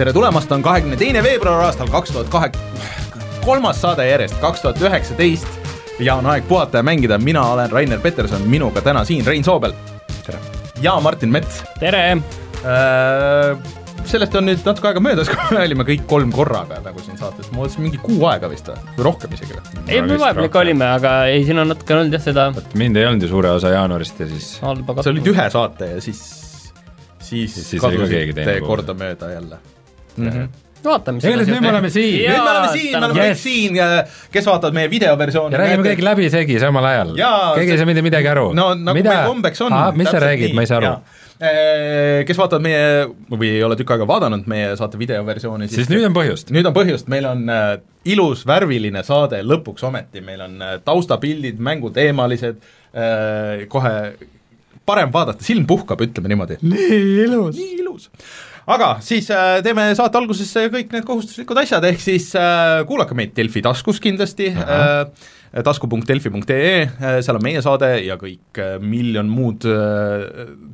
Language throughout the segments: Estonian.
tere tulemast, on kahekümne teine veebruar aastal kaks tuhat kahe, kolmas saade järjest, kaks tuhat üheksateist. Ja on aeg puhata ja mängida, mina olen Rainer Peterson, minuga täna siin Rein Soobel. ja Martin Mets. tere! Äh,! sellest on nüüd natuke aega möödas, kui me olime kõik kolm korraga nagu siin saates, ma mõtlesin mingi kuu aega vist või, rohkem isegi või? ei, me vahepeal ikka olime, aga ei, siin on natuke olnud jah seda mind ei olnud ju suure osa jaanuarist ja siis sa olid ühe saate ja siis, siis, Siis- siis kadusite kordamööda jälle mm. -hmm. vaatame igatahes nüüd me oleme siin nüüd me oleme siin, me oleme kõik siin, kes vaatavad meie videoversiooni. ja räägime kõik läbisegi samal ajal. Keegi ei saa mitte midagi aru. no nagu mida? meil kombeks on. mis sa räägid, ma ei saa aru. kes vaatavad meie või ei ole tükk aega vaadanud meie saate videoversiooni, siis nüüd on põhjust. nüüd on põhjust, meil on äh, ilus värviline saade lõpuks ometi, meil on äh, taustapildid, mänguteemalised kohe parem vaadata, silm puhkab, ütleme niimoodi. nii ilus. nii ilus. Aga siis äh, teeme saate alguses äh, kõik need kohustuslikud asjad, ehk siis äh, kuulake meid Delfi taskus kindlasti äh,, tasku.delfi.ee äh,, seal on meie saade ja kõik miljon muud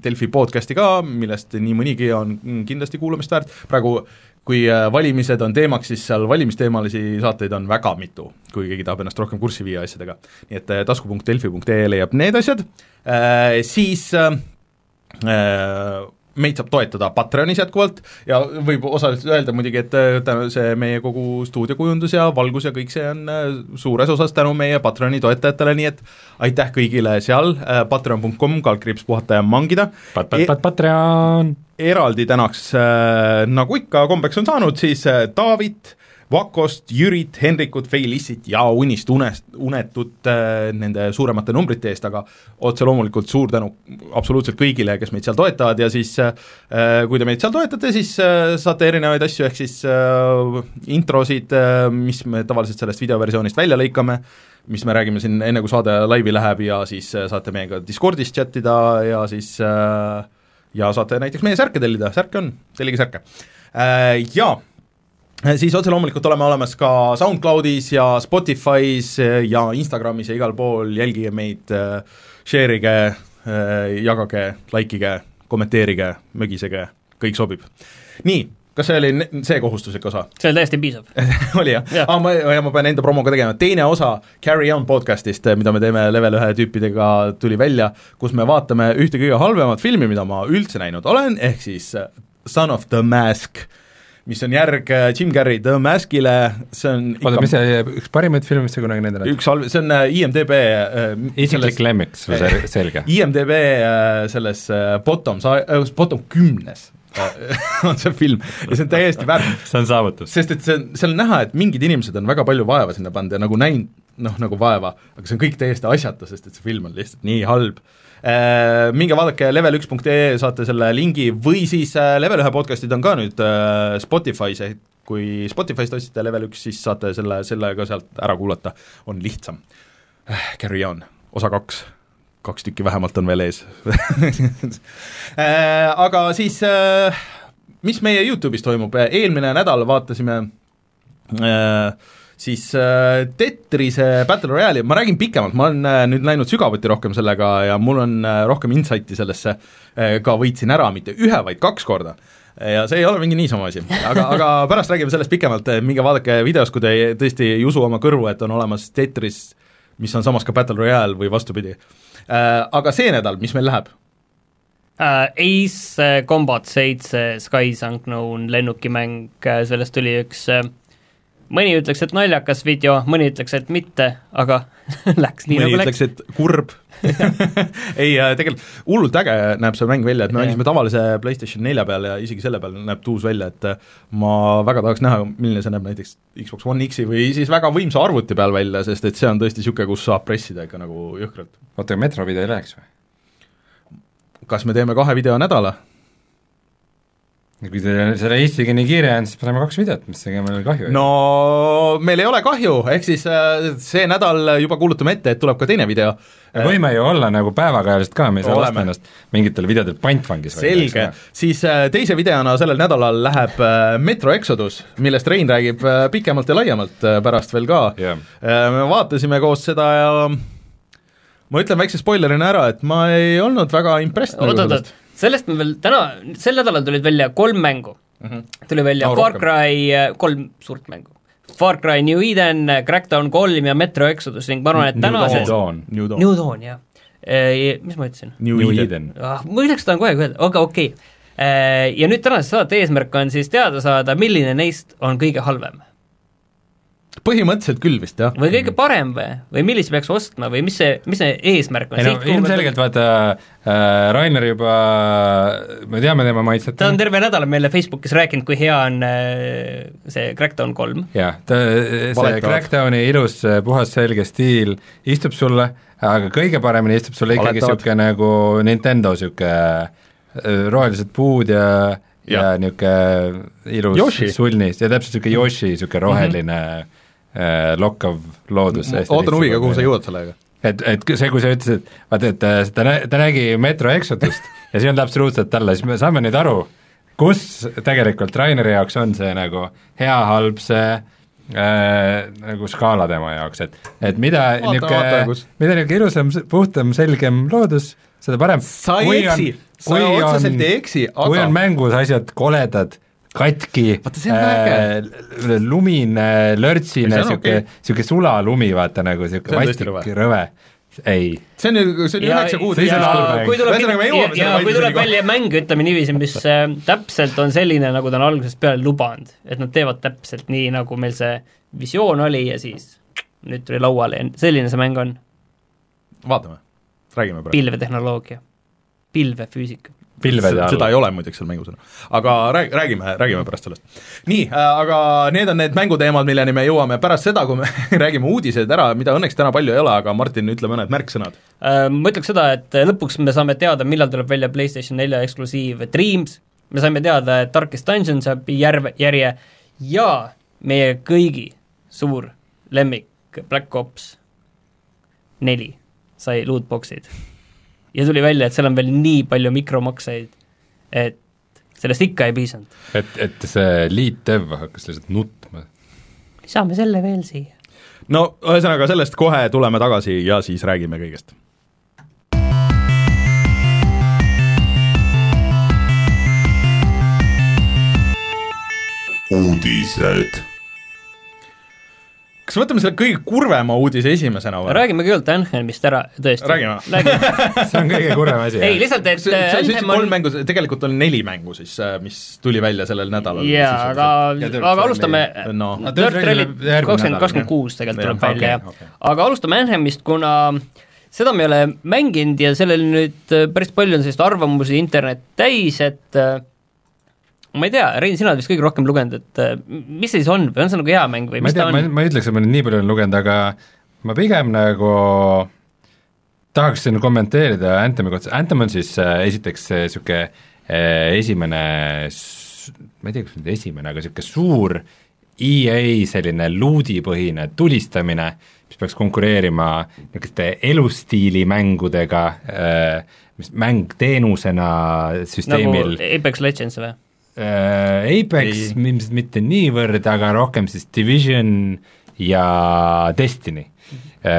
Delfi podcast'i ka, millest nii mõnigi on kindlasti kuulamist väärt, praegu kui valimised on teemaks, siis seal valimisteemalisi saateid on väga mitu, kui keegi tahab ennast rohkem kurssi viia asjadega. nii et tasku.delfi.ee leiab need asjad. Siis äh, meid saab toetada Patreonis jätkuvalt ja võib osaliselt öelda muidugi, et äh, see meie kogu stuudiokujundus ja valgus ja kõik see on äh, suures osas tänu meie Patreoni toetajatele, nii et aitäh kõigile seal äh,, patreon.com, kaldkriips puhata ja mangida Pat-, Pat-, Pat-, Patreon. eraldi tänaks äh, nagu ikka kombeks on saanud, siis äh, Taavit, Vakost, Jürit, Henrikut, Feilissit ja Unist unest, unetut äh, nende suuremate numbrite eest, aga otse loomulikult suur tänu absoluutselt kõigile, kes meid seal toetavad ja siis äh, kui te meid seal toetate, siis äh, saate erinevaid asju, ehk siis äh, introsid äh,, mis me tavaliselt sellest videoversioonist välja lõikame, mis me räägime siin enne, kui saade laivi läheb ja siis äh, saate meiega Discordis chat ida ja siis ja saate näiteks meie särke tellida, särke on, tellige särke. Äh, ja siis otse loomulikult oleme olemas ka SoundCloudis ja Spotify's ja Instagramis ja igal pool, jälgige meid, share'ige, jagage, likeige, kommenteerige, mögisege, kõik sobib. nii, kas see oli see kohustuslik osa? see oli täiesti piisav oli jah Jah. ja. ah,? ma, ja ma pean enda promo ka tegema, teine osa Carry On podcast'ist, mida me teeme Level ühe tüüpidega, tuli välja, kus me vaatame ühte kõige halvemat filmi, mida ma üldse näinud olen, ehk siis äh, Son of the Mask, mis on järg äh, Jim Carrey The Maskile, see on oota, mis see üks parimaid filme, mis sa kunagi näinud oled? üks halb, see on äh, IMDB äh, isiklik lemmik, selge. IMDB äh, selles äh, bottom sa- äh,, bottom kümnes äh, on see film ja see on täiesti väärt, see on saavutus. sest et see on, seal on näha, et mingid inimesed on väga palju vaeva sinna pannud ja nagu näinud noh, nagu vaeva, aga see on kõik täiesti asjata, sest et see film on lihtsalt nii halb äh, minge vaadake level1.ee, saate selle lingi või siis äh, Level ühe podcast'id on ka nüüd äh, Spotify's, ehk kui Spotify'st ostsite Level üks, siis saate selle, selle ka sealt ära kuulata, on lihtsam. Äh,. Carry on, osa kaks. Kaks tükki vähemalt on veel ees. Äh, aga siis äh, mis meie Youtube'is toimub, eelmine nädal vaatasime äh, siis äh, Tetrise Battle Royale'i, ma räägin pikemalt, ma olen äh, nüüd läinud sügavuti rohkem sellega ja mul on äh, rohkem insight'i sellesse äh,, ka võitsin ära mitte ühe, vaid kaks korda ja see ei ole mingi niisama asi, aga, aga pärast räägime sellest pikemalt, minge vaadake videos, kui te tõesti ei usu oma kõrvu, et on olemas Tetris, mis on samas ka Battle Royale või vastupidi äh,. Aga see nädal, mis meil läheb? uh,. Ace Combat seitse Skies Unknown lennukimäng, sellest tuli üks uh, mõni ütleks, et naljakas video, mõni ütleks, et mitte, aga läks nii mõni nagu ütleks, läks. et kurb ei, tegelikult hullult äge näeb see mäng välja, et me mängisime tavalise PlayStation nelja peal ja isegi selle peal näeb tuus välja, et äh, ma väga tahaks näha, milline see näeb näiteks Xbox One X-i või siis väga võimsa arvuti peal välja, sest et see on tõesti niisugune, kus saab pressida ikka nagu jõhkralt. oota, Metro video ei läheks või? kas me teeme kahe video nädala? Kui teil selle Eestiga nii kiire on, siis paneme kaks videot, mis ega meil kahju no meil ei ole kahju, ehk siis äh, see nädal juba kuulutame ette, et tuleb ka teine video. me võime ju olla nagu päevakajalised ka, me ei saa lasta ennast mingitel videodel pantvangis selge, siis äh, teise videona sellel nädalal läheb äh, Metro Exodus, millest Rein räägib pikemalt ja laiemalt pärast veel ka. Äh, me vaatasime koos seda ja ma ütlen väikse spoilerina ära, et ma ei olnud väga impressed nagu oot-oot-oot sellest., sellest me veel täna, sel nädalal tulid välja kolm mängu tuli välja No Far rohkem. Cry, kolm suurt mängu. Far Cry New Eden, Crackdown kolm ja Metro Exodus ning ma arvan, et New tänases Dawn. New Dawn. New Dawn, jah. Mis ma ütlesin? New New Eden. Ah, ma üleks tahan aeg öelda, aga okei okay.. ja nüüd tänase saate eesmärk on siis teada saada, milline neist on kõige halvem põhimõtteliselt küll vist jah. või kõige parem või, või millise peaks ostma või mis see, mis see eesmärk on? ei no ilmselgelt vaata äh,, Rainer juba, me teame tema maitset. ta on terve nädal meile Facebookis rääkinud, kui hea on äh, see Crackdown kolm. jah, ta, see Valetavad. Crackdowni ilus äh, puhas selge stiil istub sulle, aga kõige paremini istub sulle ikkagi niisugune nagu Nintendo niisugune rohelised puud ja ja, ja Ja. niisugune ilus Yoshi. sulnis ja täpselt niisugune Yoshi, niisugune roheline mm -hmm. Äh, lokkav loodus. ootan huviga, kuhu sa jõuad sellega. et, et see, kui sa ütlesid, vaata, et äh, ta nä-, ta nägi Metro Exodust ja see on absoluutselt talle, siis me saame nüüd aru, kus tegelikult Raineri jaoks on see nagu hea, halb see äh, nagu skaala tema jaoks, et, et mida niisugune mida niisugune ilusam, puhtam, selgem loodus, seda parem. sa ei eksi, sa otseselt ei eksi, kui on aga mängus asjad koledad, katki, Vaata, see on äge. lumine, lörtsine, See on niisugune niisugune sulalumi, vaata nagu niisugune vastik rõve. ei, see on see on üheksa kuud. Ühesõnaga, kui tuleb välja mäng, ütleme niiviisi, mis äh, täpselt on selline, nagu ta on algusest peale lubanud, et nad teevad täpselt nii, nagu meil see visioon oli ja siis nüüd tuli lauale ja selline see mäng on, vaatame, räägime praegu. pilvetehnoloogia, pilvefüüsika. Pilvede all. seda ei ole muideks seal mängus enam. aga rääg-, räägime, räägime pärast sellest. nii äh,, aga need on need mänguteemad, milleni me jõuame pärast seda, kui me räägime uudised ära, mida õnneks täna palju ei ole, aga Martin, ütle mõned märksõnad. Äh, Ma ütleks seda, et lõpuks me saame teada, millal tuleb välja PlayStation nelja eksklusiiv Dreams, me saime teada, et Darkest Dungeon saab järve, järje ja meie kõigi suur lemmik Black Ops neli sai lootbox'id. Ja tuli välja, et seal on veel nii palju mikromakseid, et sellest ikka ei piisanud. et, et see lead dev hakkas lihtsalt nutma. lisame selle veel siia. no ühesõnaga, sellest kohe tuleme tagasi ja siis räägime kõigest. uudised. Kas võtame selle kõige kurvema uudise esimesena või? räägime kõigepealt Anthemist ära, tõesti. Räägime. see on kõige kurvem asi. ei, lihtsalt, et sa sa ütlesid kolm on mängu, tegelikult oli neli mängu siis, mis tuli välja sellel nädalal. jaa, aga aga alustame no. Dirt Rally kakskümmend, kakskümmend kuus tegelikult tuleb Jah, välja, jah okei.. aga alustame Anthemist, kuna seda me ei ole mänginud ja sellel nüüd äh, päris palju on sellist arvamusi internet täis, et äh, ma ei tea, Rein, sina oled vist kõige rohkem lugenud, et äh, mis see siis on või on see nagu hea mäng või ma mis tea, ta ma, on? ma ei ütleks, et ma nüüd nii palju olen lugenud, aga ma pigem nagu tahaksin kommenteerida Anthemi kohta, Anthem on siis äh, esiteks niisugune äh, esimene, ma ei tea, kas nüüd esimene, aga niisugune suur EA selline luudipõhine tulistamine, mis peaks konkureerima niisuguste elustiilimängudega äh,, mis mäng teenusena nagu süsteemil Apex Legends või? Äh, Apex Ei. ilmselt mitte niivõrd, aga rohkem siis Division ja Destiny,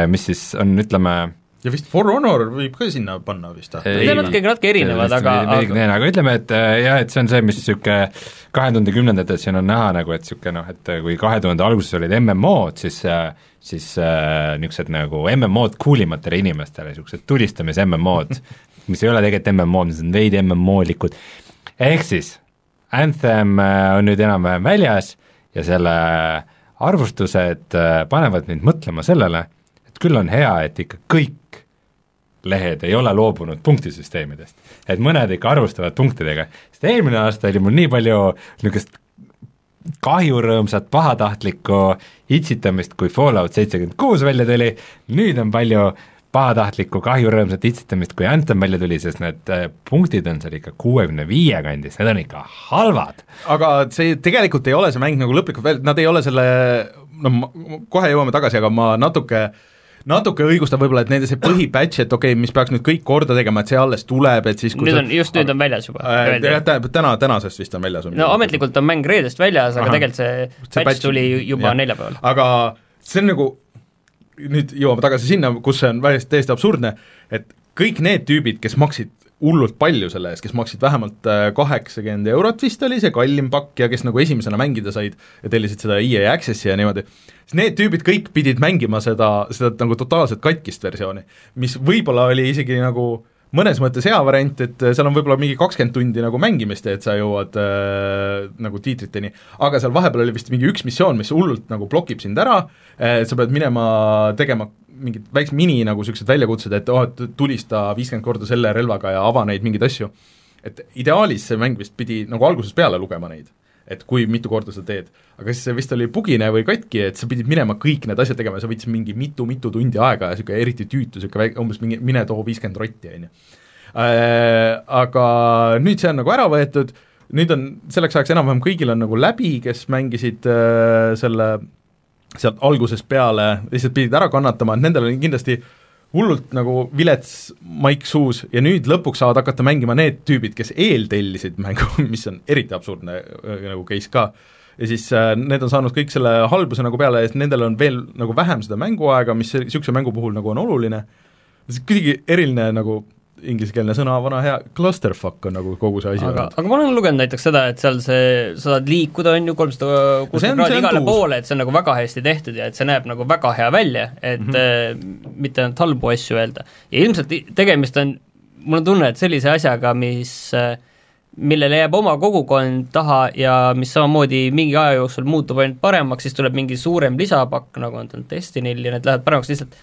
mis siis on, ütleme ja vist For Honor võib ka sinna panna vist või? Ei. Need on natuke, natuke erinevad, aga, aga aga, ütleme, et äh, jah, et see on see, mis niisugune kahe tuhande kümnendates siin on näha nagu, et niisugune noh, et kui kahe tuhande alguses olid MMO-d, siis äh, siis äh, niisugused nagu MMO-d coolimatele inimestele, niisugused tulistamis-MMO-d, mis ei ole tegelikult MMO-d, mis on veidi MMO-likud, ehk siis Anthem äh, on nüüd enam-vähem väljas ja selle arvustused äh, panevad mind mõtlema sellele, et küll on hea, et ikka kõik lehed ei ole loobunud punktisüsteemidest. et mõned ikka arvustavad punktidega, sest eelmine aasta oli mul nii palju niisugust kahjurõõmsat pahatahtlikku itsitamist, kui Fallout seitsekümmend kuus välja tuli, nüüd on palju pahatahtlikku kahjurõõmsat itsitamist, kui Anthem välja tuli, sest need äh, punktid on seal ikka kuuekümne viie kandis, need on ikka halvad. aga see tegelikult ei ole see mäng nagu lõplikult välja, nad ei ole selle, no kohe jõuame tagasi, aga ma natuke natuke õigustab võib-olla, et nende see põhipatch, et okei okay,, mis peaks nüüd kõik korda tegema, et see alles tuleb, et siis nüüd on, just nüüd on väljas juba äh, täna, tänasest vist on väljas. no ametlikult on mäng reedest väljas, aga Aha. tegelikult see See patch tuli juba neljapäeval. aga see on nagu, nüüd jõuame tagasi sinna, kus see on täiesti, täiesti absurdne, et kõik need tüübid, kes maksid hullult palju selle eest, kes maksid vähemalt äh, kaheksakümmend eurot vist oli see kallim pakk ja kes nagu esimesena mängida said ja tellisid seda EA Access'i ja niimoodi, siis need tüübid kõik pidid mängima seda, seda nagu totaalselt katkist versiooni, mis võib-olla oli isegi nagu mõnes mõttes hea variant, et seal on võib-olla mingi kakskümmend tundi nagu mängimist, et sa jõuad äh, nagu tiitriteni, aga seal vahepeal oli vist mingi üks missioon, mis hullult nagu blokib sind ära äh,, sa pead minema tegema mingid väiksed mini nagu niisugused väljakutsed, et oh, et tulista viiskümmend korda selle relvaga ja ava neid mingeid asju. et ideaalis see mäng vist pidi nagu algusest peale lugema neid, et kui mitu korda sa teed. aga siis see vist oli bugine või katki, et sa pidid minema kõik need asjad tegema ja see võttis mingi mitu-mitu tundi aega ja niisugune eriti tüütu, niisugune väike, umbes mingi mine too viiskümmend rotti, on ju. Äh, aga nüüd see on nagu ära võetud, nüüd on selleks ajaks enam-vähem kõigil on nagu läbi, kes mängisid äh, selle sealt algusest peale lihtsalt pidid ära kannatama, et nendel oli kindlasti hullult nagu vilets maik suus ja nüüd lõpuks saavad hakata mängima need tüübid, kes eeltellisid mängu, mis on eriti absurdne nagu case ka, ja siis äh, need on saanud kõik selle halbuse nagu peale ja siis nendel on veel nagu vähem seda mänguaega, mis niisuguse mängu puhul nagu on oluline, see on kuidagi eriline nagu inglisekeelne sõna, vana hea, clusterfuck on nagu kogu see asi aga, aga ma olen lugenud näiteks seda, et seal see, sa saad liikuda, on ju, kolmsada kuuskümmend kraadi igale tuus. poole, et see on nagu väga hästi tehtud ja et see näeb nagu väga hea välja, et mm -hmm. äh, mitte ainult halbu asju öelda. ja ilmselt tegemist on, mul on tunne, et sellise asjaga, mis äh, millele jääb oma kogukond taha ja mis samamoodi mingi aja jooksul muutub ainult paremaks, siis tuleb mingi suurem lisapakk, nagu on Destinyl ja need lähevad paremaks lihtsalt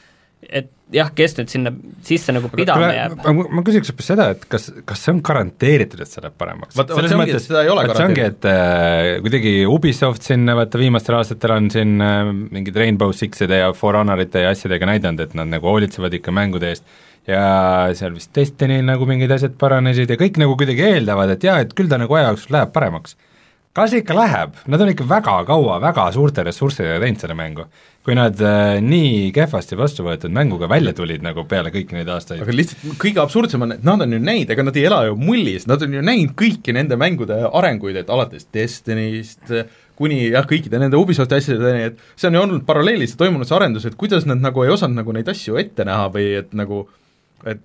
et jah, kes nüüd sinna sisse nagu pidama jääb. ma, ma küsiks hoopis seda, et kas, kas see on garanteeritud, et see läheb paremaks? vot see ongi, et seda ei ole garanteeritud. see ongi, et äh, kuidagi Ubisoft siin, vaata viimastel aastatel on siin äh, mingid Rainbow Sixide ja For Honorite ja asjadega näidanud, et nad nagu hoolitsevad ikka mängude eest ja seal vist Destinyl nagu mingid asjad paranesid ja kõik nagu kuidagi eeldavad, et jaa, et küll ta nagu aja jooksul läheb paremaks. Kas ikka läheb, nad on ikka väga kaua, väga suurte ressurssidega teinud selle mängu kui nad äh, nii kehvasti vastu võetud mänguga välja tulid nagu peale kõiki neid aastaid. aga lihtsalt kõige absurdsem on, et nad on ju näinud, ega nad ei ela ju mullis, nad on ju näinud kõiki nende mängude arenguid, et alates Destiny'st kuni jah, kõikide nende Ubisofti asjadeni, et see on ju olnud paralleelis toimunud see arendus, et kuidas nad nagu ei osanud nagu neid asju ette näha või et nagu, et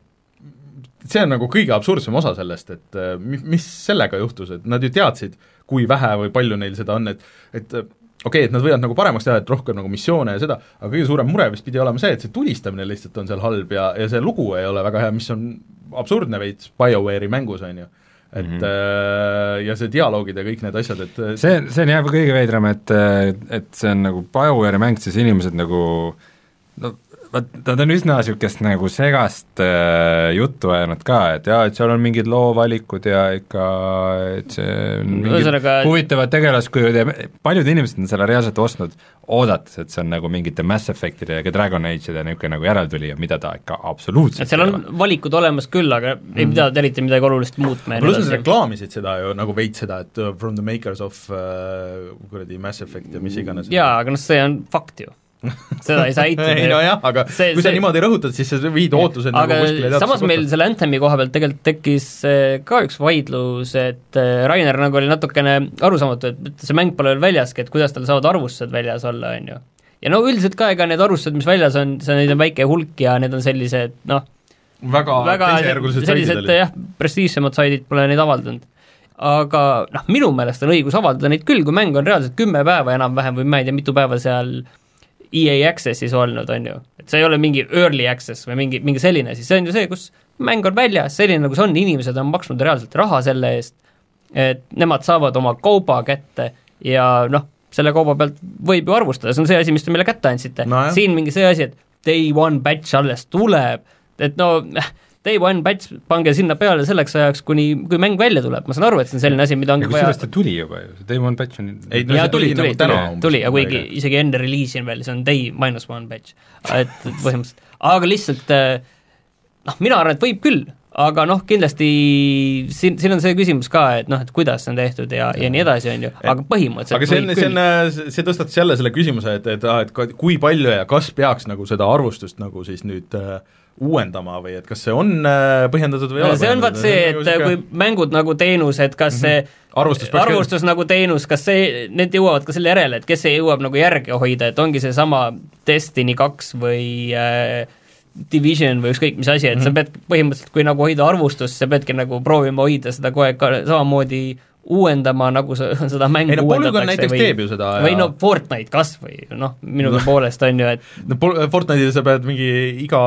see on nagu kõige absurdsem osa sellest, et mis sellega juhtus, et nad ju teadsid, kui vähe või palju neil seda on, et et okei okay,, et nad võivad nagu paremaks teha, et rohkem nagu missioone ja seda, aga kõige suurem mure vist pidi olema see, et see tulistamine lihtsalt on seal halb ja, ja see lugu ei ole väga hea, mis on absurdne veits BioWare'i mängus, on ju. et mm -hmm. ja see dialoogid ja kõik need asjad, et see, see on jah kõige veidram, et, et see on nagu BioWare'i mäng, siis inimesed nagu no nad on üsna niisugust nagu segast äh, juttu ajanud ka, et jaa, et seal on mingid loovalikud ja ikka, et see Ühesõnaga... huvitavad tegelaskujud ja paljud inimesed on selle reaalselt ostnud, oodates, et see on nagu mingite Mass Effectide ja Dragon Age'ide niisugune nagu järeltulija, mida ta ikka absoluutselt et seal on valikud olemas küll, aga mm. ei pidanud eriti midagi olulist muutma. pluss nad reklaamisid seda ju nagu veits seda, et uh, from the makers of uh, kuradi Mass Effect ja mis iganes. jaa, aga noh, see on fakt ju seda ei saa eitada ei nojah, aga see, kui sa see... niimoodi rõhutad, siis sa viid ootused aga nagu kuskile samas meil selle Anthemi koha pealt tegelikult tekkis eh, ka üks vaidlus, et eh, Rainer nagu oli natukene arusaamatu, et see mäng pole veel väljaski, et kuidas tal saavad arvustused väljas olla, on ju. ja no üldiselt ka, ega need arvustused, mis väljas on, see, neid on väike hulk ja need on sellised noh, väga, väga sellised jah, prestiižsemad saidid pole neid avaldanud. Aga noh, minu meelest on õigus avaldada neid küll, kui mäng on reaalselt kümme päeva enam-vähem või ma ei tea, mitu päeva seal EA Access'is olnud, on ju, et see ei ole mingi early access või mingi, mingi selline asi, see on ju see, kus mäng on väljas, selline nagu see on, inimesed on maksnud reaalselt raha selle eest, et nemad saavad oma kauba kätte ja noh, selle kauba pealt võib ju arvustada, see on see asi, mis te meile kätte andsite. No,, siin mingi see asi, et day one batch alles tuleb, et no day one batch pange sinna peale selleks ajaks, kuni, kui mäng välja tuleb, ma saan aru, et see on selline asi, mida on vaja kusjuures ta tuli juba ju, see day one batch on ei no see tuli, tuli, nagu täna tuli, tuli, aga kuigi isegi enne reliisi on veel, see on day minus one batch, et põhimõtteliselt, aga lihtsalt eh, noh, mina arvan, et võib küll, aga noh, kindlasti siin, siin on see küsimus ka, et noh, et kuidas see on tehtud ja, ja nii edasi, on ju, aga põhimõtteliselt aga see on, see on, see tõstatas jälle selle küsimuse, et, et, et kui palju ja kas peaks nagu seda arvustust nagu siis nüüd äh, uuendama või et kas see on äh, põhjendatud või ei ole see on vaat see, et nagu kui mängud nagu teenus, et kas see mm -hmm. arvustus, arvustus nagu teenus, kas see, need jõuavad ka selle järele, et kes see jõuab nagu järge hoida, et ongi seesama Destiny kaks või äh, Division või ükskõik mis asi, et mm -hmm. sa pead põhimõtteliselt, kui nagu hoida arvustust, sa peadki nagu proovima hoida seda kogu aeg ka samamoodi uuendama, nagu sa seda mängu ei no Polygon näiteks või, teeb ju seda või no Fortnite kas või, noh, minugi no. poolest on ju, et no Fortnite'il sa pead mingi iga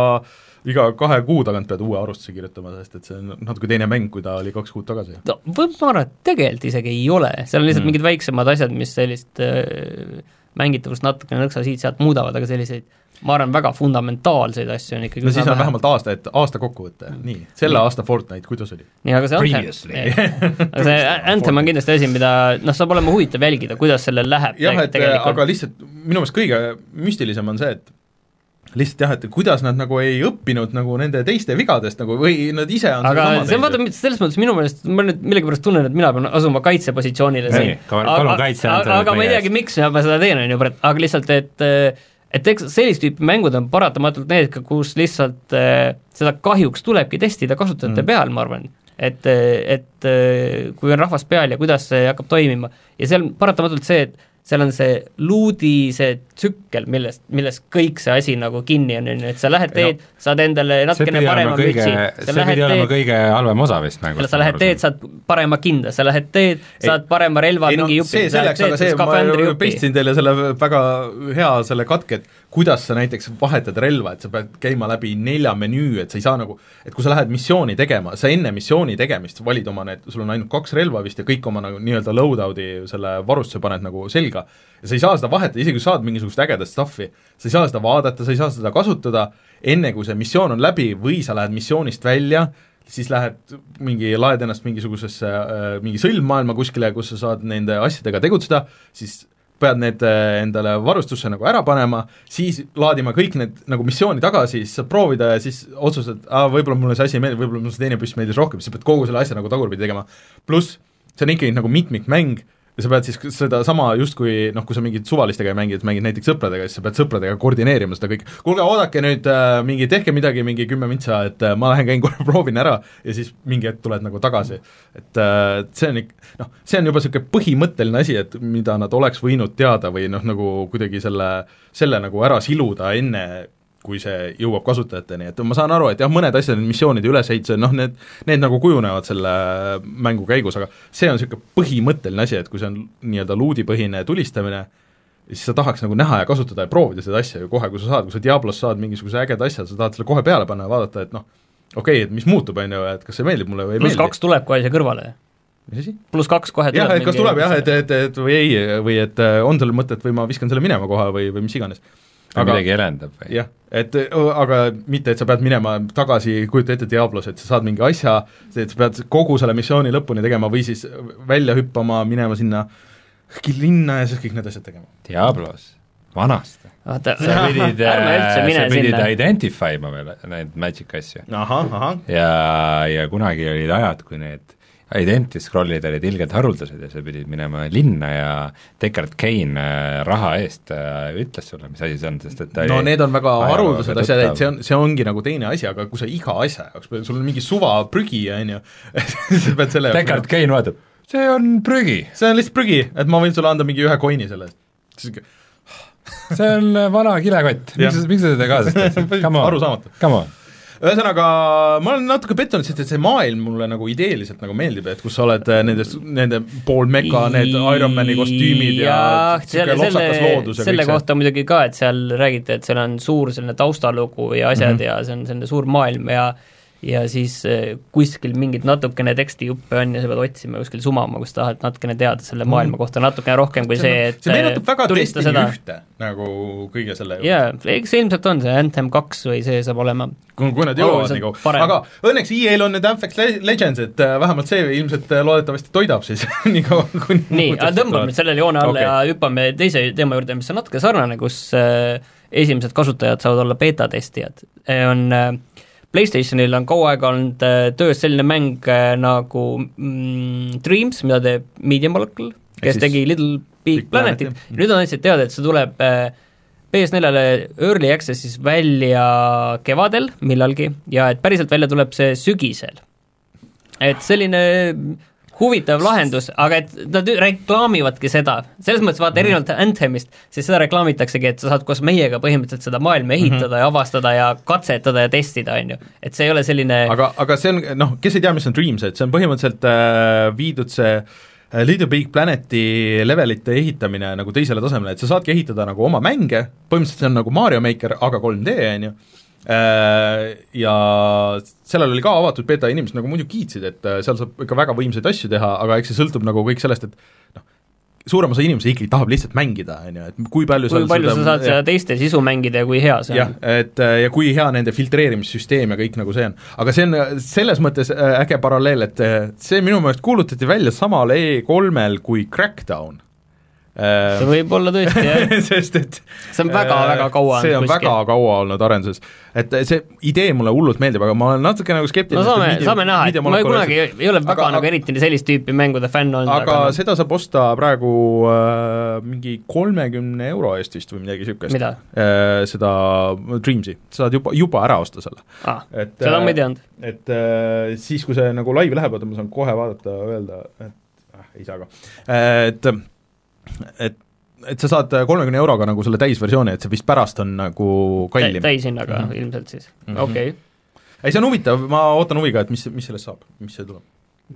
iga kahe kuu tagant pead uue arvustuse kirjutama, sest et see on natuke teine mäng, kui ta oli kaks kuud tagasi. no võib, ma arvan, et tegelikult isegi ei ole, seal on lihtsalt mm. mingid väiksemad asjad, mis sellist äh, mängitavust natukene nõksa siit-sealt muudavad, aga selliseid ma arvan, väga fundamentaalseid asju on ikkagi no siis on vähe. vähemalt aasta, et aasta kokkuvõte, nii, selle nii. aasta Fortnite, kuidas oli? nii, aga see Anthem, aga see Anthem on kindlasti asi, mida noh, saab olema huvitav jälgida, kuidas sellel läheb jah, et aga lihtsalt minu meelest kõige müstilisem on see, et lihtsalt jah, et kuidas nad nagu ei õppinud nagu nende teiste vigadest nagu või nad ise on aga see on vaata, selles mõttes minu meelest, ma nüüd millegipärast tunnen, et mina pean asuma kaitsepositsioonile siin. kaitse aga, aga ma ei teagi, miks ma seda teen, on ju, aga lihtsalt, et et eks sellist tüüpi mängud on paratamatult need, kus lihtsalt äh, seda kahjuks tulebki testida kasutajate mm. peal, ma arvan et, et kui on rahvas peal ja kuidas see hakkab toimima ja seal paratamatult see, et seal on see luudi see tsükkel, millest, millest kõik see asi nagu kinni on, on ju, et sa lähed teed, saad endale natukene parema mütsi, see pidi olema kõige halvem osa vist mängust. sa lähed teed, saad parema kinda, sa lähed teed, saad parema relva, mingi jupi, see selleks, aga see, ma pistsin teile selle väga hea selle katke, et kuidas sa näiteks vahetad relva, et sa pead käima läbi nelja menüü, et sa ei saa nagu, et kui sa lähed missiooni tegema, sa enne missiooni tegemist valid oma need, sul on ainult kaks relva vist ja kõik oma nagu nii-öelda loadout'i selle varustuse paned nagu selga, ja sa ei saa seda vahetada, isegi kui saad mingisugust ägedat stuff'i, sa ei saa seda vaadata, sa ei saa seda kasutada, enne kui see missioon on läbi või sa lähed missioonist välja, siis lähed mingi, laed ennast mingisugusesse äh, mingi sõlmmaailma kuskile, kus sa saad nende asjadega tegutseda, siis pead need äh, endale varustusse nagu ära panema, siis laadima kõik need nagu missiooni tagasi, siis saad proovida ja siis otsustad, aa, võib-olla mulle see asi ei meeldi, võib-olla mulle see teine püss meeldis rohkem, sa pead kogu selle asja nagu tagurpidi tegema. pluss, see on ikkagi nagu mitmikmäng ja sa pead siis sedasama justkui noh, kui sa mingit suvalistega ei mängi, et mängid näiteks sõpradega, siis sa pead sõpradega koordineerima seda kõike, kuulge, oodake nüüd äh, mingi, tehke midagi, mingi kümme mintsa, et äh, ma lähen käin korra proovin ära ja siis mingi hetk tuled nagu tagasi. et äh, see on ikka, noh, see on juba niisugune põhimõtteline asi, et mida nad oleks võinud teada või noh, nagu kuidagi selle, selle nagu ära siluda enne kui see jõuab kasutajateni, et ma saan aru, et jah, mõned asjad, missioonide ülesehitused, noh need, need nagu kujunevad selle mängu käigus, aga see on niisugune põhimõtteline asi, et kui see on nii-öelda luudipõhine tulistamine, siis sa tahaks nagu näha ja kasutada ja proovida seda asja ju kohe, kui sa saad, kui sa Diablos saad mingisuguse ägeda asja, sa tahad selle kohe peale panna ja vaadata, et noh, okei okay,, et mis muutub, on ju, et kas see meeldib mulle või ei meeldi. kaks tuleb kohe siia kõrvale. mis asi? pluss kaks kohe tuleb. jah, et kas tuleb jah, et, et, et või ei, või et äh, on sellel mõtet või ma viskan selle minema kohe või, või mis iganes aga midagi elendab või? jah, et aga mitte, et sa pead minema tagasi, kujuta ette Diablos, et sa saad mingi asja, et sa pead kogu selle missiooni lõpuni tegema või siis välja hüppama, minema sinna linna ja siis kõik need asjad tegema. Diablos, vanasti. sa pidid, sa pidid identify ima veel neid magic asju. ja, ja kunagi olid ajad, kui need identi scroll'id olid ilgelt haruldased ja sa pidid minema linna ja Deckard Kane äh, raha eest äh, ütles sulle, mis asi see on, sest et ta no need on väga haruldased asjad, et see on, see ongi nagu teine asi, aga kui sa iga asja jaoks, sul on mingi suva prügi, on ju, sa pead selle Deckard Kane vaatab, see on prügi. see on lihtsalt prügi, et ma võin sulle anda mingi ühe coin'i selle eest. see on vana kilekott, miks sa, miks sa seda kaasas teed? arusaamatu. Come on ühesõnaga, ma olen natuke pettunud, sest et see maailm mulle nagu ideeliselt nagu meeldib, et kus sa oled äh, nendes, nende pool meka, need Ironmani kostüümid ja, ja selle, selle, selle kohta muidugi ka, et seal räägiti, et seal on suur selline taustalugu ja asjad mm -hmm. ja see on selline suur maailm ja ja siis eh, kuskil mingit natukene tekstijuppe on ja sa pead otsima kuskil sumama, kus tahad natukene teada selle mm. maailma kohta natukene rohkem kui see, et see meenutab väga Destiny seda... ühte, nagu kõige selle juurde. jaa, eks ilmselt on see Anthem kaks või see saab olema kui, nad jõuavad nii kaua, aga õnneks EA-l on nüüd Apex Legends, et äh, vähemalt see ilmselt loodetavasti toidab siis nii kaua, kuni nii, aga tõmbame nüüd sellele joone alla okay. ja hüppame teise teema juurde, mis on natuke sarnane, kus äh, esimesed kasutajad saavad olla beeta-testijad, on äh, Playstationil on kaua aega olnud äh, töös selline mäng äh, nagu mm, Dreams, mida teeb Media Molecule, kes siis tegi Little Big, Big Planetit, Planet, nüüd on andsid teada, et see tuleb äh, PS4-le Early Access'is välja kevadel millalgi ja et päriselt välja tuleb see sügisel. et selline huvitav lahendus, aga et nad reklaamivadki seda, selles mõttes Mhm. vaata erinevalt Anthemist, siis seda reklaamitaksegi, et sa saad koos meiega põhimõtteliselt seda maailma ehitada Mhm. ja avastada ja katsetada ja testida, on ju. et see ei ole selline aga, aga see on noh, kes ei tea, mis on Dreamset, see on põhimõtteliselt äh, viidud see äh, Little Big Planeti levelite ehitamine nagu teisele tasemele, et sa saadki ehitada nagu oma mänge, põhimõtteliselt see on nagu Mario Maker, aga 3D, on ju, ja sellel oli ka avatud beeta, inimesed nagu muidu kiitsid, et äh, seal saab ikka väga võimsaid asju teha, aga eks see sõltub nagu kõik sellest, et noh, suurem osa inimesi ikkagi tahab lihtsalt mängida, on ju, et kui palju kui palju sa saad seda teiste sisu mängida ja kui hea see jah on., et äh, ja kui hea nende filtreerimissüsteem ja kõik nagu see on. aga see on äh, selles mõttes äh, äge paralleel, et äh, see minu meelest kuulutati välja samal E3-l kui Crackdown. See võib olla tõesti jah sest et see on väga-väga kaua see on olnud väga kuskil. kaua olnud arenduses. et see idee mulle hullult meeldib, aga ma olen natuke nagu skeptiline. no saame, saame näha, et ma kunagi ei, ei ole väga aga, nagu eriti sellist tüüpi mängude fänn olnud. aga, aga seda saab osta praegu äh, mingi kolmekümne euro eest vist või midagi niisugust. mida äh,? seda Dreamsi, saad juba, juba ära osta selle ah,. seda ma ei teadnud. et äh, siis, kui see nagu laivi läheb, oota ma saan kohe vaadata, öelda, et ah, ei saa ka, et et, et sa saad kolmekümne euroga nagu selle täisversiooni, et see vist pärast on nagu kallim Tä,. täishinnaga mm -hmm. ilmselt siis mm, -hmm. okei okay. ei, see on huvitav, ma ootan huviga, et mis, mis sellest saab, mis see tuleb.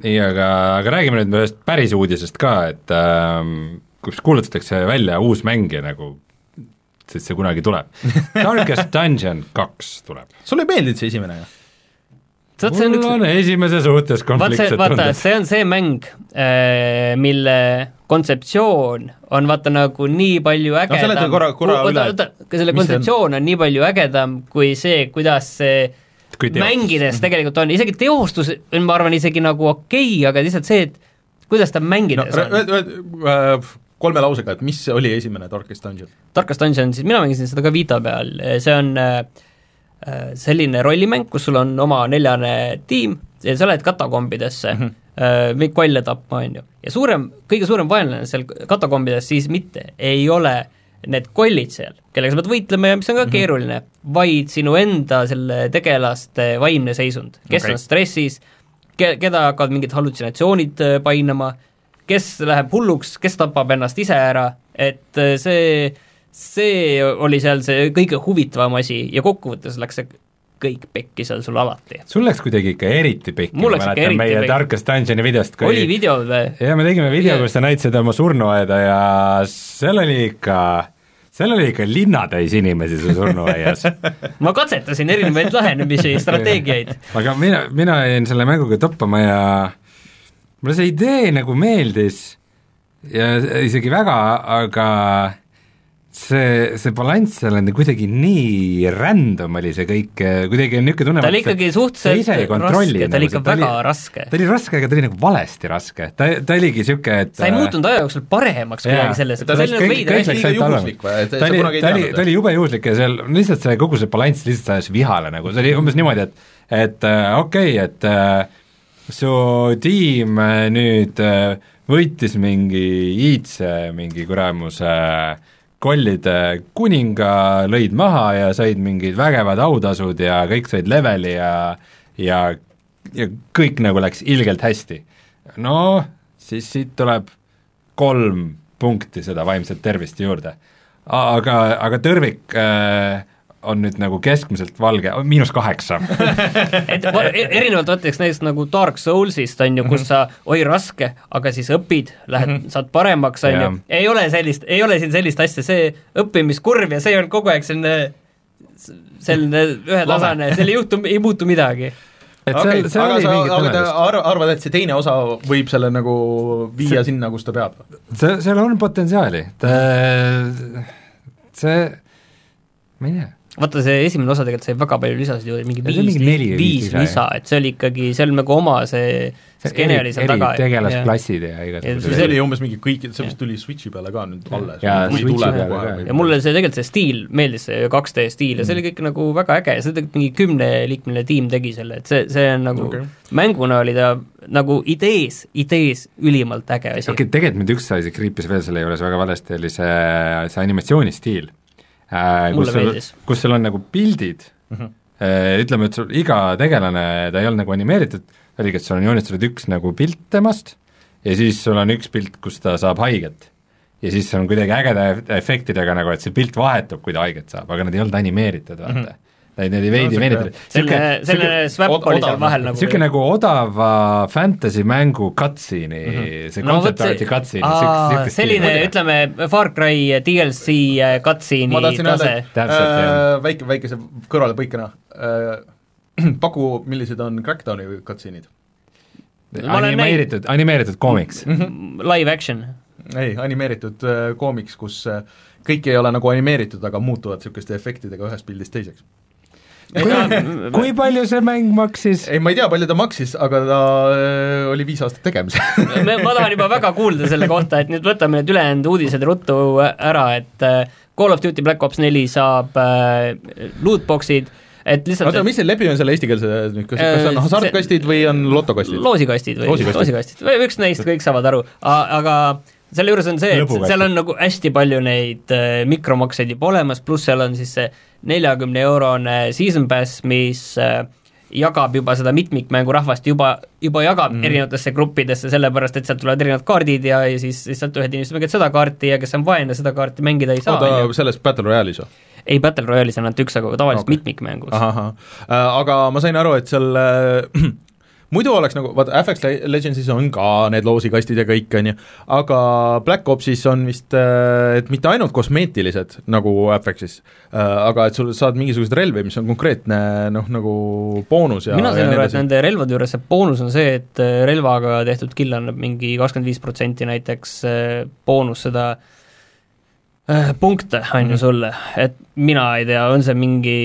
nii, aga, aga räägime nüüd ühest päris uudisest ka, et ähm, kus kuulutatakse välja uus mäng ja nagu sest see kunagi tuleb Darkest Dungeon kaks tuleb. sulle ei meeldinud see esimene, jah? Mul on, üks... on esimese suhtes konfliktsed tunded. see on see mäng, mille kontseptsioon on vaata nagu nii palju ägedam no, korra, korra oota, oota, selle kontseptsioon on? on nii palju ägedam kui see, kuidas see kui mängides tegelikult on, isegi teostus on, ma arvan, isegi nagu okei okay,, aga lihtsalt see, et kuidas ta mängides no, on. kolme lausega, et mis oli esimene Darkest Dungeon? Darkest Dungeon, siis mina mängisin seda ka Vita peal, see on äh, selline rollimäng, kus sul on oma neljane tiim ja sa lähed katakombidesse mm, -hmm. äh, kolle tapma, on ju. ja suurem, kõige suurem vaenlane seal katakombides siis mitte ei ole need kollid seal, kellega sa pead võitlema ja mis on ka mm -hmm. keeruline, vaid sinu enda selle tegelaste vaimne seisund, kes okay. on stressis, ke-, keda hakkavad mingid hallutsinatsioonid painama, kes läheb hulluks, kes tapab ennast ise ära, et see see oli seal see kõige huvitavam asi ja kokkuvõttes läks see kõik pekki seal sul alati. sul läks kuidagi ikka eriti pekki, ma mäletan meie pekki. Darkest Dungeoni videost kui oli video või? jaa, me tegime video, kus sa näitasid oma surnuaeda ja seal oli ikka seal oli ikka linnatäis inimesi su surnuaias ma katsetasin erinevaid lähenemisi, strateegiaid. aga mina, mina jäin selle mänguga toppama ja mulle see idee nagu meeldis ja isegi väga, aga see, see balanss seal on kuidagi nii random oli see kõik, kuidagi on niisugune tunne ta oli ikkagi suhteliselt raske, ta oli ikka nagu, väga oli, raske. ta oli raske, aga ta oli nagu valesti raske, ta, ta oligi niisugune, et sa ei muutunud aja jooksul paremaks kuidagi selles, ta oli nagu veider asi. ta oli, ta oli, ta oli jube juhuslik ja seal lihtsalt see, kogu see balanss lihtsalt ajas vihale nagu, see oli umbes niimoodi, et et äh, okei okay,, et äh, su tiim äh, nüüd äh, võitis mingi iidse mingi kuramuse äh, kollide kuninga lõid maha ja said mingid vägevad autasud ja kõik said leveli ja ja, ja kõik nagu läks ilgelt hästi. no siis siit tuleb kolm punkti seda vaimset tervist juurde. aga, aga tõrvik äh, on nüüd nagu keskmiselt valge, miinus kaheksa. Et e-, erinevalt võtaks näiteks nagu Dark Soulsist, on ju, kus sa, oi raske, aga siis õpid, lähed mm, -hmm. saad paremaks, on ju, ei ole sellist, ei ole siin sellist asja, see õppimiskurv ja see on kogu aeg selline selline ühetasane, seal ei juhtu, ei muutu midagi. Et okay, seal, seal aga oli mingit aga sa arv, arvad, et see teine osa võib selle nagu viia see, sinna, kus ta peab? see, seal on potentsiaali, ta, see, ma ei tea vaata, see esimene osa tegelikult sai väga palju lisasid ju, mingi viis, viis lisa, et see oli ikkagi, see oli nagu oma see skeene oli seal taga. tegelasklassid ja igasugused. see oli umbes mingi kõik, see vist tuli Switchi peale ka nüüd alles. ja mulle see tegelikult see stiil meeldis, see 2D stiil ja see oli kõik nagu väga äge ja see tegelikult mingi kümneliikmeline tiim tegi selle, et see, see on nagu okay. mänguna oli ta nagu idees, idees ülimalt äge asi. okei okay,, tegelikult mind üks asi kriipis veel selle juures väga valesti, oli see, see animatsioonistiil kus sul, kus sul on nagu pildid mm, -hmm. äh, ütleme, et sul iga tegelane, ta ei olnud nagu animeeritud, oligi, et sul on joonistatud üks nagu pilt temast ja siis sul on üks pilt, kus ta saab haiget. ja siis on kuidagi ägeda efektidega nagu, et see pilt vahetub, kui ta haiget saab, aga nad ei olnud animeeritud, vaata mm. -hmm Neid veidi No, venitati. selline, selline swap od- oli seal vahel nagu niisugune nagu odava fantasy mängu cutscene'i mm, -hmm. see no concept see, art'i cutscene, selline, ütleme, Far Cry DLC ma cutscene'i tase äh, väike, väikese kõrvalepõikena äh, paku, millised on Crackdowni cutscene'id? Animeeritud, animeeritud koomiks mm. live action. ei, animeeritud äh, koomiks, kus äh, kõik ei ole nagu animeeritud, aga muutuvad niisuguste efektidega ühest pildist teiseks. -hmm. kui palju see mäng maksis? ei, ma ei tea, palju ta maksis, aga ta äh, oli viis aastat tegemisel me, ma tahan juba väga kuulda selle kohta, et nüüd võtame need ülejäänud uudised ruttu ära, et äh, Call of Duty Black Ops neli saab äh, lootbox'id, et lihtsalt oota, mis see lepi on selle eestikeelse nüüd, kas, kas on Äh, hasartkastid või on lotokastid? loosikastid või Loosikastid. loosikastid üks neist, kõik saavad aru, aga selle juures on see, et seal on nagu hästi palju neid äh, mikromakseid juba olemas, pluss seal on siis see neljakümne eurone season pass, mis äh, jagab juba seda mitmikmängurahvast juba, juba jagab mm. erinevatesse gruppidesse, sellepärast et sealt tulevad erinevad kaardid ja, ja siis lihtsalt ühed inimesed mängivad seda kaarti ja kes on vaene, seda kaarti mängida ei saa, oota, selles Battle Royale'is või? ei, Battle Royale'is on ainult üks, aga tavaliselt okay. mitmikmängus. ahah, aga ma sain aru, et seal äh, muidu oleks nagu, vaata FX Le- Legendsis on ka need loosikastid ja kõik, on ju, aga Black Opsis on vist, et mitte ainult kosmeetilised, nagu FX-is, aga et sul saad mingisuguseid relvi, mis on konkreetne noh, nagu boonus ja mina sain aru, et nende relvade juures see boonus on see, et äh, relvaga tehtud kill annab mingi kakskümmend viis protsenti näiteks äh, boonus seda äh, punkte, on Mhm. ju sulle, et mina ei tea, on see mingi,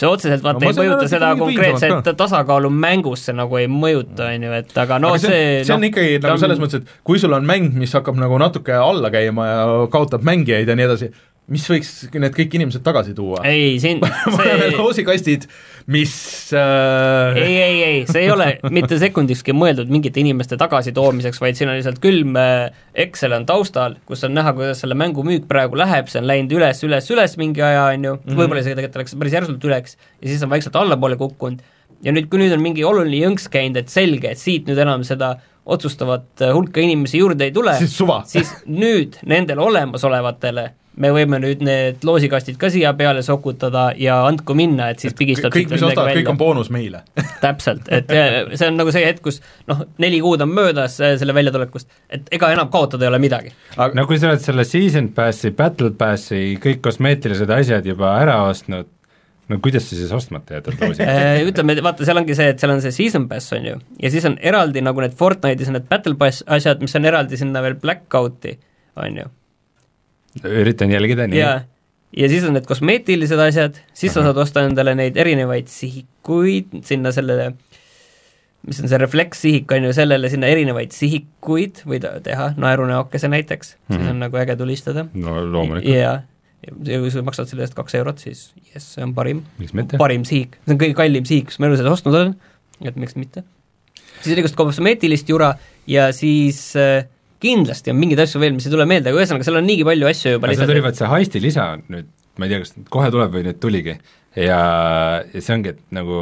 see otseselt vaata No no, ei mõjuta seda konkreetset tasakaalu mängus, see nagu ei mõjuta, on ju, et aga no aga see, see, see on noh, ikkagi nagu selles mõttes, et kui sul on mäng, mis hakkab nagu natuke alla käima ja kaotab mängijaid ja nii edasi, mis võiks need kõik inimesed tagasi tuua? ei, siin see... loosikastid, mis äh, ei, ei, ei, see ei ole mitte sekundikski mõeldud mingite inimeste tagasitoomiseks, vaid siin on lihtsalt külm äh, Excel on taustal, kus on näha, kuidas selle mängu müük praegu läheb, see on läinud üles, üles, üles mingi aja, on ju, võib-olla isegi tegelikult läks päris järsult üleks ja siis on vaikselt allapoole kukkunud. ja nüüd, kui nüüd on mingi oluline jõnks käinud, et selge, et siit nüüd enam seda otsustavat äh, hulka inimesi juurde ei tule, siis nüüd nendele olemasolevatele me võime nüüd need loosikastid ka siia peale sokutada ja andku minna, et siis pigistab kõik, mis ostavad, kõik on boonus meile täpselt, et see on nagu see hetk, kus noh, neli kuud on möödas äh, selle väljatulekust, et ega enam kaotada ei ole midagi. aga no kui sa oled selle season pass'i, battle pass'i, kõik kosmeetilised asjad juba ära ostnud, no kuidas sa siis ostmata jätad loosi? Äh, ütleme, vaata, seal ongi see, et seal on see season pass, on ju, ja siis on eraldi nagu need Fortnite'is on need battle pass asjad, mis on eraldi sinna veel blackout'i, on ju. Üritan jälgida, nii. ja, ja siis on need kosmeetilised asjad, siis sa saad osta endale neid erinevaid sihikuid sinna sellele mis on see reflekssihik, on ju, sellele sinna erinevaid sihikuid võid teha, naerunäokese näiteks mm, -hmm. siis on nagu äge tulistada. no loomulikult, ja, ja kui sa maksad selle eest kaks eurot, siis jess, see on parim, parim sihik, see on kõige kallim sihik, mis ma elu sees ostnud olen, et miks mitte. siis on igast kosmeetilist jura ja siis äh, kindlasti on mingeid asju veel, mis ei tule meelde, aga ühesõnaga, seal on niigi palju asju juba aga seal tuli vaat see heisti lisa nüüd, ma ei tea, kas kohe tuleb või nüüd tuligi, ja, ja see ongi, et nagu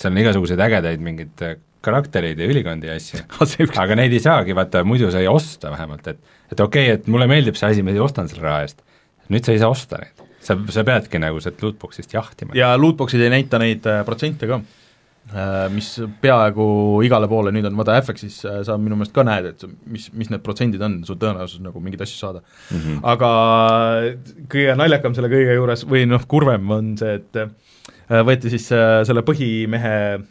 seal on igasuguseid ägedaid mingeid äh, karaktereid ja ülikondi ja asju, aga neid ei saagi, vaata muidu sa ei osta vähemalt, et et okei okay,, et mulle meeldib see asi, ma ostan selle raha eest. nüüd sa ei saa osta neid, sa, sa peadki nagu sealt lootbox'ist jahtima. ja lootbox'id ei näita neid äh, protsente ka, mis peaaegu igale poole nüüd on, vaata FX-is äh, sa minu meelest ka näed, et mis, mis need protsendid on, su tõenäosus nagu mingeid asju saada mm. -hmm. aga kõige naljakam selle kõige juures või noh, kurvem on see, et äh, võeti siis äh, selle põhimehe äh,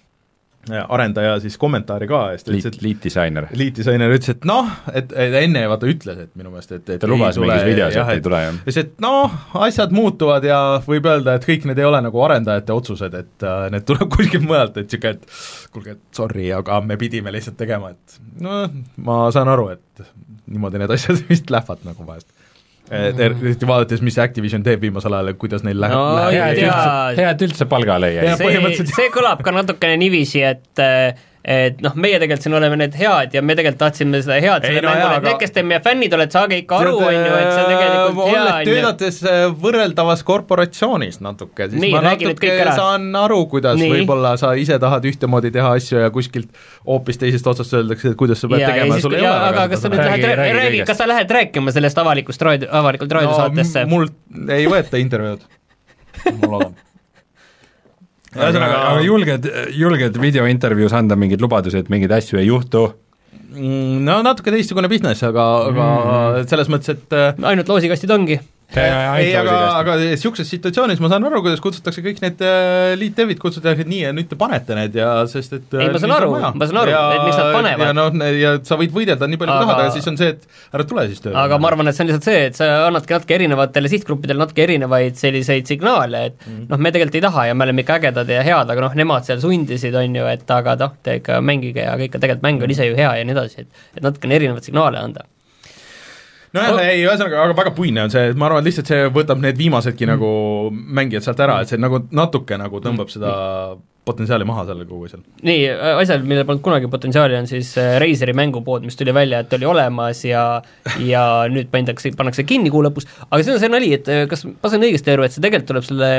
arendaja siis kommentaari ka ja siis ta ütles, Lead, et lead disainer. liitdisainer ütles, et noh, et, enne vaata ütles, et minu meelest, et, et ta lubas mingis videos, et ei tule, jah. ütles, et noh, asjad muutuvad ja võib öelda, et kõik need ei ole nagu arendajate otsused, et äh, need tuleb kuskilt mujalt, et niisugune, et kuulge, et sorry, aga me pidime lihtsalt tegema, et noh, ma saan aru, et niimoodi need asjad vist lähevad nagu vahest. Et eriti vaadates, mis Activision teeb viimasel ajal ja kuidas neil läheb No hea, et üldse, palgale ei Ja jäi. see see kõlab ka natukene niiviisi, et et noh, meie tegelikult siin oleme need head ja me tegelikult tahtsime seda head Ei, selle no mängule et need, kes te meie fännid olete, saage ikka aru, on ju, et see on tegelikult hea, on ju. töötades äh, võrreldavas korporatsioonis natuke, siis Nii, ma natuke saan aru, kuidas Nii. võib-olla sa ise tahad ühtemoodi teha asju ja kuskilt hoopis teisest otsast öeldakse, et kuidas sa pead ja, tegema ja sul ei ja, ole aga kas sa nüüd lähed, räägi räägi, kas sa lähed rääkima sellest avalikust raadio, avalikult raadiosaatesse no, mult ei võeta intervjuud, ma loodan. Aga, aga julged, julged videointervjuus anda mingeid lubadusi, et mingeid asju ei juhtu? Mm, no natuke teistsugune business, aga, aga Mm. selles mõttes, et äh, ainult loosikastid ongi. Ei, aga, aga niisuguses situatsioonis ma saan aru, kuidas kutsutakse kõik need äh, liit-dev'id, kutsutakse nii ja nüüd te panete need ja sest et Ei, äh, ma saan aru, ma saan aru, et miks nad panevad. ja noh, ja sa võid võidelda nii palju kui tahad, aga siis on see, et ära tule siis tööle. aga ma arvan, et see on lihtsalt see, et sa annadki natuke erinevatele sihtgruppidele natuke erinevaid selliseid signaale, et Mhm. noh, me tegelikult ei taha ja me oleme ikka ägedad ja head, aga noh, nemad seal sundisid, on ju, et aga noh, te ikka mängige ja kõik, tegelikult mäng on ise ju hea ja nii edasi, et et natukene erinevaid signaale anda. Nojah, ei, ühesõnaga, aga väga puine on see, ma arvan, et lihtsalt see võtab need viimasedki Mm. nagu mängijad sealt ära, et see nagu natuke nagu tõmbab seda potentsiaali maha sellel kogu asjal. nii, asjad, millel polnud kunagi potentsiaali, on siis äh, Razeri mängupood, mis tuli välja, et oli olemas ja ja nüüd pandakse, pannakse kinni kuu lõpus, aga see on see nali, et äh, kas ma saan õigesti aru, et see tegelikult tuleb selle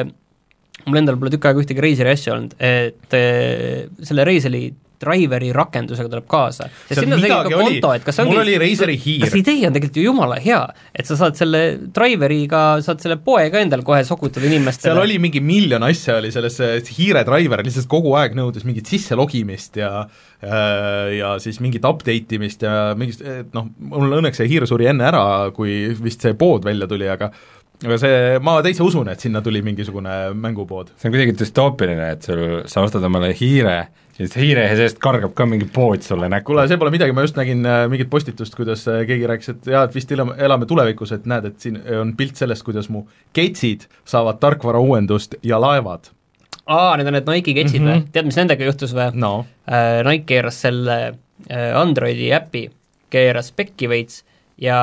mul endal pole tükk aega ühtegi Razeri asja olnud, et äh, selle Razeri driveri rakendusega tuleb kaasa. Seal sinna tegi midagi ka konto, et kas Mul ongi, oli Razeri hiir. kas idee on tegelikult ju jumala hea, et sa saad selle driveriga, saad selle poe ka endal kohe sokutada inimestele. seal oli mingi miljon asja oli selles, hiire driver lihtsalt kogu aeg nõudis mingit sisselogimist ja äh, ja siis mingit update imist ja mingist, noh, mul õnneks see hiir suri enne ära, kui vist see pood välja tuli, aga aga see, ma täitsa usun, et sinna tuli mingisugune mängupood. see on kuidagi düstoopiline, et sul, sa ostad omale hiire, siis hiire seest kargab ka mingi pood sulle näkku. kuule, see pole midagi, ma just nägin äh, mingit postitust, kuidas äh, keegi rääkis, et jaa, et vist elame, elame tulevikus, et näed, et siin on pilt sellest, kuidas mu ketsid saavad tarkvarauuendust ja laevad. aa, need on need Nike'i ketsid mm Mhm. või? tead, mis nendega juhtus või? no äh, Nike keeras selle äh, Androidi äpi, keeras pekki veits ja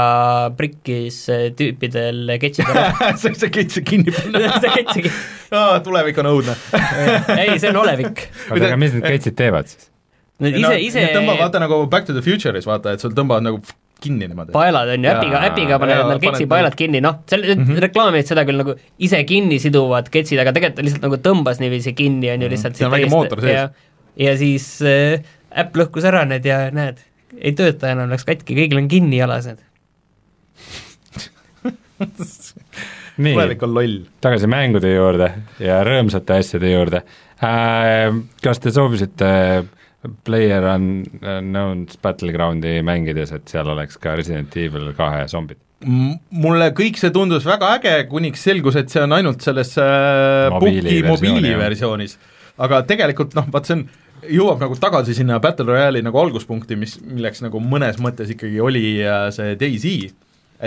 prikkis tüüpidel ketsid ära see, see kets kinni panna see ketsigi, aa, tulevik on õudne. ei, see on olevik. oota, aga mis need ketsid teevad siis? Need ise, ise Need tõmbavad, vaata nagu Back to the Future'is, vaata, et sul tõmbavad nagu kinni niimoodi. paelad on ju, äpiga, äpiga panevad nad ketsi paelad kinni, noh, seal mm -hmm. reklaamivad seda küll nagu ise kinni siduvad ketsid, aga tegelikult ta lihtsalt nagu tõmbas niiviisi kinni, on ju, lihtsalt Seal on väike mootor sees. ja, ja siis äh, äpp lõhkus ära need ja näed, ei tööta enam, läks katki, kõigil on kinni jalas need. nii, tulevik on loll. tagasi mängude juurde ja rõõmsate asjade juurde äh, Kas te soovisite Player Unknown's Battlegroundi mängides, et seal oleks ka Resident Evil kahe zombid? Mulle kõik see tundus väga äge, kuniks selgus, et see on ainult selles äh, Mobiili puhki versiooni, mobiiliversioonis. aga tegelikult noh, vaat see on, jõuab nagu tagasi sinna Battle Royale'i nagu alguspunkti, mis, milleks nagu mõnes mõttes ikkagi oli äh, see DayZ,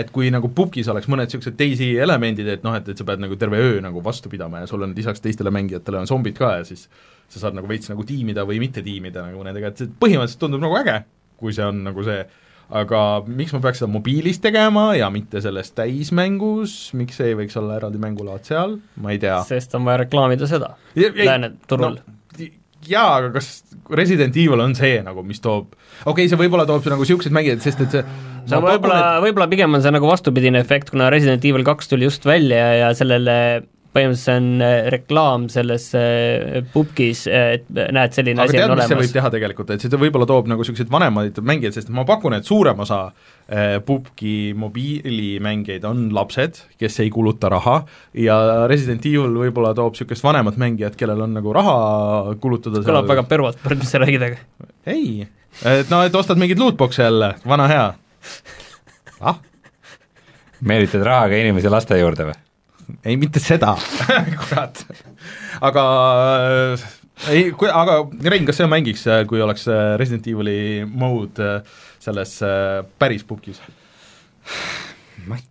et kui nagu pubgis oleks mõned niisugused DayZ elemendid, et noh, et, et sa pead nagu terve öö nagu vastu pidama ja sul on lisaks teistele mängijatele on zombid ka ja siis sa saad nagu veits nagu tiimida või mitte tiimida nagu nendega, et see põhimõtteliselt tundub nagu äge, kui see on nagu see, aga miks ma peaks seda mobiilis tegema ja mitte selles täismängus, miks ei võiks olla eraldi mängulaad seal, ma ei tea. sest on vaja reklaamida seda lääne turul. no, jaa, aga kas Resident Evil on see nagu, mis toob, okei okay,, see võib-olla toob nagu niisugused mängijad, sest et see see on võib-olla, võib-olla pigem on see nagu vastupidine efekt, kuna Resident Evil kaks tuli just välja ja sellele põhimõtteliselt see on äh, reklaam selles äh, pubgis, et näed, selline aga asi tead, on see võib olemas. teha tegelikult, et see võib-olla toob nagu niisuguseid vanemaid mängijaid, sest ma pakun, et suurem osa äh, pubgi mobiilimängijaid on lapsed, kes ei kuluta raha, ja Resident Evil võib-olla toob niisugust vanemat mängijat, kellel on nagu raha kulutada kõlab väga pervalt, mis sa räägid, aga ei, et no, et ostad mingeid lootbox'e jälle, vana hea. ah, meelitad rahaga inimesi laste juurde või? Ei mitte seda kurat. aga äh, ei, kui, aga Rein, kas sa mängiks, äh, kui oleks äh, Resident Evil'i mode selles päris pukis? ma ei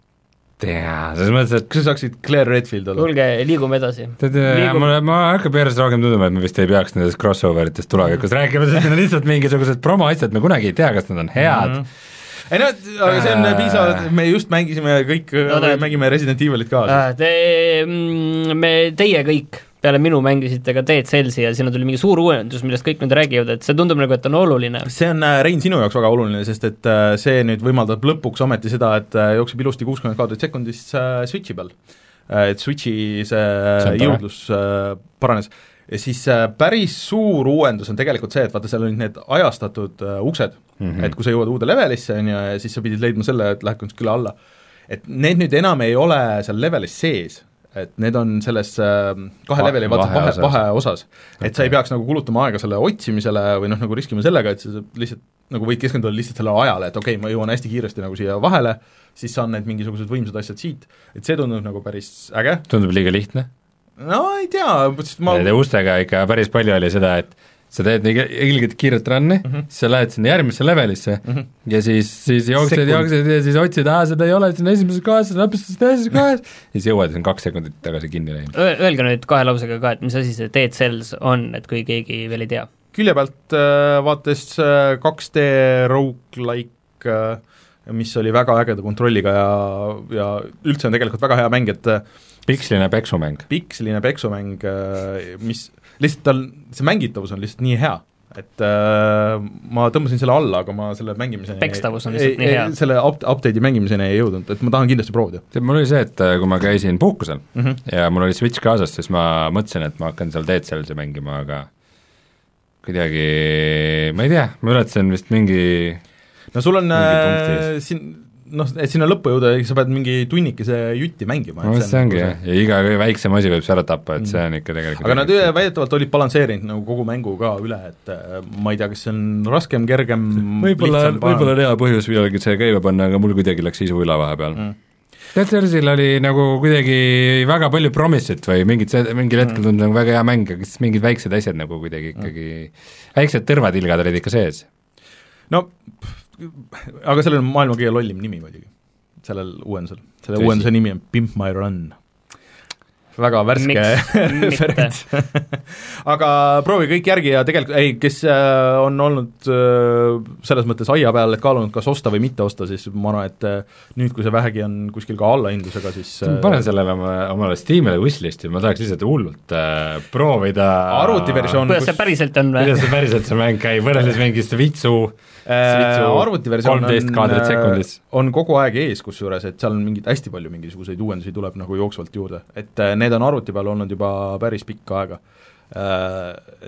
tea, selles mõttes, et kas sa saaksid Claire Redfield olla? kuulge, liigume edasi. tead, mulle, ma hakkab järjest rohkem tunduma, et me vist ei peaks nendest crossover itest tulevikus rääkima, sest need on lihtsalt mingisugused promoasjad, me kunagi ei tea, kas nad on head mm. -hmm. Ei no, aga see on Äh. piisavalt, me just mängisime kõik No mängime Resident Evilit ka. Te, me, teie kõik peale minu mängisite ka Dead Cellsi ja sinna tuli mingi suur uuendus, millest kõik nüüd räägivad, et see tundub nagu, et on oluline. see on, äh, Rein, sinu jaoks väga oluline, sest et äh, see nüüd võimaldab lõpuks ometi seda, et äh, jookseb ilusti kuuskümmend kaadrit sekundis Switchi peal. Et Switchi see, see jõudlus paranes ja siis päris suur uuendus on tegelikult see, et vaata, seal olid need ajastatud uksed mm, -hmm. et kui sa jõuad uude levelisse, on ju, ja siis sa pidid leidma selle, et lähed kuskile alla. et need nüüd enam ei ole seal levelis sees et need on selles äh, kahe leveli vaata vahe, vaheosas. et okay. sa ei peaks nagu kulutama aega selle otsimisele või noh, nagu riskima sellega, et sa lihtsalt nagu võid keskenduda lihtsalt sellele ajale, et okei okay,, ma jõuan hästi kiiresti nagu siia vahele, siis saan need mingisugused võimsad asjad siit, et see tundub nagu päris äge. tundub liiga lihtne? No ei tea, ma Nende ustega ikka päris palju oli seda, et sa teed nii ilgelt kiiret run'i mm, -hmm. siis sa lähed sinna järgmisse levelisse mm -hmm. ja siis, siis jooksed, jooksed ja siis otsid, aa, seda ei ole, see on esimeses kohas, sa lõpetasid teises kohas, ja siis jõuad ja see on kaks sekundit tagasi kinni läinud. Öelge nüüd kahe lausega ka, et mis asi see Dead Cells on, et kui keegi veel ei tea? külje pealt äh, vaates äh, 2D rogu-like äh, mis oli väga ägeda kontrolliga ja, ja üldse on tegelikult väga hea mäng, et äh, piksline peksumäng. piksline peksumäng, äh, mis lihtsalt tal, see mängitavus on lihtsalt nii hea, et äh, ma tõmbasin selle alla, aga ma selle mängimiseni pekstavus on lihtsalt ei, nii hea. selle up-, update'i mängimiseni ei jõudnud, et ma tahan kindlasti proovida. mul oli see, et äh, kui ma käisin puhkusel mm -hmm. ja mul oli Switch kaasas, siis ma mõtlesin, et ma hakkan seal Dead Cellsi mängima, aga kuidagi, ma ei tea, ma ületasin vist mingi no sul on äh, siin noh, et sinna lõppu jõuda, sa pead mingi tunnikese jutti mängima. no see ongi jah, ja iga väiksem asi võib su ära tappa, et see on ikka tegelikult aga nad väidetavalt olid balansseerinud nagu kogu mängu ka üle, et äh, ma ei tea, kas see on raskem, kergem võib-olla, võib-olla on hea põhjus millalgi see käima panna, aga mul kuidagi läks isu üle vahepeal mm Dead Cellsil oli nagu kuidagi väga palju promise'it või mingid, mingil hetkel tundus nagu väga hea mäng, aga siis mingid väiksed asjad nagu kuidagi ikkagi mm., väiksed tõrvatilgad olid ikka sees. no aga sellel on maailma kõige lollim nimi muidugi, sellel uuendusel, selle Tõsi. uuenduse nimi on Pimp My Run väga värske referents aga proovi kõik järgi ja tegelikult ei, kes äh, on olnud äh, selles mõttes aia peal, et kaalunud, kas osta või mitte osta, siis ma arvan, et äh, nüüd, kui see vähegi on kuskil ka allahindlusega, siis panen sellele oma, omale Steamile wishlist'i, ma tahaks lihtsalt hullult äh, proovida arvutiversioon kuidas see päriselt on või? kuidas see päriselt, see mäng käib, võrreldes mingist vitsu arvutiversioon on, on kogu aeg ees, kusjuures, et seal on mingid, hästi palju mingisuguseid uuendusi tuleb nagu jooksvalt juurde, et äh, need on arvuti peal olnud juba päris pikka aega.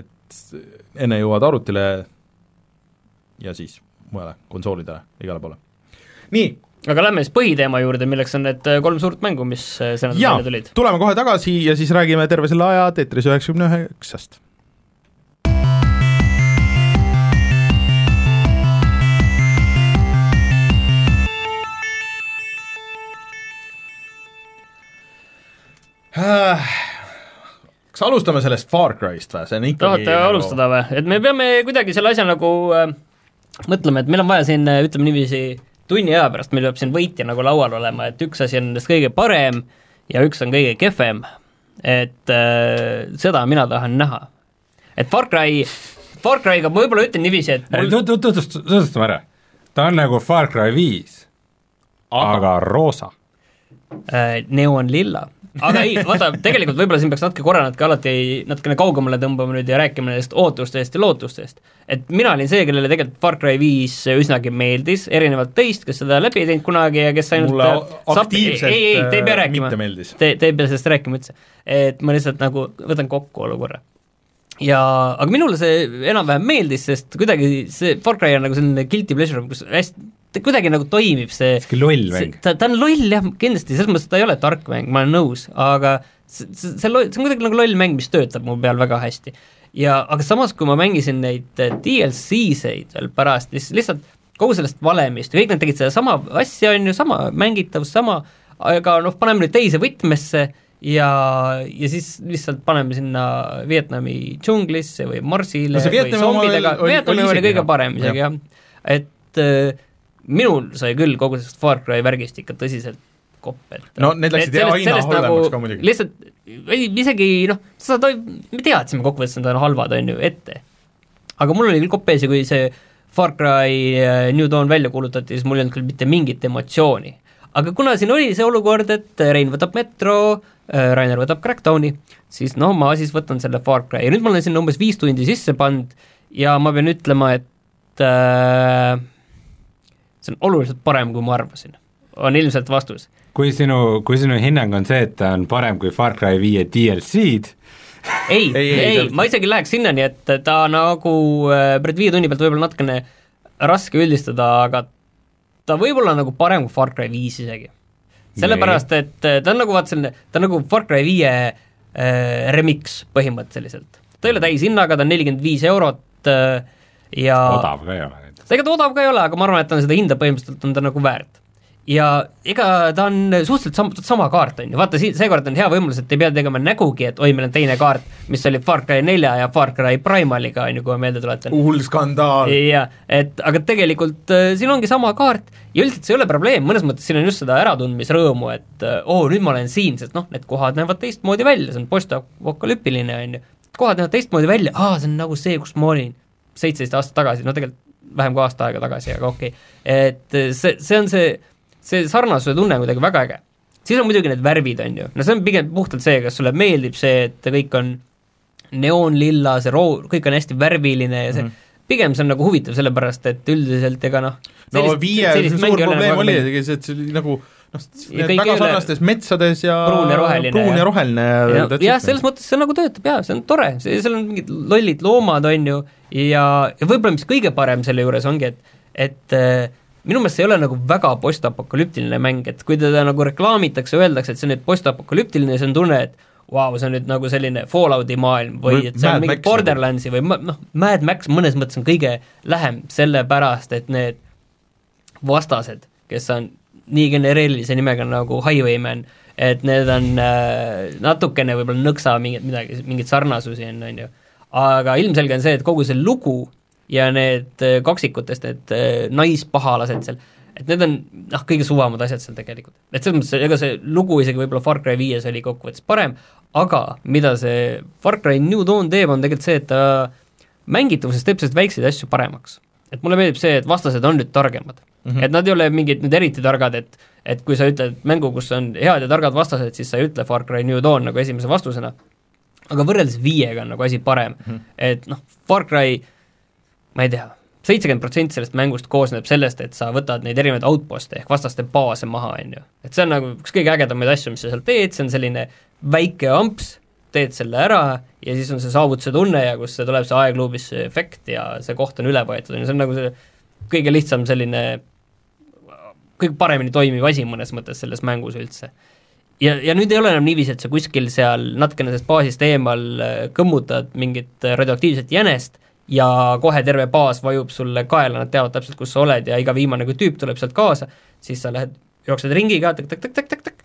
Et enne jõuad arvutile ja siis mujale, konsoolidele, igale poole. nii, aga lähme siis põhiteema juurde, milleks on need kolm suurt mängu, mis see nädal välja tulid. tuleme kohe tagasi ja siis räägime terve selle aja Tetris üheksakümne üheksast kas alustame sellest Far Cry'st või, see on ikkagi tahate nagu... alustada või, et me peame kuidagi selle asja nagu äh, mõtlema, et meil on vaja siin, äh, ütleme niiviisi, tunni aja pärast meil peab siin võitja nagu laual olema, et üks asi on nendest kõige parem ja üks on kõige kehvem. et äh, seda mina tahan näha. et Far Cry, Far Cry'ga ma võib-olla ütlen niiviisi, et mul... tutvust-, tutvustame ära. ta on nagu Far Cry viis, aga roosa äh,. Neon lilla aga ei, vaata, tegelikult võib-olla siin peaks natuke korra natuke alati natukene kaugemale tõmbama nüüd ja rääkima nendest ootustest ja lootustest. et mina olin see, kellele tegelikult Far Cry viis üsnagi meeldis, erinevalt teist, kes seda läbi ei teinud kunagi ja kes ainult mulle aktiivselt ei, ei, te ei pea äh, rääkima, te, te ei pea sellest rääkima üldse. et ma lihtsalt nagu võtan kokku olukorra ja, aga minule see enam-vähem meeldis, sest kuidagi see Far Cry on nagu selline guilty pleasure, kus hästi ta kuidagi nagu toimib see sihuke loll mäng. ta, ta on loll jah, kindlasti, selles mõttes ta ei ole tark mäng, ma olen nõus, aga see, see, see on kuidagi nagu loll mäng, mis töötab mu peal väga hästi. ja aga samas, kui ma mängisin neid äh, DLC-seid veel pärast, siis lihtsalt kogu sellest valemist, kõik nad tegid sedasama asja, on ju, sama mängitavus, sama, aga noh, paneme nüüd teise võtmesse ja, ja siis lihtsalt paneme sinna Vietnami džunglisse või marsile no või zombidega, Vietnami oli kõige parem isegi jah, et äh, minul sai küll kogu sellest Far Cry värgist ikka tõsiselt kopp, et no need läksid jah aina halvemaks nagu, ka muidugi. lihtsalt, ei isegi noh, sa toi-, me teadsime kokkuvõttes, et nad on halvad, on ju, ette. aga mul oli küll kopp ees ja kui see Far Cry äh, New Dawn välja kuulutati, siis mul ei olnud küll mitte mingit emotsiooni. aga kuna siin oli see olukord, et Rein võtab Metro, Rainer võtab Crackdowni, siis noh, ma siis võtan selle Far Cry ja nüüd ma olen sinna umbes viis tundi sisse pannud ja ma pean ütlema, et äh, see on oluliselt parem, kui ma arvasin, on ilmselt vastus. kui sinu, kui sinu hinnang on see, et ta on parem kui Far Cry viie DLC-d, ei, ei, ei, ei, ma isegi läheks sinnani, et ta nagu äh, pärast viie tunni pealt võib-olla natukene raske üldistada, aga ta võib olla nagu parem kui Far Cry viis isegi. sellepärast, et äh, ta on nagu vaata selline, ta on nagu Far Cry viie äh, remix põhimõtteliselt. ta ei ole täishinnaga, ta on nelikümmend viis eurot äh, ja odav ka ei ole ega ta odav ka ei ole, aga ma arvan, et ta on seda hinda põhimõtteliselt on ta nagu väärt. ja ega ta on suhteliselt sam-, sama kaart, on ju, vaata siin, seekord on hea võimalus, et ei pea tegema nägugi, et oi, meil on teine kaart, mis oli Far Cry nelja ja Far Cry Primaliga, on ju, kui ma meelde tuletan. hull skandaal. jah, et aga tegelikult äh, siin ongi sama kaart ja üldiselt see ei ole probleem, mõnes mõttes siin on just seda äratundmisrõõmu, et äh, oo oh,, nüüd ma olen siin, sest noh, need kohad näevad teistmoodi välja, see on postapokalüptiline, on ju, kohad näevad teistmoodi välja, aa, see on nagu see, kus ma olin seitseteist aastat tagasi, no tegelikult vähem kui aasta aega tagasi, aga okei. Okay.. et see, see on see, see sarnasuse tunne on kuidagi väga äge. siis on muidugi need värvid, on ju, no see on pigem puhtalt see, kas sulle meeldib see, et kõik on neoonlilla, see roo-, kõik on hästi värviline ja see mm, -hmm pigem see on nagu huvitav, sellepärast et üldiselt ega noh no viie suur probleem oli ikkagi see, et see oli nagu noh, väga sarnastes metsades ja pruun ja roheline. pruun ja roheline. jah, selles mõttes see nagu töötab jaa, see on tore, see, seal on mingid lollid loomad, on ju, ja, ja võib-olla mis kõige parem selle juures ongi, et, et äh, minu meelest see ei ole nagu väga postapokalüptiline mäng, et kui teda nagu reklaamitakse, öeldakse, et see on nüüd postapokalüptiline, siis on tunne, et vau wow,, see on nüüd nagu selline Fallouti maailm või et see on mingi Borderlandsi või noh, Mad Max mõnes mõttes on kõige lähem, sellepärast et need vastased, kes on nii genereerilise nimega nagu Highwayman, et need on äh, natukene võib-olla nõksa mingit midagi, mingeid sarnasusi on, on ju. aga ilmselge on see, et kogu see lugu ja need äh, kaksikutest need äh, naispahalased seal, et need on noh, kõige suvamad asjad seal tegelikult. et selles mõttes, ega see lugu isegi võib-olla Far Cry viies oli kokkuvõttes parem, aga mida see Far Cry New Dawn teeb, on tegelikult see, et ta mängitavuses teeb selliseid väikseid asju paremaks. et mulle meeldib see, et vastased on nüüd targemad mm. -hmm. et nad ei ole mingid nüüd eriti targad, et et kui sa ütled mängu, kus on head ja targad vastased, siis sa ei ütle Far Cry New Dawn nagu esimese vastusena, aga võrreldes viiega on nagu asi parem mm, -hmm. et noh, Far Cry ma ei tea, seitsekümmend protsenti sellest mängust koosneb sellest, et sa võtad neid erinevaid outpost'e ehk vastaste baase maha, on ju. et see on nagu üks kõige ägedamaid asju, mis sa seal teed, see on selline väike amps, teed selle ära ja siis on see saavutuse tunne ja kus see tuleb see aegluubis efekt ja see koht on üle võetud, on ju, see on nagu see kõige lihtsam selline kõige paremini toimiv asi mõnes mõttes selles mängus üldse. ja, ja nüüd ei ole enam niiviisi, et sa kuskil seal natukene sellest baasist eemal äh, kõmmutad mingit äh, radioaktiivset jänest ja kohe terve baas vajub sulle kaela, nad teavad täpselt, kus sa oled ja iga viimane kui tüüp tuleb sealt kaasa, siis sa lähed, jooksed ringiga tak-tak-tak-tak-tak-tak,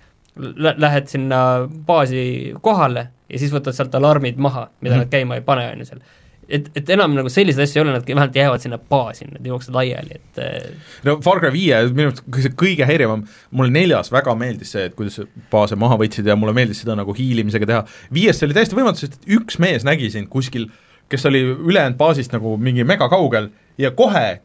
lähed sinna baasi kohale ja siis võtad sealt alarmid maha, mida mm -hmm. nad käima ei pane, on ju seal et, et enam nagu selliseid asju ei ole, nad vähemalt jäävad sinna baasi, nad jooksevad laiali, et äh, no Far Cry viie minu arust see kõige häirivam, mulle neljas väga meeldis see, et kuidas baase maha võtsid ja mulle meeldis seda nagu hiilimisega teha, viies see oli täiesti võimatu, sest üks mees nägi sind kuskil, kes oli ülejäänud baasist nagu mingi mega kaugel ja kohe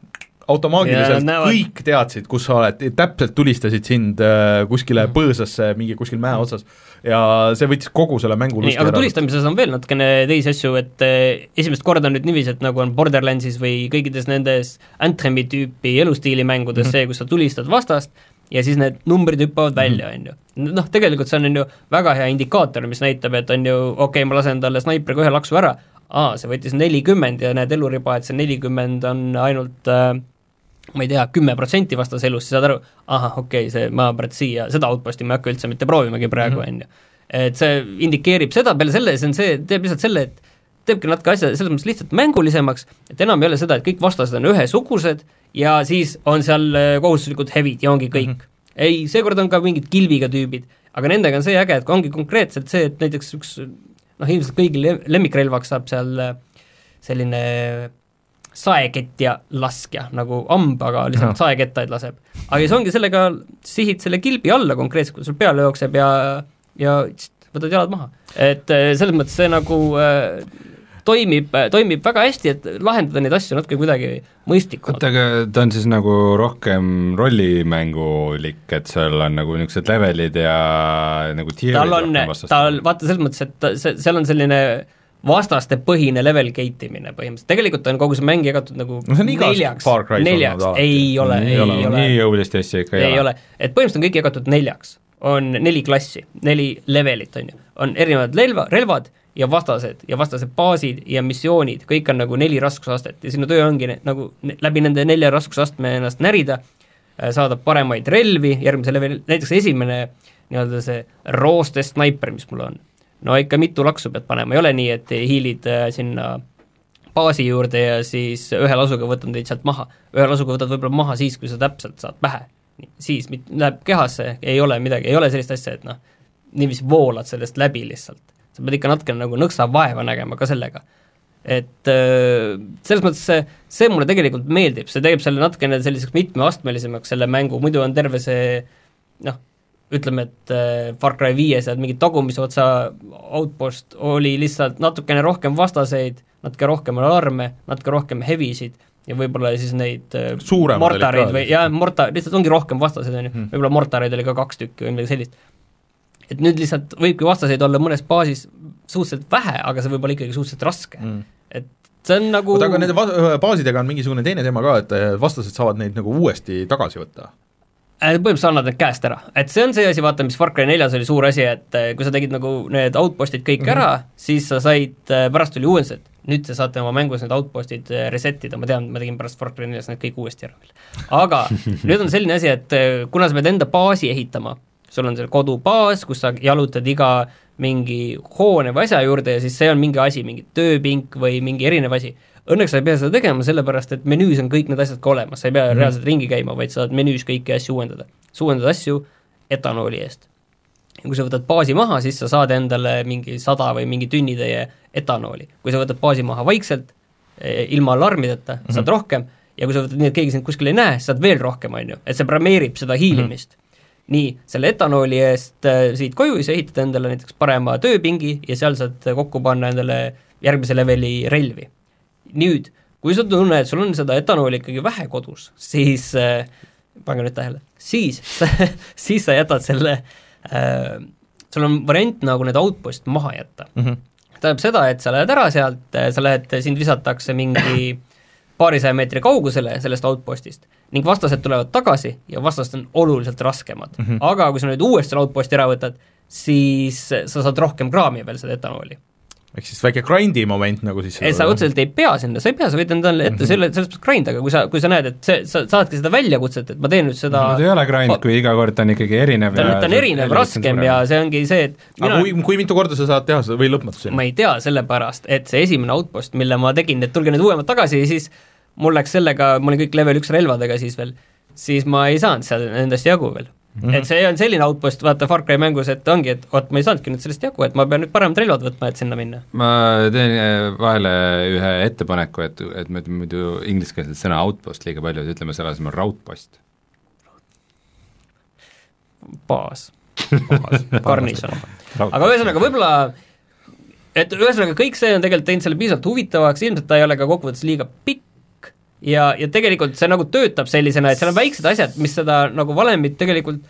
automaatiliselt ja, kõik teadsid, kus sa oled, täpselt tulistasid sind äh, kuskile mm. põõsasse mingi kuskil mäe otsas ja see võttis kogu selle mängu nii, aga tulistamises on veel natukene teisi asju, et eh, esimest korda on nüüd niiviisi, et nagu on Borderlandsis või kõikides nendes Anthemi tüüpi elustiili mängudes mm -hmm. see, kus sa tulistad vastast ja siis need numbrid hüppavad välja, mhm. on ju. noh, tegelikult see on, on ju väga hea indikaator, mis näitab, et on ju okei okay,, ma lasen talle snaipriga ühe laksu ära, aa, see võttis nelikümmend ja näed eluriba, et see nelikümmend on ainult äh, ma ei tea, kümme protsenti vastase elust, siis saad aru, ahah, okei okay,, see, ma pärast siia, seda outpost'i ma ei hakka üldse mitte proovimagi praegu, mhm. on ju. et see indikeerib seda, peale selle, see on see, teeb lihtsalt selle, et teebki natuke asja selles mõttes lihtsalt mängulisemaks, et enam ei ole seda, et kõik vastased on ühesugused ja siis on seal äh, kohustuslikud hevid ja ongi kõik mm. -hmm. ei, seekord on ka mingid kilbiga tüübid, aga nendega on see äge, et ongi konkreetselt see, et näiteks üks noh, ilmselt kõigil lemmikrelvaks saab seal äh, selline saeketja laskja, nagu amb, aga lihtsalt no. saekettaid laseb. aga siis ongi sellega, sihid selle kilbi alla konkreetselt, kui sul peale jookseb ja, ja võtad jalad maha. et äh, selles mõttes see nagu äh, toimib, toimib väga hästi, et lahendada neid asju natuke kuidagi mõistlikumalt oota, aga ta on siis nagu rohkem rollimängulik, et seal on nagu niisugused levelid ja nagu tal on tal, vaata selles mõttes, et ta, see, seal on selline vastaste põhine level gate imine põhimõtteliselt, tegelikult on kogu see mäng jagatud nagu No see on neljaks. Neljaks. ei ole, ei ole, nii jõulist asja ikka ei ole, et põhimõtteliselt on kõik jagatud neljaks, on neli klassi, neli levelit on ju, on erinevad relva, relvad ja vastased ja vastased baasid ja missioonid, kõik on nagu neli raskusastet. Ja sinu töö ongi ne- nagu ne- läbi nende nelja raskusastme ennast närida, saada paremaid relvi. Järgmise leveli, näiteks esimene nii-öelda see rooste snaiper, mis mul on, no ikka mitu laksu pead panema, ei ole nii, et hiilid äh, sinna baasi juurde ja siis ühe lasuga võtan teid sealt maha. ühe lasuga võtad võib-olla maha siis, kui sa täpselt saad pähe. siis mit- läheb kehasse, ei ole midagi, ei ole sellist asja, et noh, niiviisi voolad sellest läbi lihtsalt. sa pead ikka natukene nagu nõksa vaeva nägema ka sellega. et äh, selles mõttes see, see mulle tegelikult meeldib, see teeb selle natukene selliseks mitmeastmelisemaks, selle mängu, muidu on terve see noh, ütleme, et äh, Far Cry viies ja mingi tagumise otsa outpost oli lihtsalt natukene rohkem vastaseid, natuke rohkem alarme, natuke rohkem heavy'sid ja võib-olla siis neid äh, Suuremad mortareid või jah, morta-, lihtsalt ongi rohkem vastaseid, on ju Hmm., võib-olla mortareid oli ka kaks tükki või midagi sellist. et nüüd lihtsalt võibki vastaseid olla mõnes baasis suhteliselt vähe, aga see võib olla ikkagi suhteliselt raske mm.. et see on nagu oota, aga nende va- baasidega on mingisugune teine teema ka, et äh, vastased saavad neid nagu uuesti tagasi võtta. Äh, põhimõtteliselt annad need käest ära, et see on see asi, vaata, mis Far Cry neljas oli suur asi, et äh, kui sa tegid nagu need outpost'id kõik mm -hmm. ära, siis sa said, pärast tuli uuendus, et nüüd te saate oma mängus need outpost'id äh, reset ida, ma tean, ma tegin pärast Far Cry neljas need kõik uuesti ära veel. aga nüüd on selline asi, et äh, kuna sa pead enda baasi ehitama, sul on seal kodubaas, kus sa jalutad iga mingi hoone või asja juurde ja siis see on mingi asi, mingi tööpink või mingi erinev asi. Õnneks sa ei pea seda tegema, sellepärast et menüüs on kõik need asjad ka olemas, sa ei pea mm -hmm. reaalselt ringi käima, vaid saad menüüs kõiki asju uuendada. sa uuendad asju etanooli eest. ja kui sa võtad baasi maha, siis sa saad endale mingi sada või mingi tünnitäie etanooli. kui sa võtad baasi maha vaikselt, ilma alarmideta mm, -hmm. saad rohkem ja kui sa võtad nii, et keegi sind kuskil ei näe, saad veel rohkem, on ju, et see premeerib seda hiilimist mm. -hmm nii, selle etanooli eest äh, siit koju, siis ehitad endale näiteks parema tööpingi ja seal saad kokku panna endale järgmise leveli relvi. nüüd, kui sa tunned, et sul on seda etanooli ikkagi vähe kodus, siis äh, pange nüüd tähele, siis siis sa jätad selle äh,, sul on variant nagu need outpost maha jätta Mm -hmm. tähendab seda, et sa lähed ära sealt, sa lähed, sind visatakse mingi paarisaja meetri kaugusele sellest outpostist ning vastased tulevad tagasi ja vastased on oluliselt raskemad mm. -hmm. aga kui sa nüüd uuesti selle outposti ära võtad, siis sa saad rohkem kraami veel seda etanooli. Ehk siis väike grind'i moment nagu siis et sa otseselt ei pea sinna, sa ei pea, sa võid endale ette Mhm. selle, selles mõttes grind, aga kui sa, kui sa näed, et see, sa saadki seda väljakutset, et ma teen nüüd seda no ta ei ole grind, kui iga kord on ikkagi erinev ta on, ta on erinev, raskem ja see ongi see, et aga kui, kui mitu korda sa saad teha seda või lõpmatuseni? ma ei tea, sellepärast et see esimene outpost, mille ma tegin, et tulge need uuemad tagasi ja siis mul läks sellega, ma olin kõik level üks relvadega siis veel, siis ma ei saanud seal nendest jagu veel mm. -hmm. et see on selline outpost, vaata Far Cry mängus, et ongi, et vot ma ei saanudki nüüd sellest jagu, et ma pean nüüd paremad relvad võtma, et sinna minna. ma teen äh, vahele ühe ettepaneku, et, et me muidu ingliskeelset sõna outpost liiga palju, et ütleme selle asemel raudpost. baas, garnison. aga ühesõnaga, võib-olla et ühesõnaga kõik see on tegelikult teinud selle piisavalt huvitavaks, ilmselt ta ei ole ka kokkuvõttes liiga pikk ja, ja tegelikult see nagu töötab sellisena, et seal on väiksed asjad, mis seda nagu valemit tegelikult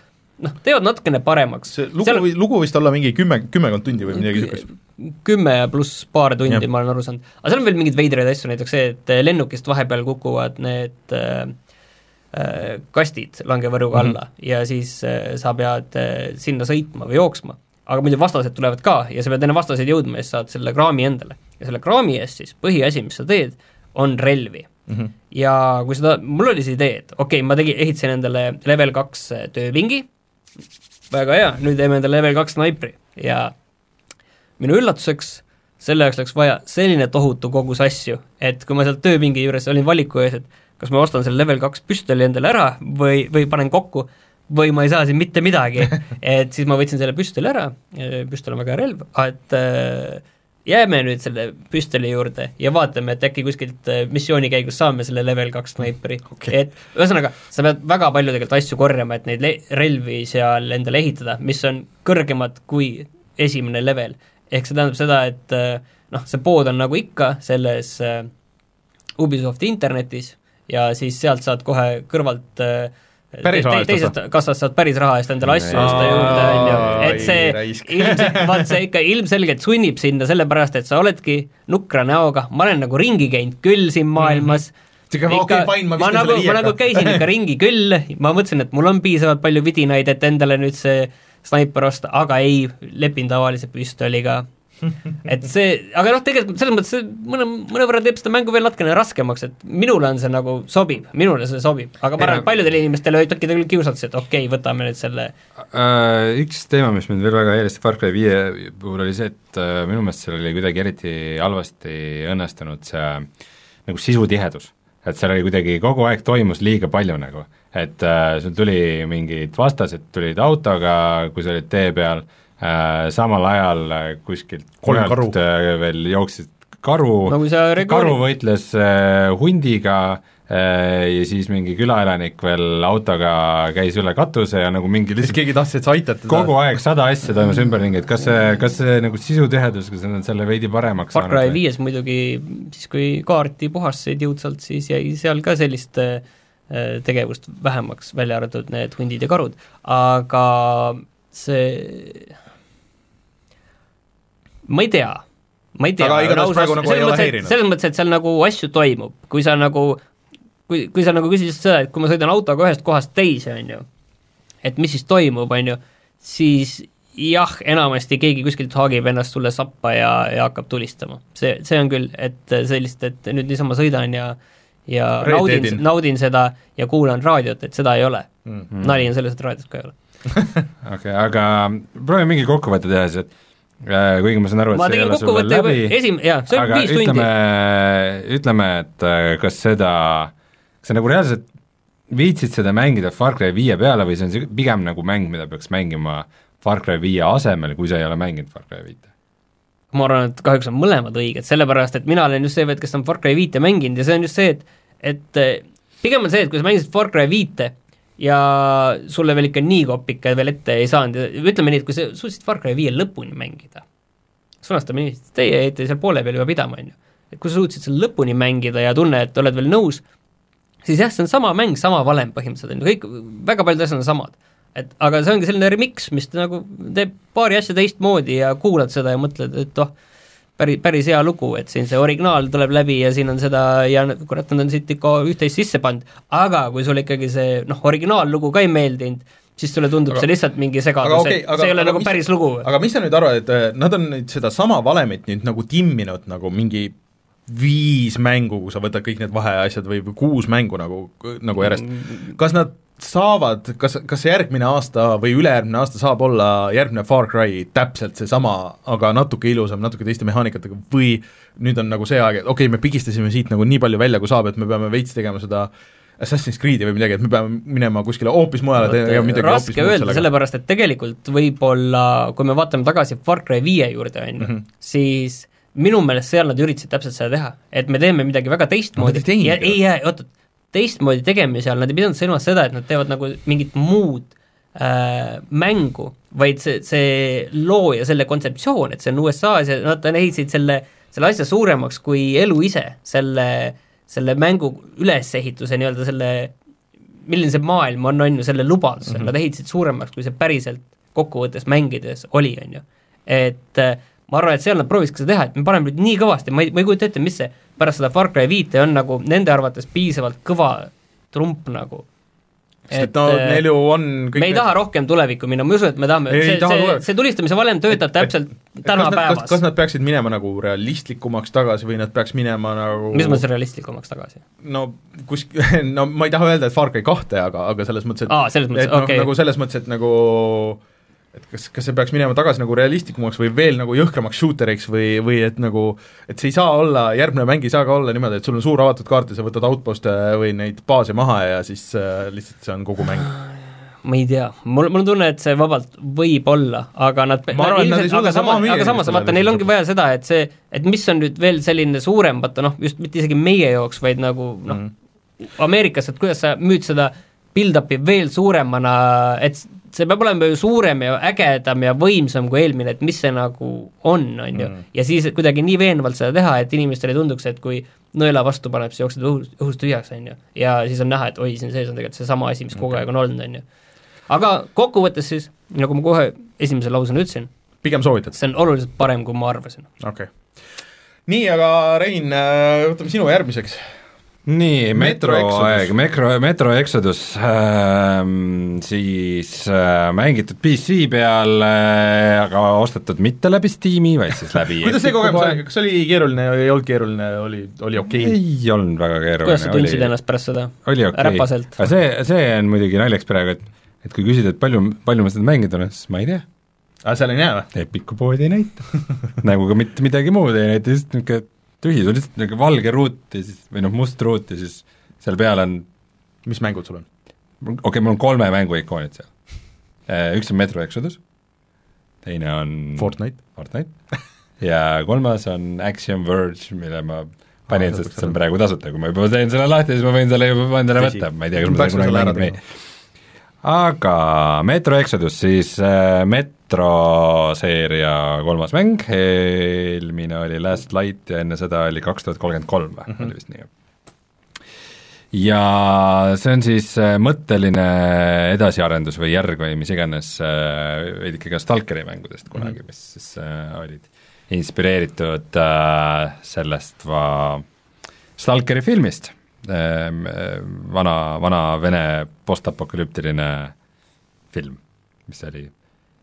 noh, teevad natukene paremaks. see lugu, lugu võis olla mingi kümme, kümmekond tundi või midagi niisugust. kümme pluss paar tundi ma olen aru saanud, aga seal on veel mingeid veidraid asju, näiteks see, et lennukist vahepeal kukuvad need äh, kastid langevõruga Mhm. alla ja siis äh, sa pead äh, sinna sõitma või jooksma. aga muidu vastased tulevad ka ja sa pead enne vastaseid jõudma ja siis saad selle kraami endale. ja selle kraami eest siis põhiasi, mis sa teed, on relvi. Mhm. ja kui seda, mul oli see idee, et okei okay,, ma tegin, ehitasin endale level kaks äh, tööpingi, väga hea, nüüd teeme endale level kaks snaipri ja minu üllatuseks selle jaoks läks vaja selline tohutu kogus asju, et kui ma sealt tööpingi juures olin valiku ees, et kas ma ostan selle level kaks püstoli endale ära või, või panen kokku või ma ei saa siin mitte midagi, et siis ma võtsin selle püstoli ära, püstol on väga hea relv, et äh, jääme nüüd selle püstoli juurde ja vaatame, et äkki kuskilt äh, missiooni käigus saame selle level kaks snaipri Okei. et ühesõnaga, sa pead väga palju tegelikult asju korjama, et neid le- relvi seal endale ehitada, mis on kõrgemad kui esimene level. ehk see tähendab seda, et äh, noh, see pood on nagu ikka selles äh, Ubisofti internetis ja siis sealt saad kohe kõrvalt äh, Päris raha eest teisest kassast saad päris raha eest endale asju osta juurde, on ju, et see ilmselt, vaat see ikka ilmselgelt sunnib sinna, sellepärast et sa oledki nukra näoga, ma olen nagu ringi käinud küll siin maailmas. Mm, -hmm. okei, fine, ma ma nagu, ma nagu käisin ikka ringi küll, ma mõtlesin, et mul on piisavalt palju vidinaid, et endale nüüd see snaiper osta, aga ei, lepin tavalise püstoliga. et see, aga noh, tegelikult selles mõttes see mõne, mõnevõrra teeb seda mängu veel natukene raskemaks, et minule on see nagu sobib, minule see sobib, aga ma arvan, et paljudele inimestele olid äkki küll kiusatus, et okei okay,, võtame nüüd selle. Äh, üks teema, mis mind veel väga häiris Far Cry viie puhul oli see, et äh, minu meelest seal oli kuidagi eriti halvasti õnnestunud see nagu sisutihedus. et seal oli kuidagi kogu aeg toimus liiga palju nagu, et äh, sul tuli mingid vastased tulid autoga, kui sa olid tee peal äh,, samal ajal äh, kuskilt mujalt, äh, veel jooksid karu. No karu võitles äh, hundiga äh, ja siis mingi külaelanik veel autoga käis üle katuse ja nagu mingi lihtsalt keegi tahtis, et sa aitad teda. kogu aeg sada asja toimus ümberringi, et kas see, kas see nagu sisutihedus, kas nad on selle veidi paremaks Far Cry viies muidugi, siis kui kaarti puhastasid jõudsalt, siis jäi seal ka sellist äh, tegevust vähemaks, välja arvatud need hundid ja karud, aga see, ma ei tea, ma ei tea. Aga igatahes praegu nagu ei ole häirinud. selles mõttes, et seal nagu asju toimub, kui sa nagu, kui, kui sa nagu küsisid seda, et kui ma sõidan autoga ühest kohast teise, on ju, et mis siis toimub, on ju, siis jah, enamasti keegi kuskilt haagib ennast sulle sappa ja, ja hakkab tulistama. see, see on küll, et sellist, et nüüd niisama sõidan ja ja Red naudin, naudin seda ja kuulan raadiot, et seda ei ole Mm. mm.. nali on selles, et raadiot ka ei ole. okei okay,, aga proovime mingi kokkuvõtte teha siis, et kuigi ma saan aru, et ma see ei ole sul veel läbi, esim-, jaa, see on aga viis tundi. ütleme, ütleme, et äh, kas seda, kas sa nagu reaalselt viitsid seda mängida Far Cry viie peale või see on siuke- pigem nagu mäng, mida peaks mängima Far Cry viie asemel, kui sa ei ole mänginud Far Cry viite? ma arvan, et kahjuks on mõlemad õiged, sellepärast et mina olen just see, kes on Far Cry viite mänginud ja see on just see, et et eh, pigem on see, et kui sa mängisid Far Cry viite ja sulle veel ikka nii kopike veel ette ei saanud ja ütleme nii, et kui sa suutsid Far Cry viie lõpuni mängida, sõnastame nii, teie jäite seal poole peal juba pidama, on ju. et kui sa suutsid selle lõpuni mängida ja tunne, et oled veel nõus, siis jah, see on sama mäng, sama valem põhimõtteliselt, on ju, kõik, väga paljud asjad on samad. et aga see ongi selline remix, mis nagu teeb paari asja teistmoodi ja kuulad seda ja mõtled, et oh, päris, päris hea lugu, et siin see originaal tuleb läbi ja siin on seda ja kurat, nad on siit ikka üht-teist sisse pannud, aga kui sulle ikkagi see noh, originaallugu ka ei meeldinud, siis sulle tundub Aga- see lihtsalt mingi segadus okei, et see ei ole aga nagu mis, päris lugu. aga mis sa nüüd arvad, et äh, nad on nüüd sedasama valemit nüüd nagu timminud nagu mingi viis mängu, kui sa võtad kõik need vaheasjad või või kuus mängu nagu, nagu järjest, kas nad saavad, kas, kas järgmine aasta või ülejärgmine aasta saab olla järgmine Far Cry täpselt seesama, aga natuke ilusam, natuke teiste mehaanikatega või nüüd on nagu see aeg, et okei okay,, me pigistasime siit nagu nii palju välja, kui saab, et me peame veits tegema seda Assassin's Creed'i või midagi, et me peame minema kuskile hoopis mujale tegema midagi raske öelda, sellepärast et tegelikult võib-olla, kui me vaatame tagasi Far Cry viie juurde, on ju, Mhm. siis minu meelest seal nad üritasid täpselt seda teha, et me teeme midagi väga teistmoodi. teinud ja ei, ei, oot-oot, teistmoodi tegemise all, nad ei pidanud silmas seda, et nad teevad nagu mingit muud äh, mängu, vaid see, see loo ja selle kontseptsioon, et see on USA-s ja nad ehitasid selle, selle asja suuremaks kui elu ise, selle, selle mängu ülesehituse nii-öelda selle milline see maailm on, on ju, selle lubaduse mm, -hmm. nad ehitasid suuremaks, kui see päriselt kokkuvõttes mängides oli, on ju. et äh, ma arvan, et seal nad proovisid ka seda teha, et me paneme nüüd nii kõvasti, ma ei, ma ei kujuta ette, mis see pärast seda Far Cry viite on nagu nende arvates piisavalt kõva trump nagu. sest et no neil ju on kõik me ei taha rohkem tulevikku minna, ma ei usu, et me tahame, see, see, see tulistamise valem töötab Et- täpselt nad, kas, tänapäevas. kas nad peaksid minema nagu realistlikumaks tagasi või nad peaks minema nagu mis mõttes realistlikumaks tagasi? no kusk-, no ma ei taha öelda, et Far Cry kahte, aga, aga selles mõttes, et Aa, selles mõttes, noh, okei. nagu selles mõttes, et nagu et kas, kas see peaks minema tagasi nagu realistlikumaks või veel nagu jõhkramaks shooteriks või, või et nagu et see ei saa olla, järgmine mäng ei saa ka olla niimoodi, et sul on suur avatud kaart ja sa võtad outpost'e või neid baase maha ja siis äh, lihtsalt see on kogu mäng. ma ei tea, mul, mul on tunne, et see vabalt võib olla, aga nad Ma arvan, et nad aga sama samas, aga samas vaata, neil ongi vaja seda, et see, et mis on nüüd veel selline suurem, vaata noh, just mitte isegi meie jaoks, vaid nagu noh mm., Ameerikas, et kuidas sa müüd seda build-up'i veel suuremana, et see peab olema ju suurem ja ägedam ja võimsam kui eelmine, et mis see nagu on, on ju, ja siis kuidagi nii veenvalt seda teha, et inimestele ei tunduks, et kui nõela vastu paneb, siis jookseb õhus, õhust tühjaks, on ju. ja siis on näha, et oi, siin sees on tegelikult seesama asi, mis kogu aeg on olnud, on ju. aga kokkuvõttes siis, nagu ma kohe esimese lausena ütlesin, pigem soovitad? see on oluliselt parem, kui ma arvasin. okei okay.. nii, aga Rein, võtame sinu järgmiseks nii, metroaeg, Metro, Metro Exodus ähm,, siis äh, mängitud PC peal äh,, aga ostetud mitte läbi Steam'i, vaid siis läbi kuidas see kogemus oli, kas oli keeruline, ei olnud keeruline, oli, oli okei okay.? ei olnud väga keeruline. kuidas sa tundsid ennast pärast seda? oli okei okay., aga see, see on muidugi naljaks praegu, et et kui küsida, et palju, palju ma seda mänginud olen, siis ma ei tea. aa, seal ei näe või? Epiku pood ei näita nagu ka mitte midagi muud ei näita, lihtsalt niisugune tühi, sul lihtsalt niisugune valge ruut ja siis, või noh, must ruut ja siis seal peal on mis mängud sul on? okei okay,, mul on kolme mängu ikoonid seal. Äh, üks on Metro Exodus, teine on Fortnite, Fortnite. Ja kolmas on Axiom Verge, mille ma panin, sest see on praegu tasuta, kui ma juba teen selle lahti, siis ma võin selle juba endale võtta, ma ei tea, kas ma seda kunagi mänginud või aga Metro Exodus siis äh, Metro seeria kolmas mäng, eelmine oli Last Light ja enne seda oli kaks tuhat kolmkümmend kolm või, mhm. oli vist nii? ja see on siis äh, mõtteline edasiarendus või järg või mis iganes äh, veidike ka Stalkeri mängudest kunagi, mhm. mis siis äh, olid inspireeritud äh, sellest va Stalkeri filmist vana, vana Vene postapokalüptiline film, mis oli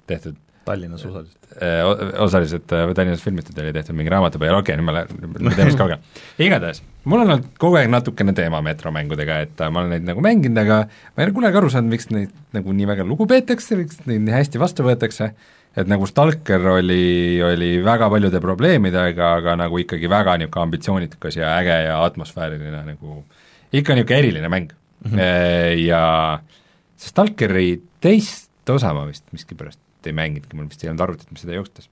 tehtud Tallinnas osaliselt? Eh, osaliselt eh, Tallinnas filmitud oli tehtud mingi raamatu põhjal, okei okay,, nüüd ma lähen teemast kaugele. igatahes, mul on olnud kogu aeg natukene teema metromängudega, et ma olen neid nagu mänginud, aga ma ei ole kunagi aru saanud, miks neid nagu nii väga lugu peetakse, miks neid nii hästi vastu võetakse, et nagu Stalker oli, oli väga paljude probleemidega, aga nagu ikkagi väga niisugune ambitsioonikas ja äge ja atmosfääriline nagu, ikka niisugune eriline mäng mm. -hmm. Ja Stalkeri teist osa ma vist miskipärast ei mänginudki, mul vist ei olnud arvutit, mis seda joostas.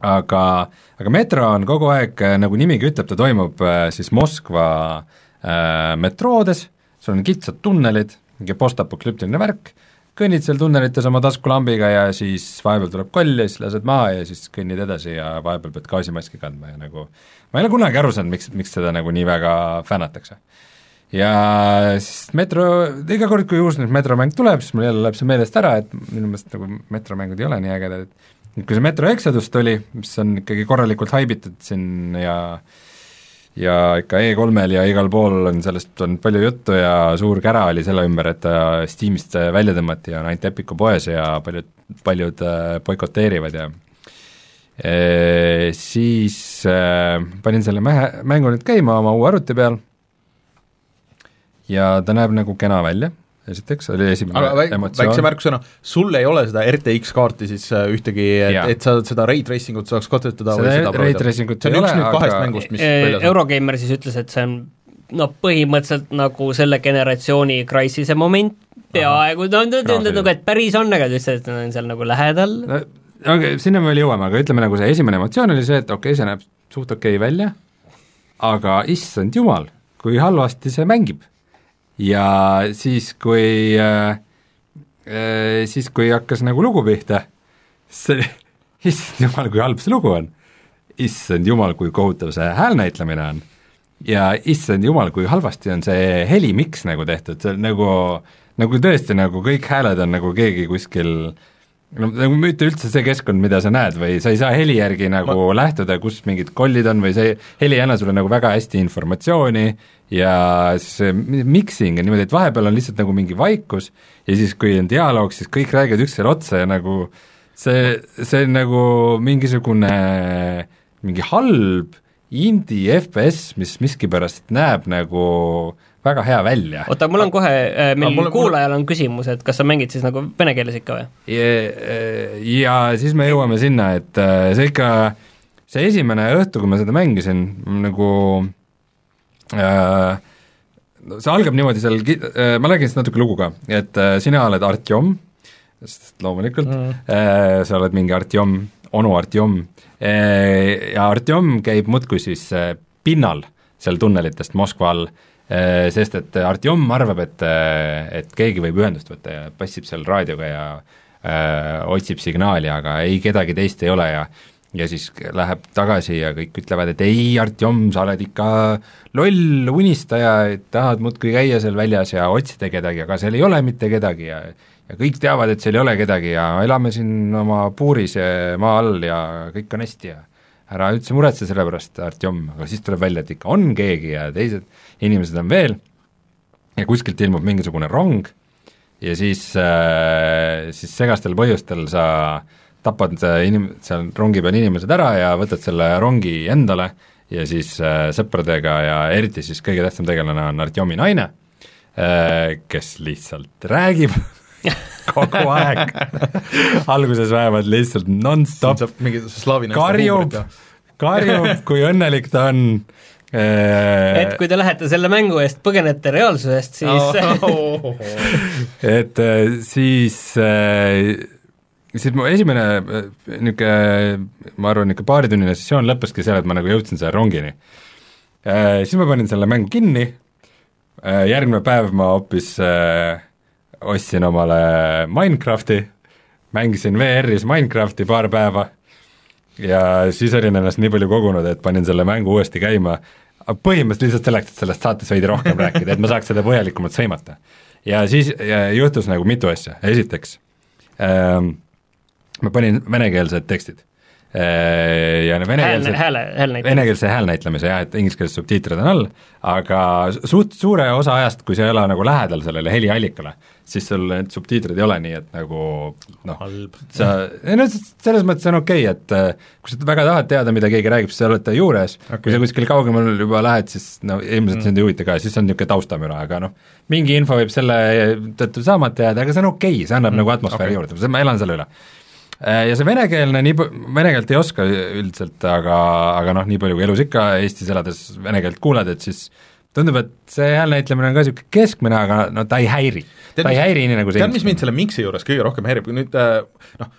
aga, aga Metro on kogu aeg, nagu nimigi ütleb, ta toimub äh, siis Moskva äh, metroodes, sul on kitsad tunnelid, mingi postapokalüptiline värk kõnnid seal tunnelites oma taskulambiga ja siis vahepeal tuleb koll ja siis lased maha ja siis kõnnid edasi ja vahepeal pead gaasimaski kandma ja nagu ma ei ole kunagi aru saanud, miks, miks seda nagu nii väga fännatakse. ja siis metro, iga kord, kui uus nüüd metromäng tuleb, siis mul jälle läheb see meelest ära, et minu meelest nagu metromängud ei ole nii ägedad, et kui see Metro Exodus tuli, mis on ikkagi korralikult haibitud siin ja äh, ja ikka E3-l ja igal pool on sellest olnud palju juttu ja suur kära oli selle ümber, et ta Steamist välja tõmmati ja on ainult Epiku poes ja paljud, paljud äh, boikoteerivad ja e, siis äh, panin selle mähe, mängu nüüd käima oma uue arvuti peal. Ja ta näeb nagu kena välja esiteks oli esimene aga väik, väikse märkusena, sul ei ole seda RTX kaarti siis äh, ühtegi, et, et sa seda ray tracing ut saaks kasutada või seda ray tracing ut ei ole, aga kahest mängust, mis e Eurogeimer siis ütles, et see on no põhimõtteliselt nagu selle generatsiooni Crysis'e moment, peaaegu, no nagu, et päris on, aga ta ütles, et on seal nagu lähedal. No,. okei okay,, sinna me veel jõuame, aga ütleme nagu see esimene emotsioon oli see, et okei okay,, see näeb suht okei okay välja, aga issand jumal, kui halvasti see mängib ja siis, kui äh, äh, siis, kui hakkas nagu lugu pihta, see, issand jumal, kui halb see lugu on. issand jumal, kui kohutav see häälnäitlemine on. ja issand jumal, kui halvasti on see helimiks nagu tehtud, see on nagu, nagu tõesti nagu kõik hääled on nagu keegi kuskil no nagu mitte üldse see keskkond, mida sa näed või sa ei saa heli järgi nagu ma... lähtuda, kus mingid kollid on või see heli ei anna sulle nagu väga hästi informatsiooni ja siis see mixing on niimoodi, et vahepeal on lihtsalt nagu mingi vaikus ja siis, kui on dialoog, siis kõik räägivad üksteisele otsa ja nagu see, see on nagu mingisugune mingi halb indie FPS, mis miskipärast näeb nagu väga hea välja. oota, mul on kohe, äh, meil mul, kuulajal on küsimus, et kas sa mängid siis nagu vene keeles ikka või? ja siis me jõuame sinna, et äh, see ikka, see esimene õhtu, kui ma seda mängisin, nagu Äh, see algab niimoodi seal, äh, ma räägin siis natuke lugu ka, et äh, sina oled Artjom, sest loomulikult mm., sa oled mingi Artjom, onu Artjom, ja Artjom käib muudkui siis pinnal seal tunnelitest Moskva all, sest et Artjom arvab, et, et keegi võib ühendust võtta ja passib seal raadioga ja öö, otsib signaali, aga ei, kedagi teist ei ole ja ja siis läheb tagasi ja kõik ütlevad, et ei, Artjom, sa oled ikka loll unistaja, et tahad muudkui käia seal väljas ja otsida kedagi, aga seal ei ole mitte kedagi ja ja kõik teavad, et seal ei ole kedagi ja elame siin oma puuris maa all ja kõik on hästi ja ära üldse muretse selle pärast, Artjom, aga siis tuleb välja, et ikka on keegi ja teised inimesed on veel. Ja kuskilt ilmub mingisugune rong ja siis äh,, siis segastel põhjustel sa tapad inim-, seal rongi peal inimesed ära ja võtad selle rongi endale ja siis äh, sõpradega ja eriti siis kõige tähtsam tegelane on Artjomi naine äh,, kes lihtsalt räägib kogu aeg alguses vähemalt lihtsalt nonstop karjub karjub, kui õnnelik ta on äh, et kui te lähete selle mängu eest põgenete reaalsusest, siis Oh. et äh, siis äh, siis mu esimene äh, niisugune, ma arvan, niisugune paaritunnine sessioon lõppeski seal, et ma nagu jõudsin selle rongini. Äh,. Siis ma panin selle mängu kinni. Äh,, järgmine päev ma hoopis ostsin omale Minecrafti, mängisin VR-is Minecrafti paar päeva. Ja siis olin ennast nii palju kogunud, et panin selle mängu uuesti käima, põhimõtteliselt lihtsalt selleks, et sellest saates veidi rohkem rääkida, et ma saaks seda põhjalikumalt sõimata. ja siis ja juhtus nagu mitu asja, esiteks ähm, ma panin venekeelsed tekstid äh, ja need hääl, venekeelsed hääle, häälnäitaja. venekeelse häälnäitlemise jah, et ingliskeelsed subtiitrid on all, aga suht suure osa ajast, kui sa ei ole nagu lähedal sellele heliallikale, siis sul need subtiitrid ei ole nii, et nagu noh, sa, ei no selles mõttes on okei okay,, et äh, kui sa väga tahad teada, mida keegi räägib, siis sa oled ta juures okay., kui sa kuskil kaugemal juba lähed, siis no ilmselt sind ei huvita ka, siis on niisugune taustamüra, aga noh, mingi info võib selle tõttu saamata jääda, aga see on okei okay,, see annab mm, nagu atmosfääri okay. juurde, ma elan selle üle. Ja see venekeelne nii, vene keelt ei oska üldiselt, aga, aga noh, nii palju kui elus ikka Eestis elades vene keelt kuuled, et siis tundub, et see häälnäitlemine on ka niisugune keskmine, aga no ta ei häiri. ta ei häiri nii, nagu see tead, mis mind selle miksi juures kõige rohkem häirib, kui nüüd äh, noh,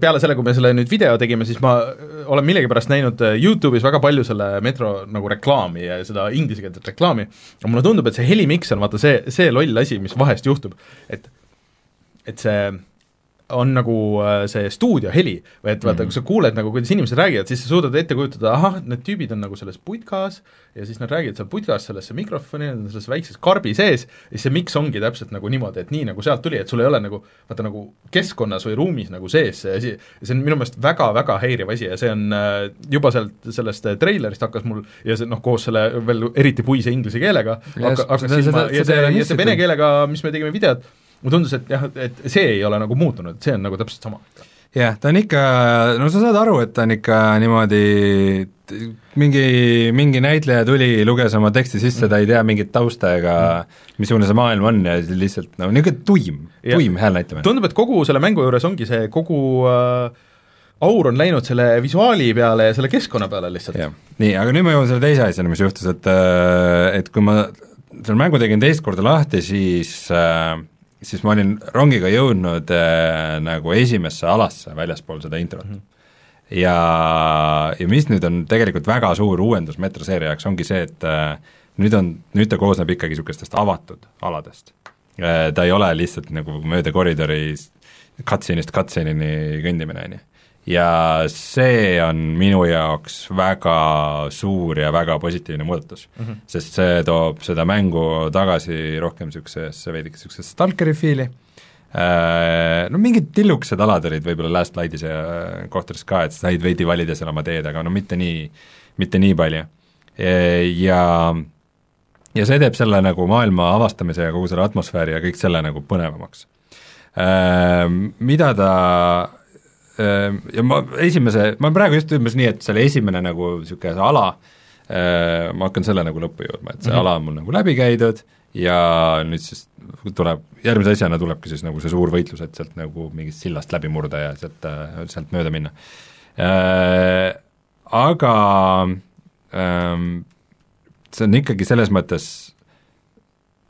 peale selle, kui me selle nüüd video tegime, siis ma äh, olen millegipärast näinud äh, YouTube'is väga palju selle metro nagu reklaami ja seda inglisekeelset reklaami. Ja mulle tundub, et see helimiks on vaata see, see loll asi, mis vahest juhtub, et et see on nagu äh, see stuudioheli või et vaata mm, -hmm. kui sa kuuled nagu, kuidas inimesed räägivad, siis sa suudad ette kujutada, ahah, need tüübid on nagu selles putkas ja siis nad räägivad seal putkas sellesse mikrofoni, nad on selles väikses karbi sees ja siis see miks ongi täpselt nagu niimoodi, et nii nagu sealt tuli, et sul ei ole nagu vaata nagu keskkonnas või ruumis nagu sees see asi, see on minu meelest väga-väga häiriv asi ja see on äh, juba sealt sellest äh, treilerist hakkas mul ja see noh, koos selle veel eriti puise inglise keelega hakkas silma ja see, ja see vene keelega, mis me tegime videot, mulle tundus, et jah, et see ei ole nagu muutunud, see on nagu täpselt sama. jah, ta on ikka, no sa saad aru, et ta on ikka niimoodi mingi, mingi näitleja tuli, luges oma teksti sisse, ta ei tea mingit tausta ega missugune see maailm on ja lihtsalt no niisugune tuim, tuim häälnäitlemine. tundub, et kogu selle mängu juures ongi see kogu äh, aur on läinud selle visuaali peale ja selle keskkonna peale lihtsalt. nii, aga nüüd ma jõuan selle teise asjani, mis juhtus, et äh, et kui ma selle mängu tegin teist korda lahti, siis äh, siis ma olin rongiga jõudnud äh, nagu esimesse alasse väljaspool seda introt mm. -hmm. ja, ja mis nüüd on tegelikult väga suur uuendus metroseeria jaoks, ongi see, et äh, nüüd on, nüüd ta koosneb ikkagi niisugustest avatud aladest äh,. Ta ei ole lihtsalt nagu mööda koridori cutscene'ist cutscene'ini kõndimine, on ju ja see on minu jaoks väga suur ja väga positiivne muudatus mm, -hmm. sest see toob seda mängu tagasi rohkem niisugusesse veidike niisugusesse stalkeri fiili äh, no mingid tillukesed alad olid võib-olla Last Light'is ja kohtades ka, et sa said veidi valida seal oma teed, aga no mitte nii, mitte nii palju. Ja ja see teeb selle nagu maailma avastamise ja kogu selle atmosfääri ja kõik selle nagu põnevamaks äh,. Mida ta äh, ja ma esimese, ma praegu just umbes nii, et selle esimene nagu niisugune ala äh,, ma hakkan selle nagu lõppu jõudma, et see mm -hmm. ala on mul nagu läbi käidud ja nüüd siis tuleb, järgmise asjana tulebki siis nagu see suur võitlus, et sealt nagu mingist sillast läbi murda ja sealt, sealt mööda minna äh,. Aga see on ikkagi selles mõttes,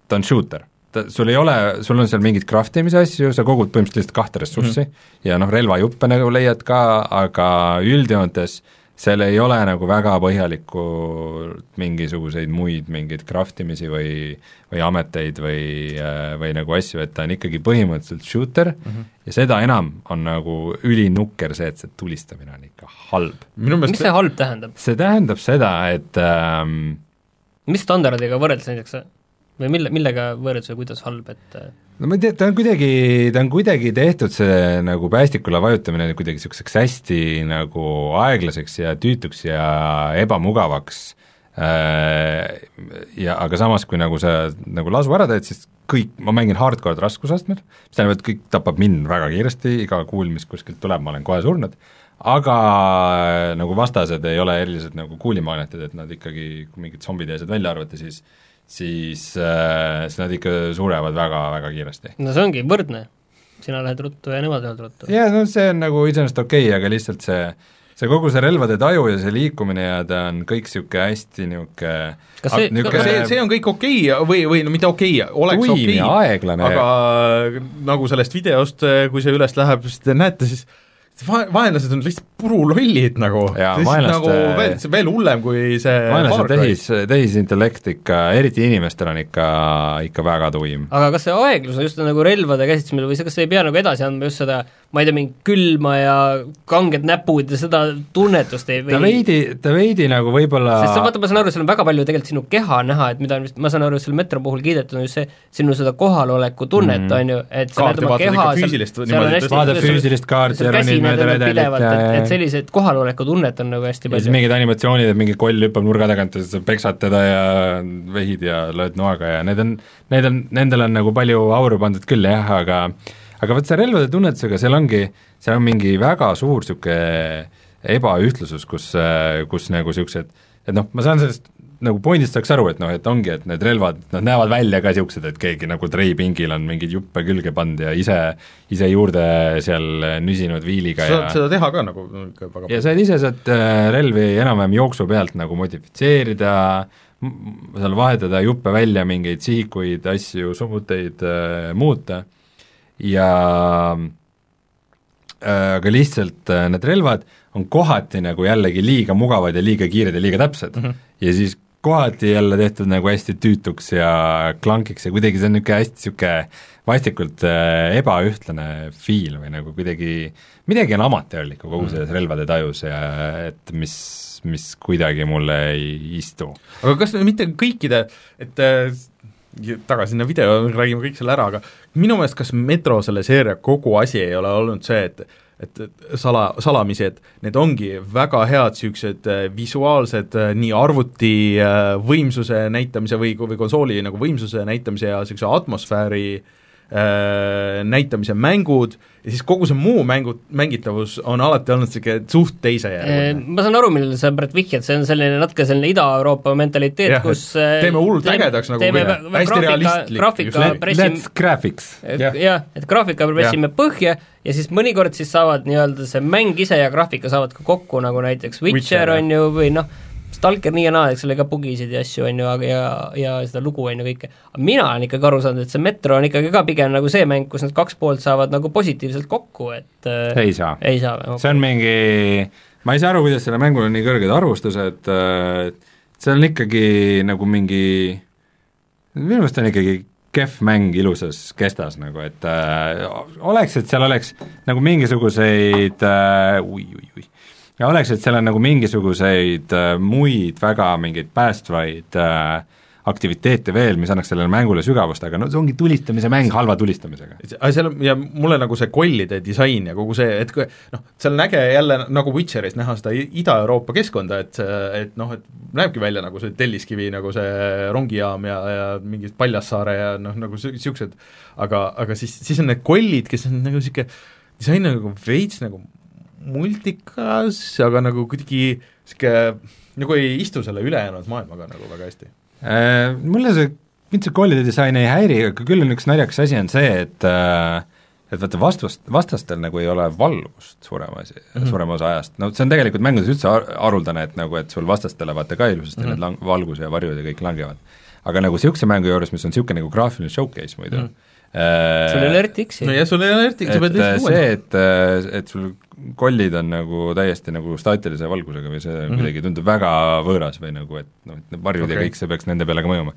ta on shooter, ta, sul ei ole, sul on seal mingeid craft imise asju, sa kogud põhimõtteliselt lihtsalt kahte ressurssi mm -hmm. ja noh, relvajuppe nagu leiad ka, aga üldjoontes seal ei ole nagu väga põhjalikult mingisuguseid muid mingeid craft imisi või või ameteid või, või nagu asju, et ta on ikkagi põhimõtteliselt shooter mm -hmm. ja seda enam on nagu ülinukker see, et see tulistamine on ikka halb. mis see halb tähendab? see tähendab seda, et ähm, mis standardiga võrreldes näiteks või mille, millega võrreldes või kuidas halb, et no ma ei tea, ta on kuidagi, ta on kuidagi tehtud, see nagu päästikule vajutamine kuidagi niisuguseks hästi nagu aeglaseks ja tüütuks ja ebamugavaks. Äh, ja aga samas, kui nagu sa nagu lasu ära teed, siis kõik, ma mängin hardcore raskusastmel, mis tähendab, et kõik tapab mind väga kiiresti, iga kuul, mis kuskilt tuleb, ma olen kohe surnud, aga nagu vastased ei ole eriliselt nagu kuulimaanetid, et nad ikkagi, kui mingid zombid ja asjad välja arvata, siis, äh, siis nad ikka surevad väga-väga kiiresti. no see ongi võrdne, sina lähed ruttu ja nemad lähevad ruttu. jaa, no see on nagu iseenesest okei okay,, aga lihtsalt see see kogu see relvade taju ja see liikumine ja ta on kõik niisugune hästi niisugune kas see, niuke... see, see on kõik okei okay või, või no mitte okei okay,, oleks okei okay,, aga nagu sellest videost, kui see üles läheb, siis te näete siis va-, vaenlased on lihtsalt purulollid nagu, nagu veel, see veel hullem kui see vaenlase tehis, tehisintellekt ikka, eriti inimestel on ikka, ikka väga tuim. aga kas see aeglus on just nagu relvade käsitsemisel või see, kas ei pea nagu edasi andma just seda ma ei tea, mingi külma ja kanged näpud ja seda tunnetust ei või ta veidi, ta veidi nagu võib-olla sest sa vaata, ma saan aru, seal on väga palju tegelikult sinu keha näha, et mida on vist, ma saan aru, selle metro puhul kiidetud on just see, sinu seda kohaloleku tunnet mm., on ju, et sa näed oma keha seal, vaatad füüsilist kaarti ja ronid mööda redelit ja et sellised kohaloleku tunnet on nagu hästi palju. ja siis mingid animatsioonid, et mingi koll hüppab nurga tagant ja sa peksad teda ja vehid ja lööd noaga ja need on, need on, nendel on nagu palju auru pandud küll jah, aga aga vot see relvade tunnetusega, seal ongi, seal on mingi väga suur niisugune ebaühtlusus, kus, kus nagu niisugused, et noh, ma saan sellest nagu pointist saaks aru, et noh, et ongi, et need relvad, nad näevad välja ka niisugused, et keegi nagu treipingil on mingeid juppe külge pannud ja ise, ise juurde seal nüsinud viiliga sa saad seda teha ka nagu ikka väga ja saad ise saad äh, relvi enam-vähem jooksu pealt nagu modifitseerida, seal vahetada juppe välja, mingeid sihikuid, asju, summuteid äh, muuta ja äh, aga lihtsalt äh, need relvad on kohati nagu jällegi liiga mugavad ja liiga kiired ja liiga täpsed mm. -hmm. ja siis kohati jälle tehtud nagu hästi tüütuks ja klankiks ja kuidagi see on niisugune hästi niisugune vastikult äh, ebaühtlane feel või nagu kuidagi, midagi on amatöörlikku kogu mhm. selles relvade tajus ja et mis, mis kuidagi mulle ei istu. aga kas mitte kõikide, et tagasi sinna video, räägime kõik selle ära, aga minu meelest kas Metro selle seeria kogu asi ei ole olnud see, et et sala, salamisi, et need ongi väga head niisugused äh, visuaalsed äh, nii arvuti äh, võimsuse näitamise või, või konsooli nagu võimsuse näitamise ja niisuguse atmosfääri näitamise mängud ja siis kogu see muu mängu, mängitavus on alati olnud niisugune suht teisejärguline. Ma saan aru, millele sa praegu vihjad, see on selline natuke selline Ida-Euroopa mentaliteet, kus teeme hullult ägedaks nagu teeme hästi realistlik. graafika pressime Let's graphics. jah, et graafika pressime põhja ja siis mõnikord siis saavad nii-öelda see mäng ise ja graafika saavad ka kokku, nagu näiteks Witcher, Witcher on ju, või noh, Stalker nii ja naa, eks ole, ka bugisid ja asju, on ju, aga ja, ja seda lugu, on ju, kõike. aga mina olen ikkagi aru saanud, et see Metro on ikkagi ka pigem nagu see mäng, kus need kaks poolt saavad nagu positiivselt kokku, et äh, ei saa. ei saa see on mingi, ma ei saa aru, kuidas sellel mängul on nii kõrged arvustused, see on ikkagi nagu mingi, minu meelest on ikkagi kehv mäng ilusas kestas nagu, et äh, oleks, et seal oleks nagu mingisuguseid äh, ui, ui, ui ja oleks, et seal on nagu mingisuguseid äh, muid väga mingeid päästvaid äh, aktiviteete veel, mis annaks sellele mängule sügavust, aga no see ongi tulistamise mäng halva tulistamisega. aga seal on, ja mulle nagu see kollide disain ja kogu see, et kui noh, seal on äge jälle nagu Witcheris näha seda Ida-Euroopa keskkonda, et et noh, et näebki välja nagu see Telliskivi nagu see rongijaam ja, ja mingi Paljassaare ja noh, nagu niisugused, aga, aga siis, siis on need kollid, kes on nagu niisugune disain nagu veits nagu multikas, aga nagu kuidagi niisugune, nagu ei istu selle ülejäänud maailmaga nagu väga hästi äh,. Mulle see, mind see kollide disain ei häiri, aga küll on üks naljakas asi, on see, et äh, et vaata, vastust, vastastel nagu ei ole valgust suurema asi mm, -hmm. suurema osa ajast, no see on tegelikult mängudes üldse haruldane, et nagu, et sul vastastele vaata ka ilusasti mm -hmm. need lang-, valgus ja varjud ja kõik langevad. aga nagu niisuguse mängu juures, mis on niisugune nagu graafiline showcase muidu mm, -hmm sul ei ole RTX-i no ja sul ei ole eriti, sa pead äh, lihtsalt see, uuendama. et, et sul kollid on nagu täiesti nagu staatilise valgusega või see mm. -hmm. kuidagi tundub väga võõras või nagu, et noh, et need varjud okay. Ja kõik see peaks nende peale ka mõjuma.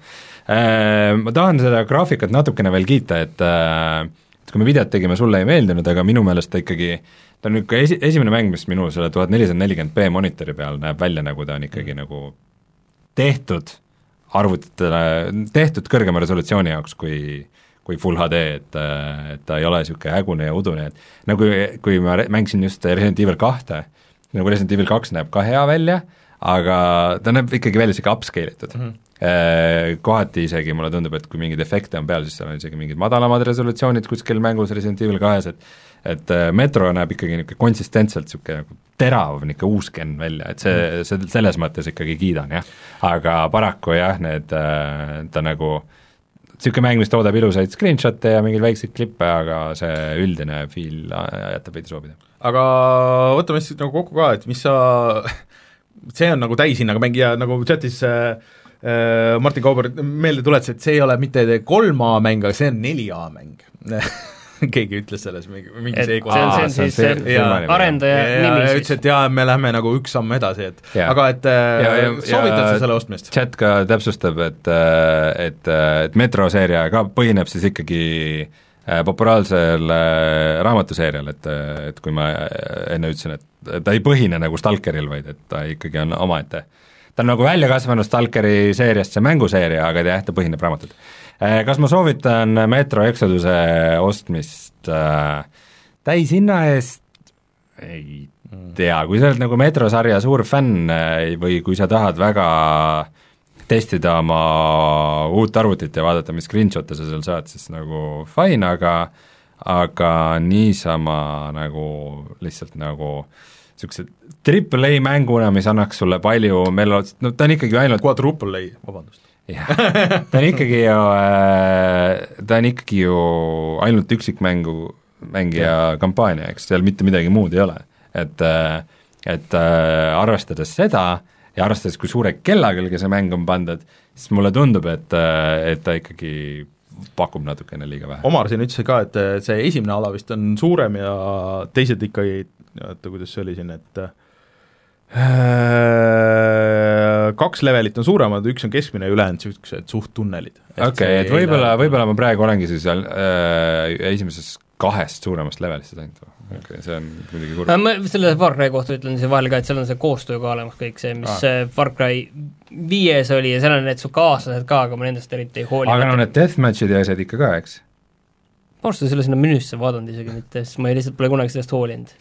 Ma tahan seda graafikat natukene veel kiita, et äh, et kui me videot tegime, sulle ei meeldinud, aga minu meelest ta ikkagi ta on niisugune esi, esimene mäng, mis minu selle tuhat nelisada nelikümmend B monitori peal näeb välja, nagu ta on ikkagi mm. nagu tehtud arvutitele, tehtud kõrgema resolutsiooni jaoks kui kui full HD, et, et ta ei ole niisugune hägune ja udune, et nagu kui ma mängisin just Resident Evil kahte, nagu Resident Evil kaks näeb ka hea välja, aga ta näeb ikkagi välja niisugune upscale itud mm. -hmm. Kohati isegi mulle tundub, et kui mingeid efekte on peal, siis seal on isegi mingid madalamad resolutsioonid kuskil mängus Resident Evil kahes, et et äh, Metro näeb ikkagi niisugune konsistentselt niisugune nagu terav niisugune uus gen välja, et see, see selles mõttes ikkagi kiidan jah, aga paraku jah, need, ta nagu niisugune mäng, mis toodab ilusaid screenshot'e ja mingeid väikseid klippe, aga see üldine feel äh, jätab veidi soovida. aga võtame siis nagu kokku ka, et mis sa, see on nagu täishinnaga mäng ja nagu chatis äh, äh, Martin Kauber meelde tuletas, et see ei ole mitte 3A mäng, aga see on 4A mäng keegi ütles selles mingi, mingis et see on, see on see on siis see- see jaa. arendaja ja nimi ütles, siis. et jaa, me läheme nagu üks samm edasi, et Jaa. aga et äh, Ja- ja- soovitad ja- sa selle ostmist? chat ka täpsustab, et, et, et Metro seeria ka põhineb siis ikkagi äh, populaarsel äh, raamatuseerial, et, et kui ma äh, enne ütlesin, et ta ei põhine nagu Stalkeril, vaid et ta ikkagi on omaette. ta on nagu välja kasvanud Stalkeri seeriast see mänguseeria, aga jah, ta põhineb raamatul. Kas ma soovitan Metro Exoduse ostmist äh, täishinna eest? ei tea, kui sa oled nagu Metro sarja suur fänn äh, või kui sa tahad väga testida oma uut arvutit ja vaadata, mis screenshot'e sa seal saad, siis nagu fine, aga aga niisama nagu lihtsalt nagu niisuguse triple A mänguna, mis annaks sulle palju melo-, no ta on ikkagi ainult Quadruple A, vabandust. jah, ta on ikkagi ju, ta on ikkagi ju ainult üksikmängu mängija kampaania, eks seal mitte midagi muud ei ole. et, et äh, arvestades seda ja arvestades, kui suure kella külge see mäng on pandud, siis mulle tundub, et, et ta ikkagi pakub natukene liiga vähe. Omar siin ütles ka, et äh, see esimene ala vist on suurem ja teised ikkagi, oota, kuidas see oli siin, et äh, kaks levelit on suuremad, üks on keskmine ja ülejäänud niisugused suht tunnelid. okei, et võib-olla, võib-olla ma praegu olengi siis seal äh, esimeses kahest suuremast levelist ainult või? okei okay,, see on muidugi kurb. ma selle Far Cry kohta ütlen siia vahele ka, et seal on see koostöö ka olemas kõik see, mis Ah. ah. Far Cry viies oli ja seal on need su kaaslased ka, aga ma nendest eriti ei hooli. aga no need deathmatch'id ja asjad ikka ka, eks? ma ausalt öeldes ei ole sinna menüüsse vaadanud isegi mitte, sest ma ei lihtsalt pole kunagi sellest hoolinud.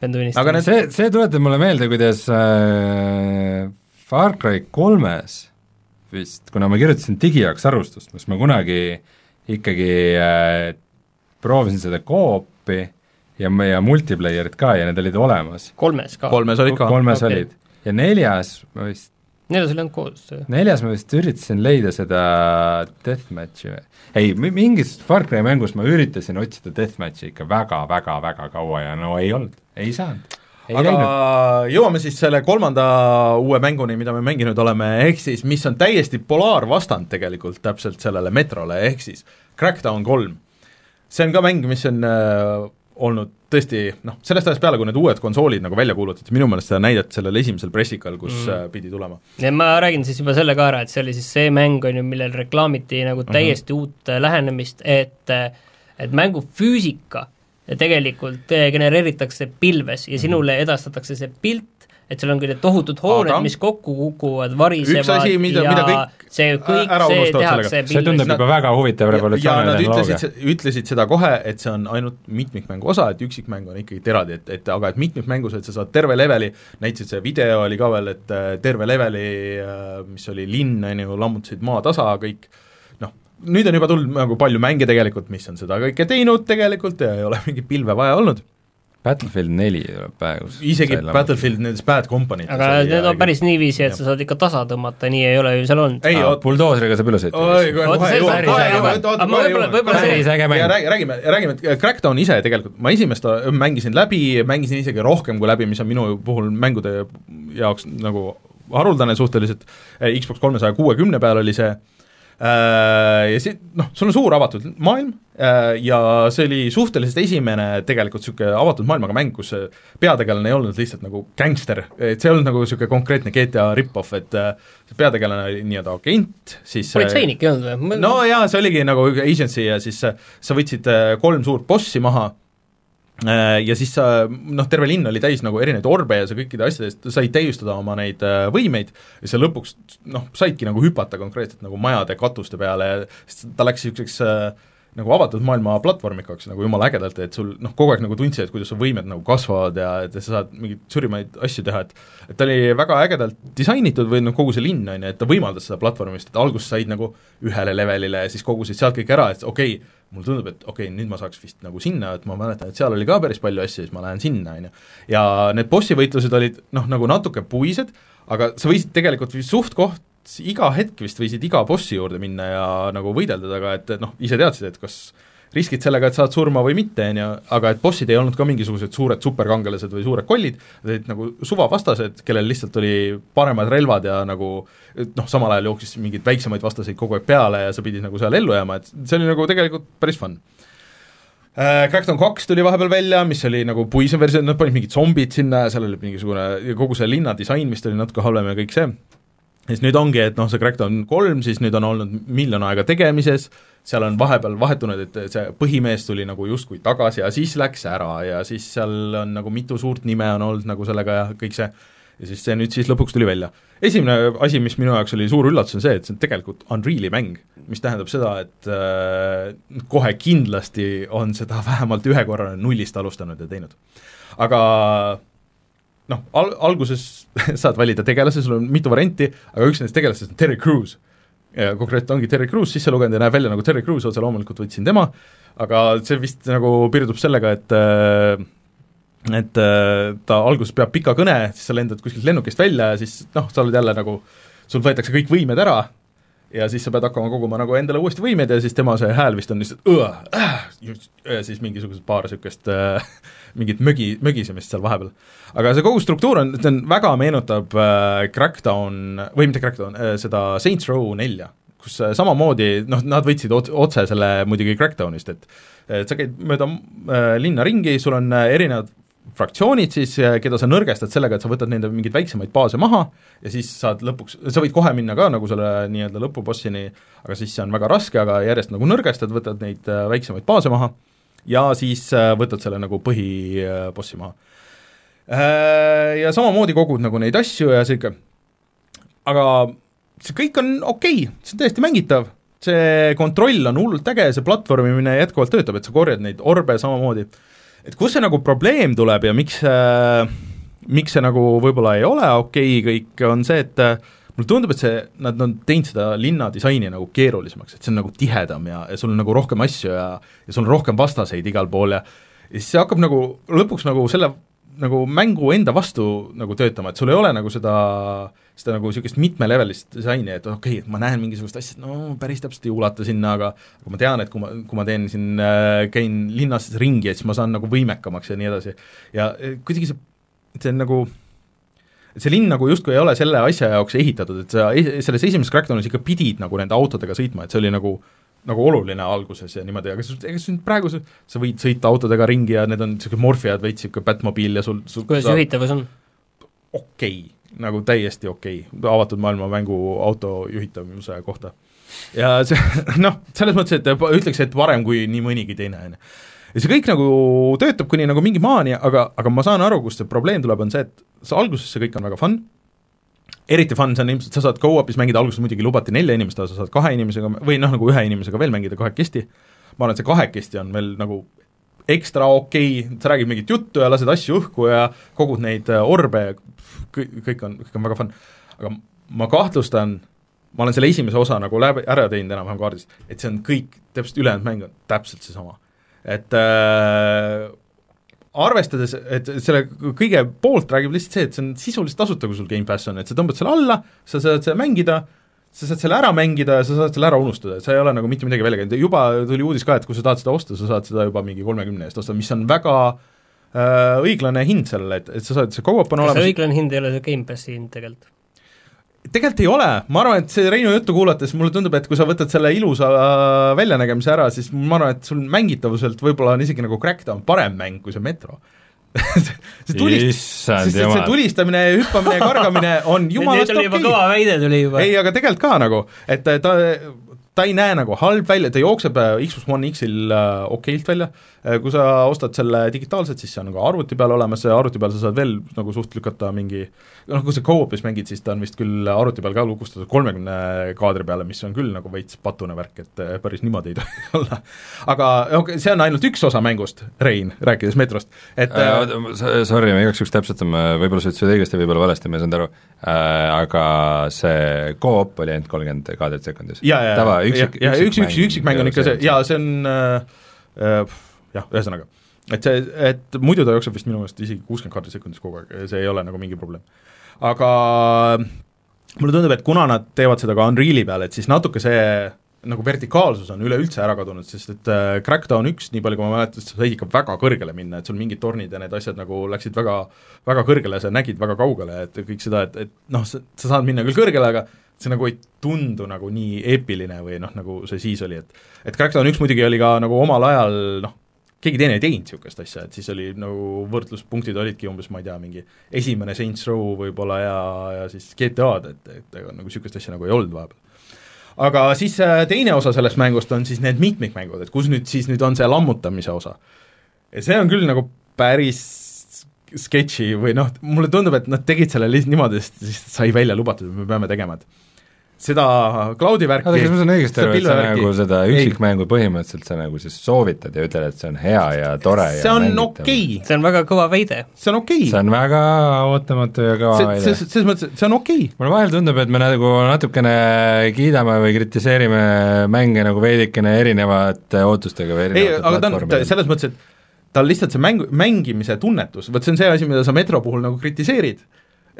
Pean tunnistama. Aga see, see tuletab mulle meelde, kuidas äh, Far Cry kolmes vist, kuna ma kirjutasin digijaoks arvustust, kus ma kunagi ikkagi äh, proovisin seda koopi ja meie multiplayer'it ka ja need olid olemas. kolmes ka. kolmes olid ka. kolmes okei. olid ja neljas ma vist, neljas oli ainult koostöö. neljas ma vist üritasin leida seda deathmatch'i või ei, mingis Far Cry mängus ma üritasin otsida deathmatch'i ikka väga-väga-väga kaua ja no ei olnud, ei saanud. ei aga leidnud. jõuame siis selle kolmanda uue mänguni, mida me mänginud oleme, ehk siis mis on täiesti polaarvastand tegelikult täpselt sellele Metrole, ehk siis Crackdown kolm. see on ka mäng, mis on äh, olnud tõesti noh, sellest ajast peale, kui need uued konsoolid nagu välja kuulutati, minu meelest seda näidati sellel esimesel pressikal, kus mm. Mm. pidi tulema. ja ma räägin siis juba selle ka ära, et see oli siis see mäng, on ju, millel reklaamiti nagu täiesti mm -hmm. uut äh, lähenemist, et et mängu füüsika tegelikult äh, genereeritakse pilves ja sinule edastatakse see pilt, et seal ongi need tohutud hooned mis kokku kukuvad, varisevad asi, mida- ja mida kõik see kõik see tehakse see tundub juba väga huvitav ja revolutsiooniline nad tehnoloogia. ütlesid, ütlesid seda kohe, et see on ainult mitmikmängu osa, et üksikmäng on ikkagi eraldi, et, et aga et mitmikmängus, et sa saad terve leveli, näitasid see video oli ka veel, et äh, terve leveli, mis oli linn, on ju, lammutasid maatasa kõik, noh, nüüd on juba tulnud nagu palju mänge tegelikult, mis on seda kõike teinud tegelikult ja ei ole mingit pilve vaja olnud, Battlefield neli tuleb praegu. Isegi Battlefield nendes Bad Company'tes aga need on päris niiviisi, et sa saad ikka tasa tõmmata, nii ei ole ju seal olnud. ei, oot, buldooseriga saab üle sõita päris äge mäng. räägime, räägime, et Crackdown ise tegelikult, ma esimest mängisin läbi, mängisin isegi rohkem kui läbi, mis on minu puhul mängude jaoks nagu haruldane suhteliselt, Xbox kolmesaja kuuekümne peal oli see, ja see, noh, sul on suur avatud maailm äh, ja see oli suhteliselt esimene tegelikult niisugune avatud maailmaga mäng, kus peategelane ei olnud lihtsalt nagu gängster, et see ei olnud nagu niisugune konkreetne GTA rip-off, et äh, peategelane oli nii-öelda agent, siis politseinik ei olnud või? no jaa, see oligi nagu agency ja siis sa võtsid kolm suurt bossi maha Äh, ja siis sa, noh, terve linn oli täis nagu erinevaid orbe ja sa kõikide asjade eest said täiustada oma neid äh, võimeid ja sa lõpuks noh, saidki nagu hüpata konkreetselt nagu majade katuste peale ja ta läks niisuguseks äh, nagu avatud maailma platvormikaks nagu jumala ägedalt, et sul noh, kogu aeg nagu tundsid, et kuidas su võimed nagu kasvavad ja et sa saad mingeid surimaid asju teha, et et ta oli väga ägedalt disainitud või noh, kogu see linn, on ju, et ta võimaldas seda platvormist, et alguses said nagu ühele levelile ja siis kogusid sealt kõik ära, et okei okay,, mulle tundub, et okei okay,, nüüd ma saaks vist nagu sinna, et ma mäletan, et seal oli ka päris palju asju, siis ma lähen sinna, on ju. ja need bossi võitlused olid noh, nagu natuke puised, aga sa võisid tegelikult suht-koht iga hetk vist võisid iga bossi juurde minna ja nagu võidelda temaga, et noh, ise teadsid, et kas riskid sellega, et saad surma või mitte, on ju, aga et bossid ei olnud ka mingisugused suured superkangelased või suured kollid, olid nagu suvavastased, kellel lihtsalt oli paremad relvad ja nagu noh, samal ajal jooksis mingeid väiksemaid vastaseid kogu aeg peale ja sa pidid nagu seal ellu jääma, et see oli nagu tegelikult päris fun. Äh, Crackdown kaks tuli vahepeal välja, mis oli nagu puisem versioon, nad panid mingid zombid sinna ja seal oli mingisugune, kogu see linna disain vist oli natuke halvem ja kõik see, siis nüüd ongi, et noh, see Crackdown kolm siis nüüd on olnud miljon aega tegemises, seal on vahepeal vahetunud, et see põhimees tuli nagu justkui tagasi ja siis läks ära ja siis seal on nagu mitu suurt nime on olnud nagu sellega ja kõik see, ja siis see nüüd siis lõpuks tuli välja. esimene asi, mis minu jaoks oli suur üllatus, on see, et see on tegelikult Unreali mäng, mis tähendab seda, et äh, kohe kindlasti on seda vähemalt ühe korra nullist alustanud ja teinud. aga noh, al-, alguses saad valida tegelase, sul on mitu varianti, aga üks nendest tegelastest on Terry Crews ja konkreetselt ongi Terry Crews sisse lugenud ja näeb välja nagu Terry Crews, otse loomulikult võtsin tema, aga see vist nagu piirdub sellega, et äh, et äh, ta alguses peab pika kõne, siis sa lendad kuskilt lennukist välja ja siis noh, sa oled jälle nagu, sul võetakse kõik võimed ära ja siis sa pead hakkama koguma nagu endale uuesti võimeid ja siis tema see hääl vist on lihtsalt äh, ja siis mingisugused paar niisugust äh, mingit mögi, mögisemist seal vahepeal. aga see kogu struktuur on, see on, väga meenutab äh, Crackdown, või mitte Crackdown äh,, seda Saints Row nelja, kus äh, samamoodi noh, nad võtsid otse selle muidugi Crackdownist, et et sa käid mööda äh, linna ringi, sul on äh, erinevad fraktsioonid siis, keda sa nõrgestad sellega, et sa võtad nende mingeid väiksemaid baase maha ja siis saad lõpuks, sa võid kohe minna ka nagu selle nii-öelda lõpubossini, aga siis see on väga raske, aga järjest nagu nõrgestad, võtad neid äh, väiksemaid baase maha ja siis äh, võtad selle nagu põhibossi maha. Äh, ja samamoodi kogud nagu neid asju ja sihuke, aga see kõik on okei okay,, see on täiesti mängitav, see kontroll on hullult äge, see platvormimine jätkuvalt töötab, et sa korjad neid orbe samamoodi. Et kus see nagu probleem tuleb ja miks äh, miks see nagu võib-olla ei ole okei okay kõik, on see, et äh, mulle tundub, et see, nad on teinud seda linna disaini nagu keerulisemaks, et see on nagu tihedam ja, ja sul on nagu rohkem asju ja ja sul on rohkem vastaseid igal pool ja ja siis see hakkab nagu lõpuks nagu selle nagu mängu enda vastu nagu töötama, et sul ei ole nagu seda, seda nagu niisugust mitmelevelist disaini, et okei okay,, ma näen mingisugust asja, no päris täpselt ei ulata sinna, aga aga ma tean, et kui ma, kui ma teen siin äh,, käin linnas ringi, et siis ma saan nagu võimekamaks ja nii edasi. ja äh, kuidagi see, see on nagu et see linn nagu justkui ei ole selle asja jaoks ehitatud, et sa selles esimeses Crackdownis ikka pidid nagu nende autodega sõitma, et see oli nagu nagu oluline alguses ja niimoodi, aga ega sul praegu sa, sa võid sõita autodega ringi ja need on niisugused morfiad, veits niisugune Batmobiil ja sul, sul kuidas sa... juhitavus on? okei okay,, nagu täiesti okei okay., avatud maailma mängu auto juhitavuse kohta. ja see noh, selles mõttes, et ütleks, et parem kui nii mõnigi teine, on ju. Ja see kõik nagu töötab kuni nagu mingi maani, aga, aga ma saan aru, kust see probleem tuleb, on see, et see alguses see kõik on väga fun, eriti fun see on ilmselt, sa saad go-up'is mängida, alguses muidugi lubati nelja inimest, aga sa saad kahe inimesega või noh, nagu ühe inimesega veel mängida kahekesti, ma arvan, et see kahekesti on veel nagu ekstra okei okay., sa räägid mingit juttu ja lased asju õhku ja kogud neid äh, orbe ja kõik, kõik on, kõik on väga fun. aga ma kahtlustan, ma olen selle esimese osa nagu läbi, ära teinud enam-vähem kaardist, et see on kõik, täpselt ülejäänud mäng on täpselt seesama. Et äh, arvestades, et selle kõige poolt räägib lihtsalt see, et see on sisuliselt tasuta, kui sul Gamepass on, et sa tõmbad selle alla, sa saad seda mängida, sa saad selle ära mängida ja sa saad selle ära unustada, et sa ei ole nagu mitte midagi välja käinud, juba tuli uudis ka, et kui sa tahad seda osta, sa saad seda juba mingi kolmekümne eest osta, mis on väga äh, õiglane hind sellele, et, et sa saad, see go-up on olemas see õiglane hind ei ole see Gamepassi hind tegelikult? Tegelikult ei ole, ma arvan, et see Reinu juttu kuulates mulle tundub, et kui sa võtad selle ilusa väljanägemise ära, siis ma arvan, et sul mängitavuselt võib-olla on isegi nagu Crackdown parem mäng kui see Metro. See tulist-, sest et see tulistamine ja hüppamine ja kargamine on jumalast okei kõva väide tuli juba. ei, aga tegelikult ka nagu, et ta, ta ei näe nagu halb välja, ta jookseb äh, Xbox One X-il äh, okeilt välja, kui sa ostad selle digitaalselt, siis see on nagu arvuti peal olemas arvuti peal sa saad veel nagu suht lükata mingi noh, kui sa co-op'is mängid, siis ta on vist küll arvuti peal ka lukustatud kolmekümne kaadri peale, mis on küll nagu veits patune värk, et äh, päris niimoodi ei tohi olla. aga okay, see on ainult üks osa mängust, Rein, rääkides metrost, et äh, Äh, Sorry, ma igaks juhuks täpsustan, võib-olla sa ütlesid õigesti, võib-olla valesti, ma ei saanud aru äh,, aga see co-op oli ainult kolmkümmend kaadrit sekundis. tava, üksik, ja üks, üks, üksikmäng on ikka see, jaa, see on äh, äh, jah, ühesõnaga, et see, et muidu ta jookseb vist minu meelest isegi kuuskümmend kaadrit sekundis kogu aeg, see ei ole nagu mingi probleem. aga mulle tundub, et kuna nad teevad seda ka Unreali peal, et siis natuke see nagu vertikaalsus on üleüldse ära kadunud, sest et äh, Crackdown üks, nii palju kui ma mäletan, sa said ikka väga kõrgele minna, et sul mingid tornid ja need asjad nagu läksid väga väga kõrgele, sa nägid väga kaugele, et kõik seda, et, et noh, sa saad minna küll kõrgele, aga see nagu ei tundu nagu nii eepiline või noh, nagu see siis oli, et et Crackdown üks muidugi oli ka nagu omal ajal noh, keegi teine ei teinud niisugust asja, et siis oli nagu võrdluspunktid olidki umbes ma ei tea, mingi esimene Saints Row võib-olla ja, ja siis GTA-d, et, et ega nagu niisugust asja nagu ei olnud vahepeal aga siis äh, teine osa sellest mängust on siis need mitmikmängud, et kus nüüd siis nüüd on see lammutamise osa. ja see on küll nagu päris sketši või noh, mulle tundub, et nad tegid selle lihtsalt niimoodi, sest sai välja lubatud, et me peame tegema, et seda cloud'i värki oota, kas ma saan õigesti seda aru, et sa nagu seda Ei. üksikmängu põhimõtteliselt sa nagu siis soovitad ja ütled, et see on hea ja tore ja see on mängitav? okei, see on väga kõva väide. see on okei see on väga ootamatu ja kõva see, väide see, selles mõttes, et see on okei okay.. mulle vahel tundub, et me nagu natukene kiidame või kritiseerime mänge nagu veidikene erinevate ootustega või ei, erinevate on platvormidel. selles mõttes, et tal lihtsalt see mäng, mängimise tunnetus, vot see on see asi, mida sa Metro puhul nagu kritiseerid,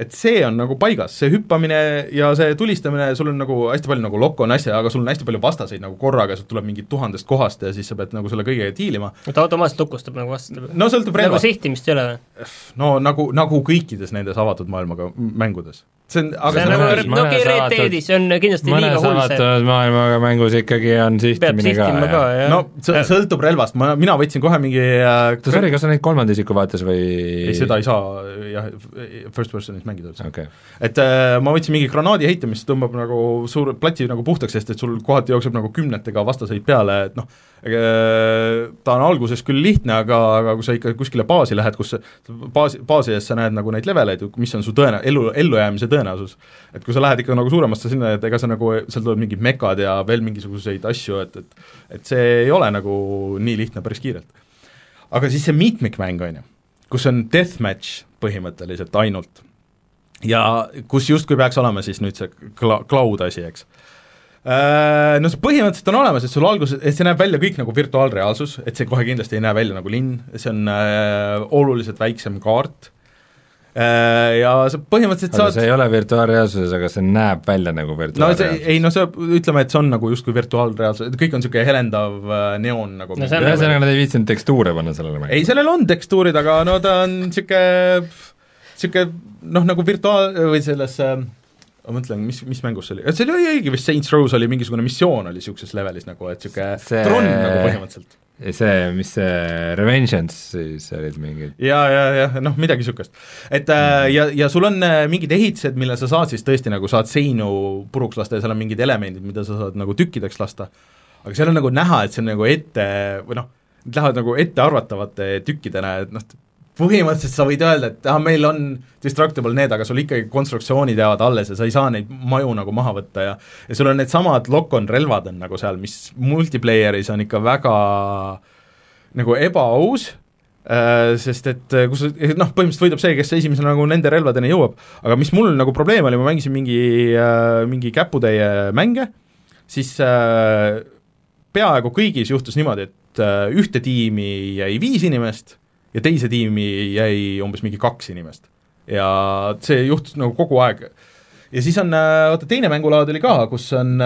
et see on nagu paigas, see hüppamine ja see tulistamine, sul on nagu hästi palju nagu lokk on asja, aga sul on hästi palju vastaseid nagu korraga, sealt tuleb mingi tuhandest kohast ja siis sa pead nagu selle kõigega diilima. ta automaatselt lukustab nagu vastu. no sõltub nagu relvast, sihtimist ei ole või? no nagu, nagu kõikides nendes avatud maailmaga mängudes. See on, aga see on nagu no Deadis, see on kindlasti mõnes liiga hull see. maailmaga mängus ikkagi on sihtimine ka ka, jah. no see sõltub relvast, ma, mina võtsin kohe mingi äh, oota, sorry, kas sa neid kolmanda isiku vaates või ei, seda ei saa jah, first person'is mängida üldse. okei okay., et äh, ma võtsin mingi granaadi heite, mis tõmbab nagu suur platsi nagu puhtaks, sest et sul kohati jookseb nagu kümnetega vastaseid peale, et noh, ta on alguses küll lihtne, aga, aga kui sa ikka kuskile baasi lähed, kus baasi, baasi ees sa näed nagu neid leveleid, mis on su tõene-, elu, ellujäämise tõenäosus. Et kui sa lähed ikka nagu suuremasse sinna, et ega sa nagu, seal tulevad mingid mekad ja veel mingisuguseid asju, et, et et see ei ole nagu nii lihtne päris kiirelt. aga siis see mitmikmäng, on ju, kus on deathmatch põhimõtteliselt ainult. Ja kus justkui peaks olema siis nüüd see cla-, cloud asi, eks. No see põhimõtteliselt on olemas, et sul alguses, et see näeb välja kõik nagu virtuaalreaalsus, et see kohe kindlasti ei näe välja nagu linn, see on äh, oluliselt väiksem kaart. äh, ja sa põhimõtteliselt aga saad see ei ole virtuaalreaalsuses, aga see näeb välja nagu no see, virtuaalreaalsus ei no see, ütleme, et see on nagu justkui virtuaalreaalsus, et kõik on niisugune helendav äh, neoon nagu No see on ühesõnaga nad ei viitsinud tekstuure panna sellele ei, sellel on tekstuurid, aga no ta on niisugune, niisugune noh, nagu virtuaal- või selles äh, ma mõtlen, mis, mis mängus see oli, see oli õige vist, Saints Row's oli mingisugune missioon oli niisuguses levelis nagu, et niisugune See- tron nagu põhimõtteliselt. See, mis see Revengeance siis olid mingid? Ja, ja, ja noh, midagi niisugust. et äh, ja, ja sul on äh, mingid ehitised, mille sa saad siis tõesti nagu, saad seinu puruks lasta ja seal on mingid elemendid, mida sa saad nagu tükkideks lasta, aga seal on nagu näha, et see on nagu ette või noh, need lähevad nagu ettearvatavate tükkidena, et noh, põhimõtteliselt sa võid öelda, et ah, meil on destructible need, aga sul ikkagi konstruktsioonid jäävad alles ja sa ei saa neid maju nagu maha võtta ja ja sul on needsamad lock-on relvad on nagu seal, mis multiplayer'is on ikka väga nagu ebaaus äh,, sest et äh, kus noh, põhimõtteliselt võidab see, kes esimesena nagu nende relvadeni jõuab, aga mis mul nagu probleem oli, ma mängisin mingi äh,, mingi käputäie mänge, siis peaaegu kõigis juhtus niimoodi, et ühte tiimi jäi viis inimest ja teise tiimi jäi umbes mingi kaks inimest. ja see juhtus nagu kogu aeg. ja siis on, vaata teine mängulaad oli ka, kus on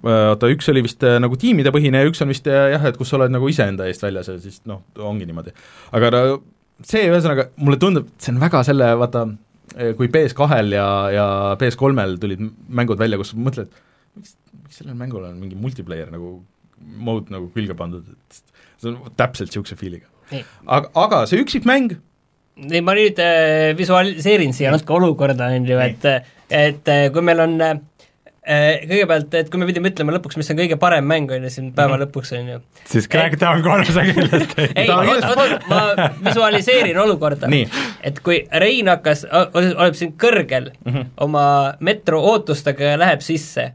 vaata, üks oli vist äh, nagu tiimidepõhine ja üks on vist äh, jah, et kus sa oled nagu iseenda eest väljas ja siis noh, ongi niimoodi. aga no see ühesõnaga, mulle tundub, see on väga selle, vaata, kui PS2-l ja, ja PS3-l tulid mängud välja, kus mõtled, miks, miks sellel mängul on mingi multiplayer nagu mode nagu külge pandud, et see on täpselt niisuguse feel'iga. Aga, aga see üksikmäng nii, ma nüüd äh, visualiseerin siia natuke olukorda, on ju, et et äh, kui meil on äh, kõigepealt, et kui me pidime ütlema lõpuks, mis on kõige parem mäng, on ju, siin päeva Mhm. lõpuks, on ju. siis Crackdown kolm sa kindlasti ei, oota, oota, ma visualiseerin olukorda. Et kui Rein hakkas, oleb siin kõrgel mm -hmm. oma metro ootustega ja läheb sisse,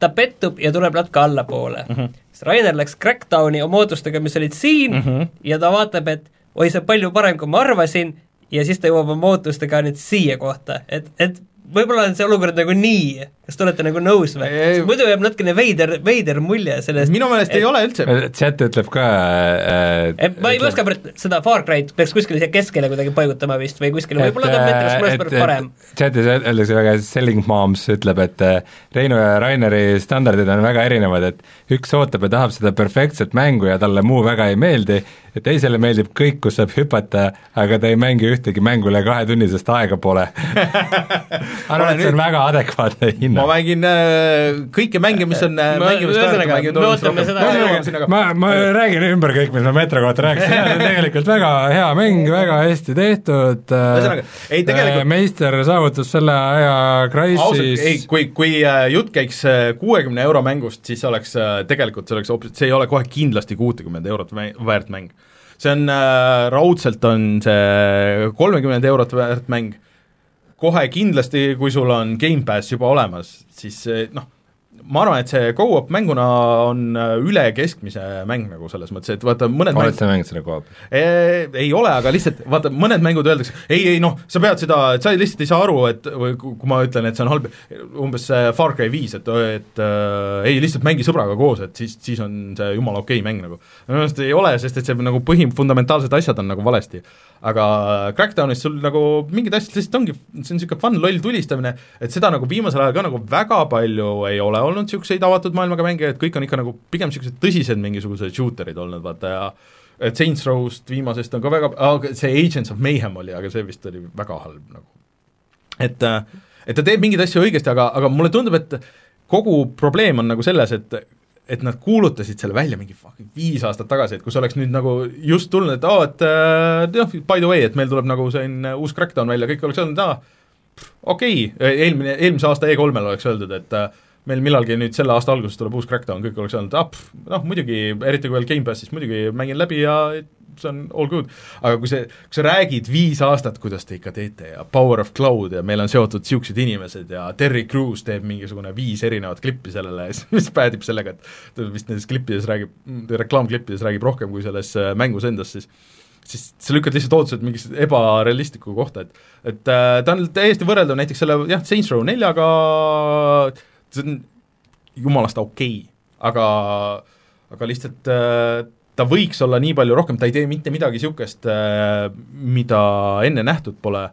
ta pettub ja tuleb natuke allapoole mm. -hmm. siis Rainer läks Crackdowni oma ootustega, mis olid siin mm -hmm. ja ta vaatab, et oi, see on palju parem, kui ma arvasin, ja siis ta jõuab oma ootustega nüüd siia kohta, et, et võib-olla on see olukord nagu nii, kas te olete nagu nõus või? Muidu jääb natukene veider, veider mulje sellest minu meelest ei ole üldse chat ütleb ka äh, et ma ei oska praegu seda Far Cry't peaks kuskile siia keskele kuidagi paigutama vist või kuskile, võib-olla ta on meetris mõnes pärast parem. chatis öeldakse väga, Selling Moms ütleb, et äh, Reinu ja Raineri standardid on väga erinevad, et üks ootab ja tahab seda perfektset mängu ja talle muu väga ei meeldi, ja teisele meeldib kõik, kus saab hüpata, aga ta ei mängi ühtegi mängu üle kahe tunni, sest aega pole arvan, et see on väga adekvaatne ma mängin äh, kõiki mänge, mis on äh, Ma- mängimist ühesõnaga, me ootame seda- ma, ma räägin ümber kõik, mis ma Metro kohta rääkisin, see on tegelikult väga hea mäng, väga hästi tehtud ei, tegelikult- meister saavutas selle aja ausalt, ei, Crysis kui, kui äh, jutt käiks kuuekümne euro mängust, siis oleks äh, tegelikult see oleks hoopis, see ei ole kohe kindlasti kuutekümmend eurot väärt mäng. see on äh,, raudselt on see kolmekümmend eurot väärt mäng, kohe kindlasti, kui sul on Gamepass juba olemas, siis noh, ma arvan, et see go-op mänguna on äh, üle keskmise mäng nagu selles mõttes, et vaata, mõned oled mäng- sa mänginud selle peal? Ei, ole, aga lihtsalt vaata, mõned mängud öeldakse, ei, ei noh, sa pead seda, et sa lihtsalt ei saa aru, et või kui ma ütlen, et see on halb, umbes see Far Cry viis, et, et äh, ei, lihtsalt mängi sõbraga koos, et siis, siis on see jumala okei okay mäng nagu. minu meelest ei ole, sest et see nagu põhifundamentaalsed asjad on nagu valesti. aga Crackdownis sul nagu mingid asjad lihtsalt ongi, see on niisugune fun loll tulistamine, et seda nagu viimasel ajal ka nagu väga palju ei ole olnud niisuguseid avatud maailmaga mänge, et kõik on ikka nagu pigem niisugused tõsised mingisugused shooter'id olnud, vaata ja et Saints Row'st viimasest on ka väga, see Agents of Mayhem oli, aga see vist oli väga halb nagu. et, et ta teeb mingeid asju õigesti, aga, aga mulle tundub, et kogu probleem on nagu selles, et et nad kuulutasid selle välja mingi viis aastat tagasi, et kus oleks nüüd nagu just tulnud, et aa, et äh, noh, by the way, et meil tuleb nagu selline uus Crackdown välja, kõik oleks öelnud, aa, okei okay., eelmine, eelmise aasta E3-l oleks öeldud, et äh, meil millalgi nüüd selle aasta alguses tuleb uus Crackdown, kõik oleks öelnud, ah, noh muidugi, eriti kui veel Gamepassis, muidugi mängin läbi ja see on all good. aga kui see, kui sa räägid viis aastat, kuidas te ikka teete ja Power of Cloud ja meil on seotud niisugused inimesed ja Terry Crews teeb mingisugune viis erinevat klippi sellele, mis päädib sellega, et ta vist nendes klippides räägib, reklaamklippides räägib rohkem kui selles äh, mängus endas, siis siis sa lükkad lihtsalt ootused mingisse ebarealistlikku kohta, et et äh, ta on täiesti võrreldav näiteks selle jah, Saints Row neljaga, see on jumalast okei okay., aga aga lihtsalt äh, ta võiks olla nii palju rohkem, ta ei tee mitte midagi niisugust äh,, mida enne nähtud pole,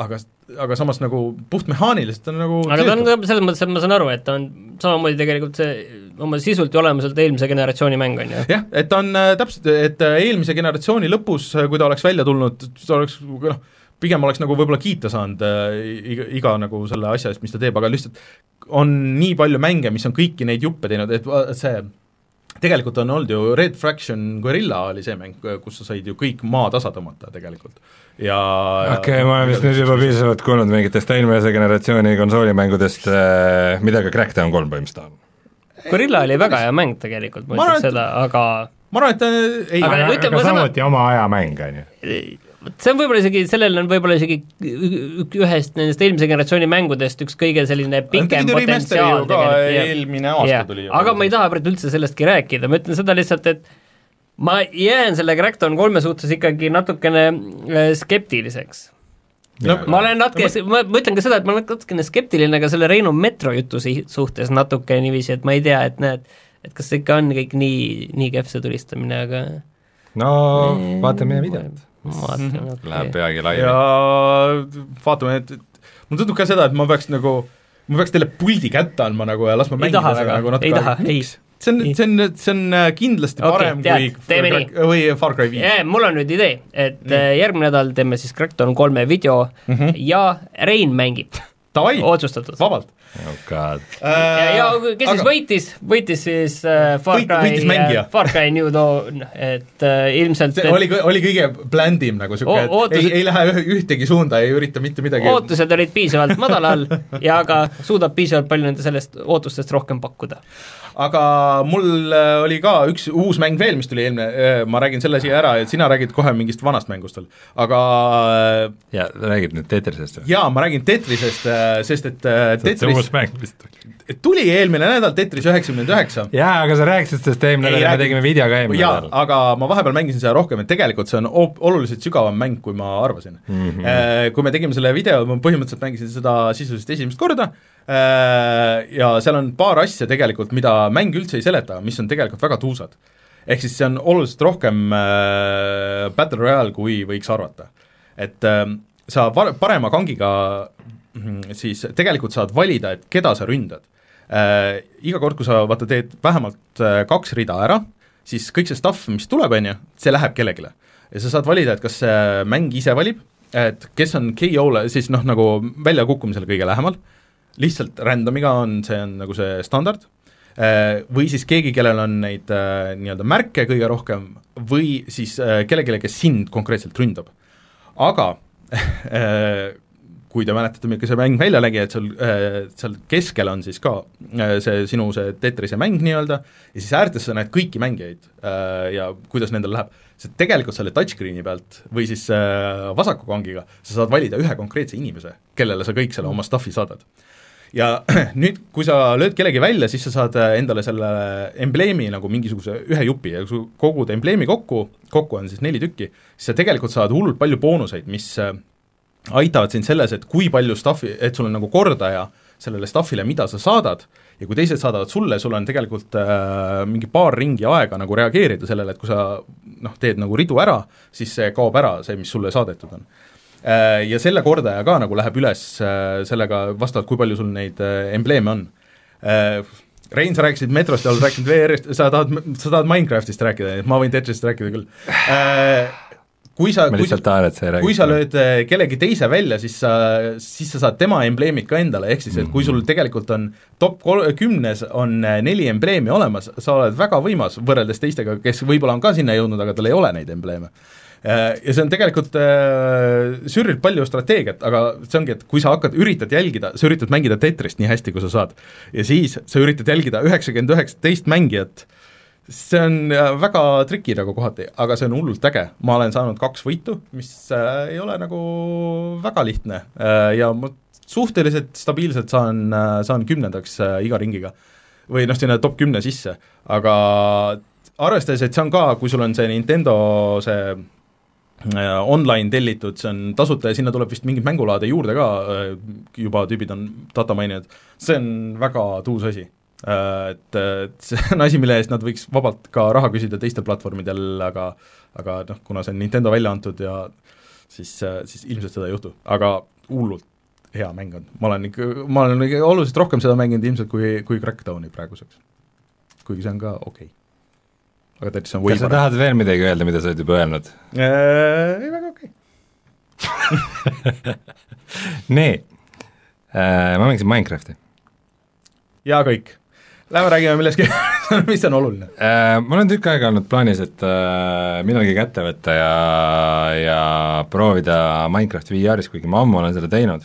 aga aga samas nagu puhtmehaaniliselt on nagu aga ta on ka selles mõttes, et ma saan aru, et ta on samamoodi tegelikult see oma sisult ja olemuselt eelmise generatsiooni mäng, on ju. jah, et ta on äh, täpselt, et äh, eelmise generatsiooni lõpus, äh, kui ta oleks välja tulnud, ta oleks noh, pigem oleks nagu võib-olla kiita saanud äh, iga, iga nagu selle asja eest, mis ta teeb, aga lihtsalt on nii palju mänge, mis on kõiki neid juppe teinud, et see tegelikult on olnud ju Red Fraction Guerilla oli see mäng, kus sa said ju kõik maa tasa tõmmata tegelikult ja okei okay,, ma olen vist nüüd juba piisavalt kuulnud mingitest eelmise generatsiooni konsoolimängudest äh,, mida ka Crackdown kolm põhimõtteliselt on. Gorilla oli väga hea mäng tegelikult, ma ütleks seda, aga ma arvan, et ta ei Aga aga, ütleme, aga samuti oma aja mäng, on ju. See on võib-olla isegi, sellel on võib-olla isegi ühest nendest eelmise generatsiooni mängudest üks kõige selline pikem potentsiaal ka, eelmine aasta Jah. tuli aga ma ei taha praegu üldse sellestki rääkida, ma ütlen seda lihtsalt, et ma jään selle Crackdown kolme suhtes ikkagi natukene äh, skeptiliseks. No, ma olen natuke, ma, ma ütlen ka seda, et ma olen natukene skeptiline ka selle Reinu Metro jutu si- suhtes natuke niiviisi, et ma ei tea, et näed, et kas see ikka on kõik nii, nii kehv see tulistamine, aga no vaatame videot. Vaatame, Läheb okei. peagi ja laiali. vaatame, et, et mulle tundub ka seda, et ma peaks nagu, ma peaks teile puldi kätte andma nagu ja las ma ei mängida seda nagu, natuke ei taha, aega. ei Miks? see on, see on, see on äh, kindlasti Okei, parem tead, kui või Far Cry viis. Mul on nüüd idee, et mm. järgmine nädal teeme siis Crackdown kolme video mm. -hmm. ja Rein mängib, otsustatud. vabalt. Oh god. ja, ja kes siis võitis, võitis siis äh, Far Võit- Cry mängija., Far Cry New Dawn, et äh, ilmselt see oli, oli kõige blandim nagu siuke, et ootused- ei, ei lähe ühtegi suunda, ei ürita mitte midagi. ootused olid piisavalt madalal ja ka suudab piisavalt palju nende sellest ootustest rohkem pakkuda. aga mul äh, oli ka üks uus mäng veel, mis tuli eelmine, ma räägin selle siia ära, et sina räägid kohe mingist vanast mängust veel, aga äh, ja räägid nüüd Tetrisest või? jaa, ma räägin Tetrisest, sest et äh, Tetris uus mäng vist tuli. tuli eelmine nädal Tetris üheksakümmend üheksa jaa, aga sa rääkisid sellest eelmine nädal, me tegime video ka eelmine nädal. aga ma vahepeal mängisin seda rohkem, et tegelikult see on hoop- oluliselt sügavam mäng, kui ma arvasin mm. -hmm. Kui me tegime selle video, ma põhimõtteliselt mängisin seda sisuliselt esimest korda ja seal on paar asja tegelikult, mida mäng üldse ei seleta, mis on tegelikult väga tuusad. ehk siis see on oluliselt rohkem äh, Battle Royale, kui võiks arvata. et äh, sa var- parema kangiga siis tegelikult saad valida, et keda sa ründad äh, iga kord, kui sa vaata teed vähemalt äh, kaks rida ära, siis kõik see stuff, mis tuleb, on ju, see läheb kellelegi. ja sa saad valida, et kas see mäng ise valib, et kes on KO-le siis noh, nagu väljakukkumisele kõige lähemal, lihtsalt random'iga on, see on nagu see standard, või siis keegi, kellel on neid äh, nii-öelda märke kõige rohkem või siis äh, kellelegi, kes sind konkreetselt ründab. aga äh, kui te mäletate, milline see mäng välja nägi, et seal äh,, seal keskel on siis ka äh, see sinu see Tetrise mäng nii-öelda ja siis äärtes sa näed kõiki mängijaid äh, ja kuidas nendel läheb, see tegelikult selle touchscreen'i pealt või siis vasaku kangiga sa saad valida ühe konkreetse inimese, kellele sa kõik selle oma stuff'i saadad. Ja nüüd, kui sa lööd kellegi välja, siis sa saad endale selle embleemi nagu mingisuguse ühe jupi ja kui sa kogud embleemi kokku, kokku on siis neli tükki, siis sa tegelikult saad hullult palju boonuseid, mis aitavad sind selles, et kui palju stuff'i, et sul on nagu kordaja sellele stuff'ile, mida sa saadad, ja kui teised saadavad sulle, sul on tegelikult äh, mingi paar ringi aega nagu reageerida sellele, et kui sa noh, teed nagu ridu ära, siis see kaob ära, see, mis sulle saadetud on Äh, ja selle kordaja ka nagu läheb üles äh, sellega vastavalt, kui palju sul neid äh, embleeme on. Rein, sa rääkisid metrost ja oled rääkinud VR-ist, sa tahad, sa tahad Minecraftist rääkida, nii et ma võin Tetrisest rääkida küll. Kui sa, kui kui sa lööd äh, kellegi teise välja, siis sa, siis sa saad tema embleemid ka endale, ehk siis et kui sul tegelikult on top kol-, kümnes on äh, neli embleemi olemas, sa oled väga võimas võrreldes teistega, kes võib-olla on ka sinna jõudnud, aga tal ei ole neid embleeme. Ja see on tegelikult äh, sürrilt palju strateegiat, aga see ongi, et kui sa hakkad, üritad jälgida, sa üritad mängida Tetrist nii hästi, kui sa saad, ja siis sa üritad jälgida üheksakümmend üheksa teist mängijat, see on äh, väga triki nagu kohati, aga see on hullult äge, ma olen saanud kaks võitu, mis äh, ei ole nagu väga lihtne äh, ja ma suhteliselt stabiilselt saan äh,, saan kümnendaks äh, iga ringiga. või noh, sinna top kümne sisse, aga arvestades, et see on ka, kui sul on see Nintendo see äh, online tellitud, see on tasuta ja sinna tuleb vist mingeid mängulaade juurde ka äh,, juba tüübid on data maininud, see on väga tuus asi. Et, et see on asi, mille eest nad võiks vabalt ka raha küsida teistel platvormidel, aga aga noh, kuna see on Nintendo välja antud ja siis, siis ilmselt seda ei juhtu, aga hullult hea mäng on, ma olen ikka, ma olen ikka oluliselt rohkem seda mänginud ilmselt kui, kui Crackdowni praeguseks. kuigi see on ka okei okay.. aga Tetris on kas sa tahad veel midagi öelda, mida sa oled juba öelnud? äh, ei, väga okei okay.. nii äh,, ma mängisin Minecrafti ja kõik. Lähme räägime millestki, mis on oluline. äh,. mul on tükk aega olnud plaanis, et äh, millalgi kätte võtta ja, ja proovida Minecrafti VR-is, kuigi ma ammu olen seda teinud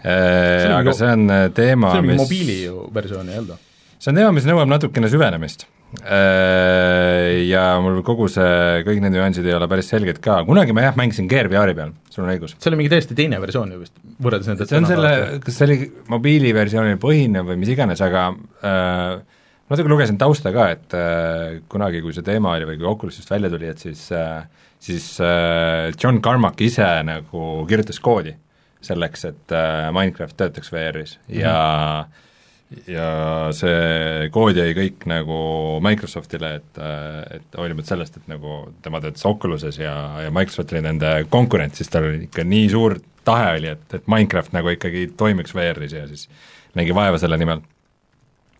äh,. on aga see on teema, see on mis mobiili ju versioon ei olnud see on teema, mis nõuab natukene süvenemist. Ja mul kogu see, kõik need nüansid ei ole päris selged ka, kunagi ma jah, mängisin Gear VR-i peal, sul on õigus. see oli mingi täiesti teine versioon ju vist, võrreldes nende see on selle, kas see oli mobiiliversioonil põhinev või mis iganes, aga äh, natuke lugesin tausta ka, et äh, kunagi, kui see teema oli või kui Oculus just välja tuli, et siis äh, siis äh, John Carmack ise nagu kirjutas koodi selleks, et äh, Minecraft töötaks VR-is ja mm -hmm ja see kood jäi kõik nagu Microsoftile, et, et hoolimata sellest, et nagu tema töötas Oculuses ja, ja Microsoft oli nende konkurent, siis tal oli ikka nii suur tahe oli, et, et Minecraft nagu ikkagi toimiks VR-is ja siis nägi vaeva selle nimel.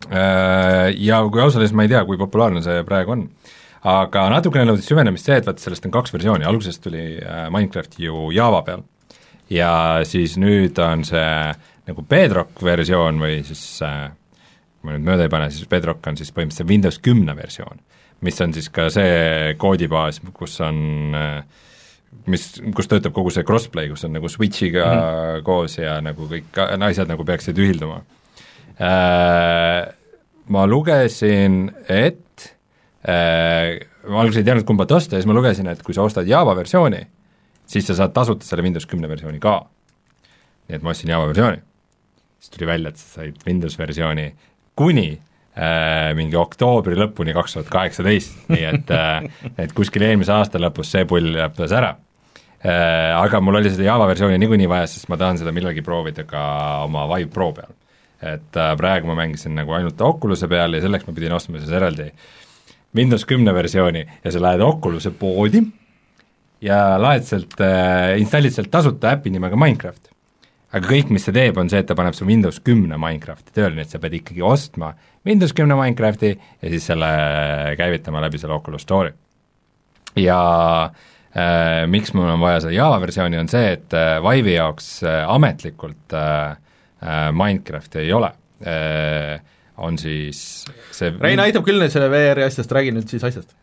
Ja kui ausalt öelda, siis ma ei tea, kui populaarne see praegu on. aga natukene nõudis süvenemist see, et vaata, sellest on kaks versiooni, alguses tuli äh, Minecraft ju Java peal ja siis nüüd on see nagu Bedrock versioon või siis äh, kui ma nüüd mööda ei pane, siis Bedrock on siis põhimõtteliselt Windows kümne versioon, mis on siis ka see koodibaas, kus on äh, mis, kus töötab kogu see crossplay, kus on nagu Switch'iga mm -hmm. koos ja nagu kõik asjad nagu peaksid ühilduma äh,. Ma lugesin, et äh, ma alguses ei teadnud, kumba osta ja siis ma lugesin, et kui sa ostad Java versiooni, siis sa saad tasuta selle Windows kümne versiooni ka. nii et ma ostsin Java versiooni. Siis tuli välja, et sa said Windows versiooni kuni äh, mingi oktoobri lõpuni kaks tuhat kaheksateist, nii et äh, et kuskil eelmise aasta lõpus see pull lõppes ära äh,. Aga mul oli seda Java versiooni niikuinii vaja, sest ma tahan seda millalgi proovida ka oma Vive Pro peal. et äh, praegu ma mängisin nagu ainult Oculus'e peal ja selleks ma pidin ostma siis eraldi Windows kümne versiooni ja sa lähed Oculus'e poodi ja laed sealt äh,, installid sealt tasuta äpi nimega Minecraft. Aga kõik, mis see teeb, on see, et ta paneb su Windows kümne Minecrafti tööle, nii et sa pead ikkagi ostma Windows kümne Minecrafti ja siis selle käivitama läbi selle Oculus Store'i. ja äh, miks mul on vaja seda Java versiooni, on see, et äh, Vive'i jaoks äh, ametlikult äh, äh, Minecrafti ei ole äh, on siis see Rein aitab küll nüüd selle VR-i asjast, räägi nüüd siis asjast.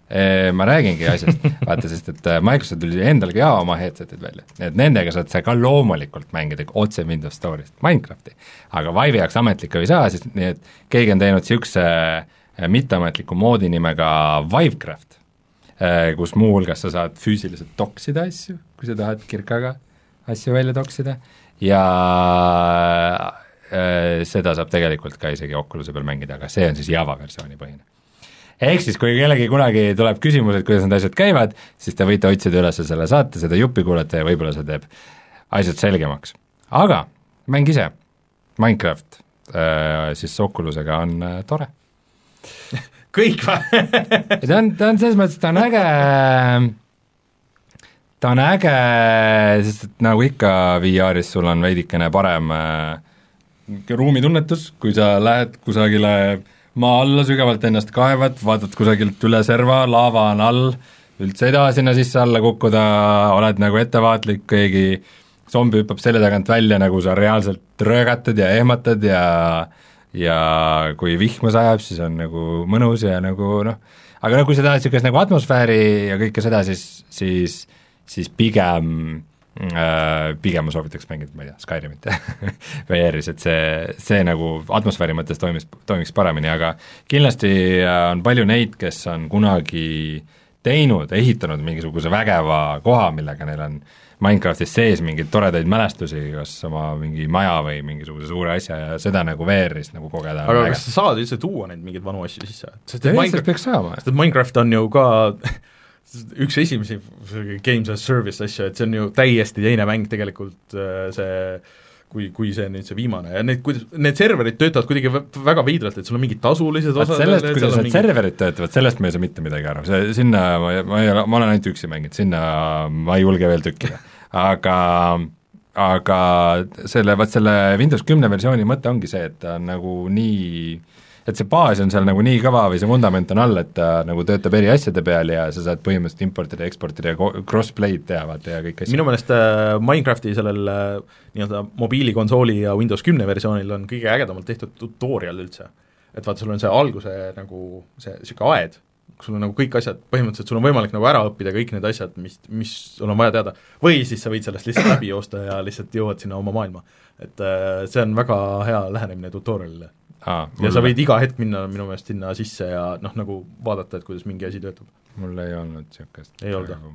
Ma räägingi asjast, vaata, sest et äh, Microsoft tuli endale ka oma headset'id välja, et nendega saad sa ka loomulikult mängida otse Windows Store'ist Minecrafti. aga Vive'i jaoks ametlikku ei saa, sest nii et keegi on teinud niisuguse äh, mitteametliku moodi nimega Vivecraft, äh, kus muuhulgas sa saad füüsiliselt toksida asju, kui sa tahad kirkaga asju välja toksida, ja seda saab tegelikult ka isegi Oculus'e peal mängida, aga see on siis Java versiooni põhine. ehk siis, kui kellelgi kunagi tuleb küsimus, et kuidas need asjad käivad, siis te võite otsida üles selle saate, seda juppi kuulata ja võib-olla see teeb asjad selgemaks. aga mäng ise, Minecraft, äh, siis Oculus'ega on äh, tore kõik või ta on, ta on selles mõttes, ta on äge, ta on äge, sest et nagu ikka VR-is sul on veidikene parem äh, ruumitunnetus, kui sa lähed kusagile maa alla sügavalt ennast kaevad, vaatad kusagilt üle serva, laava on all, üldse ei taha sinna sisse-alla kukkuda, oled nagu ettevaatlik, keegi zombi hüppab selja tagant välja, nagu sa reaalselt röögatad ja ehmatad ja ja kui vihma sajab, siis on nagu mõnus ja nagu noh, aga no kui sa tahad niisugust nagu atmosfääri ja kõike seda, siis, siis siis pigem Äh, pigem ma soovitaks mängida, ma ei tea, Skyrimit VR-is, et see, see nagu atmosfääri mõttes toimis, toimiks paremini, aga kindlasti äh, on palju neid, kes on kunagi teinud, ehitanud mingisuguse vägeva koha, millega neil on Minecraftis sees mingeid toredaid mälestusi, kas oma mingi maja või mingisuguse suure asja ja seda nagu VR-is nagu kogeda. aga kas sa saad üldse tuua neid mingeid vanu asju sisse? sest et Minecraft sest et Minecraft on ju ka üks esimesi games as service asju, et see on ju täiesti teine mäng tegelikult äh, see kui, kui see nüüd see viimane ja need, kuidas, need serverid töötavad kuidagi väga veidralt, et sul on mingid tasulised osad sellest, kuidas need mingi... serverid töötavad, sellest ma ei saa mitte midagi aru, see, sinna ma, ma ei ole, ma olen ainult üksi mänginud, sinna ma ei julge veel tükkida. aga aga selle, vaat selle Windows kümne versiooni mõte ongi see, et ta on nagu nii et see baas on seal nagu nii kõva või see vundament on all, et ta nagu töötab eri asjade peal ja sa saad põhimõtteliselt importida, eksportida ja cross-play'd teha vaata ja kõik asjad. minu meelest äh, Minecrafti sellel äh, nii-öelda mobiilikonsooli ja Windows kümne versioonil on kõige ägedamalt tehtud tutorial üldse. et vaata, sul on see alguse nagu see niisugune aed, kus sul on nagu kõik asjad, põhimõtteliselt sul on võimalik nagu ära õppida kõik need asjad, mis, mis sul on vaja teada, või siis sa võid sellest lihtsalt läbi joosta ja lihtsalt jõuad sinna oma maailma. et äh, see on väga hea lähenemine tutorialile Aa, ja sa võid iga hetk minna minu meelest sinna sisse ja noh, nagu vaadata, et kuidas mingi asi töötab. mul ei olnud niisugust. ei olnud jah?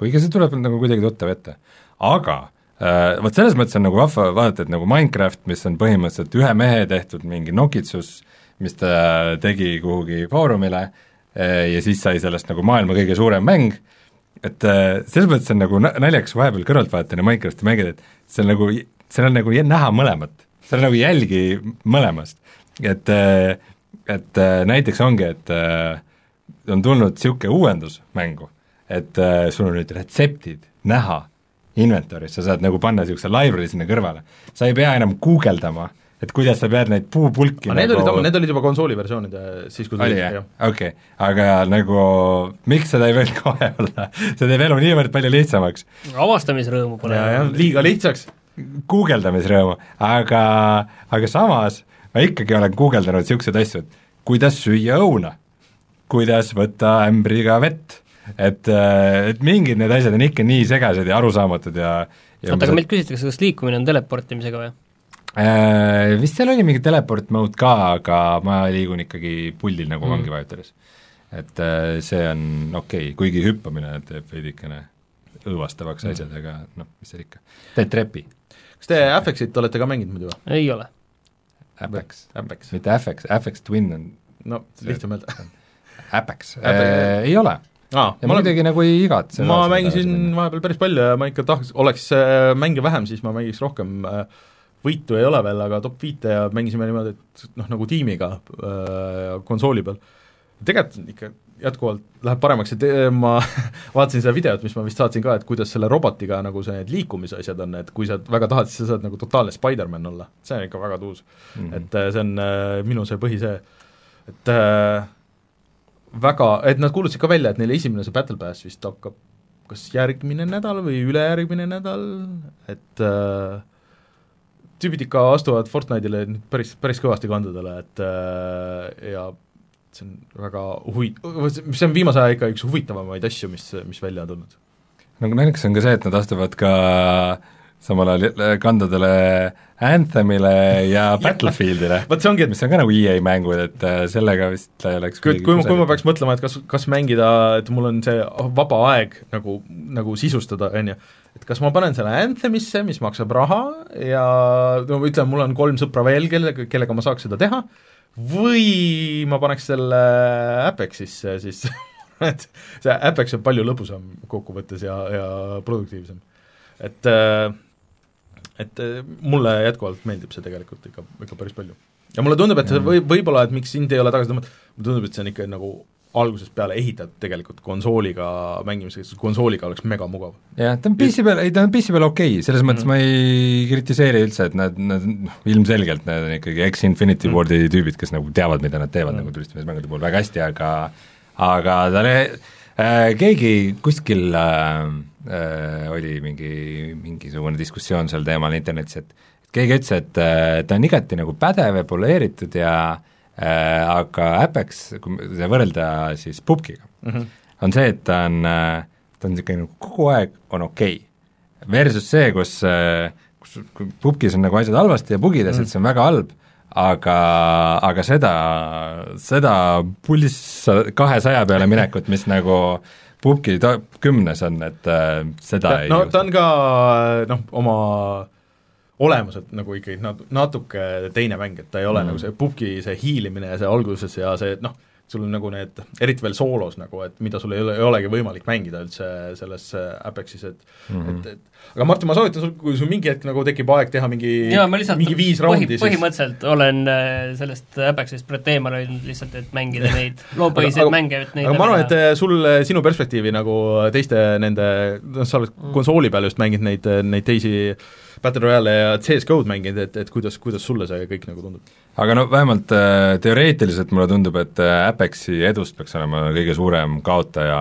kuigi see tuleb nagu kuidagi tuttav ette. aga äh, vot selles mõttes on nagu vahva vaadata, et nagu Minecraft, mis on põhimõtteliselt ühe mehe tehtud mingi nokitsus, mis ta tegi kuhugi foorumile äh, ja siis sai sellest nagu maailma kõige suurem mäng, et äh, selles mõttes on nagu naljakas vahepeal kõrvalt vaadata ja Minecrafti mängida, et see on nagu, seal on nagu näha mõlemat, seal on nagu jälgi mõlemast et, et näiteks ongi, et on tulnud niisugune uuendus mängu, et sul on nüüd retseptid näha inventory's, sa saad nagu panna niisuguse library sinna kõrvale. sa ei pea enam guugeldama et kuidas sa pead neid puupulki aga need olid ammu, need olid juba konsooli versioonide siis, kui oli jah, okei, aga nagu miks seda ei võinud kohe olla, see teeb elu niivõrd palju lihtsamaks. Avastamisrõõmu pole ja, jah, liiga lihtsaks. guugeldamisrõõmu, aga, aga samas ma ikkagi olen guugeldanud niisuguseid asju, et kuidas süüa õuna, kuidas võtta ämbriga vett, et, et mingid need asjad on ikka nii segased ja arusaamatud ja, ja oota, aga meilt küsitakse, kas liikumine on teleportimisega või? äh, vist seal oli mingi teleport mode ka, aga ma liigun ikkagi puldil nagu Mm. mm. vangi vajutades. et äh, see on okei okay., kuigi hüppamine teeb veidikene õõvastavaks Mm. asjad, aga noh, mis seal ikka, teed trepi, kas te FX-it olete ka mänginud muidu või? ei ole. Apex, Apex, mitte Apex, Apex Twin on no lihtsam öelda. Apex Apex. äh,, ei ole. aa, ja ma olen, muidugi nagu ei igatse ma mängisin vahepeal päris palju ja ma ikka tahaks, oleks äh, mänge vähem, siis ma mängiks rohkem äh, võitu ei ole veel, aga top viite ja mängisime niimoodi, et noh, nagu tiimiga konsooli peal. tegelikult ikka jätkuvalt läheb paremaks ja te- ma vaatasin seda videot, mis ma vist saatsin ka, et kuidas selle robotiga nagu see need liikumise asjad on, et kui sa väga tahad, siis sa saad nagu totaalne Spider-man olla, see on ikka väga tuus mm. -hmm. et äh, see on äh, minu see põhi see, et äh, väga, et nad kuulutasid ka välja, et neil esimene see Battle Pass vist hakkab kas järgmine nädal või ülejärgmine nädal, et äh, tüübid ikka astuvad Fortnite'ile nüüd päris, päris kõvasti kandadele, et äh, ja see on väga huvi-, see on viimase aja ikka üks huvitavamaid asju, mis, mis välja on tulnud. nagu naljakas on ka see, et nad astuvad ka samal ajal kandadele Anthemile ja Battlefieldile, vot see ongi, et mis on ka nagu EA mängud, et äh, sellega vist läks kui, kui kui ma peaks mõtlema, et kas, kas mängida, et mul on see vaba aeg nagu, nagu sisustada, on ju, et kas ma panen selle Anthemisse, mis maksab raha ja no ütleme, mul on kolm sõpra veel, kellega, kellega ma saaks seda teha, või ma paneks selle Apexisse siis et see Apex on palju lõbusam kokkuvõttes ja, ja produktiivsem. et äh, et äh, mulle jätkuvalt meeldib see tegelikult ikka, ikka päris palju ja mulle tundub, et see või, võib-olla, et miks sind ei ole tagasi tõmmatud, mulle tundub, et see on ikka nagu algusest peale ehitatud tegelikult konsooliga mängimiseks, konsooliga oleks mega mugav. jah, ta on PC peal, ei ta on PC peal okei okay., selles mõttes Mhm. ma ei kritiseeri üldse, et nad, nad noh, ilmselgelt need on ikkagi X-Infinity Mhm. Wardi tüübid, kes nagu teavad, mida nad teevad Mhm. nagu tulistamismängude puhul väga hästi, aga aga tal äh, keegi kuskil äh, äh, oli mingi, mingisugune diskussioon sel teemal internetis, et keegi ütles, et äh, ta on igati nagu pädev ja poleeritud ja äh, aga Apex, kui seda võrrelda siis pubgiga, on see, et ta on, ta on niisugune nagu kogu aeg on okei okay.. Versus see, kus, kus kui pubgis on nagu asjad halvasti ja bugides mm., et see on väga halb, aga, aga seda, seda pulss kahesaja peale minekut, mis nagu pubgi ta-, kümnes on, et äh, seda ta, ei no juhtu. ta on ka noh, oma olemuselt nagu ikkagi nat-, natuke teine mäng, et ta ei ole Mm. nagu see pubgi see hiilimine ja see alguses ja see noh, sul on nagu need, eriti veel soolos nagu, et mida sul ei ole, ei olegi võimalik mängida üldse selles äh, Apexis, et mm. -hmm. et, et aga Martin, ma soovitan sul, kui sul mingi hetk nagu tekib aeg teha mingi mingi viis põhi, raundi, siis põhimõtteliselt olen äh, sellest Apexist praegu eemal hoidnud lihtsalt, et mängida neid loopõhiseid mänge, et neid aga ma arvan, et äh, sul, sinu perspektiivi nagu teiste nende, noh, sa oled Mm. konsooli peal just mänginud neid, neid teisi Battle Royale ja CS-GO-d mänginud, et, et kuidas, kuidas sulle see kõik nagu tundub? aga no vähemalt äh, teoreetiliselt mulle tundub, et äh, Apexi edust peaks olema kõige suurem kaotaja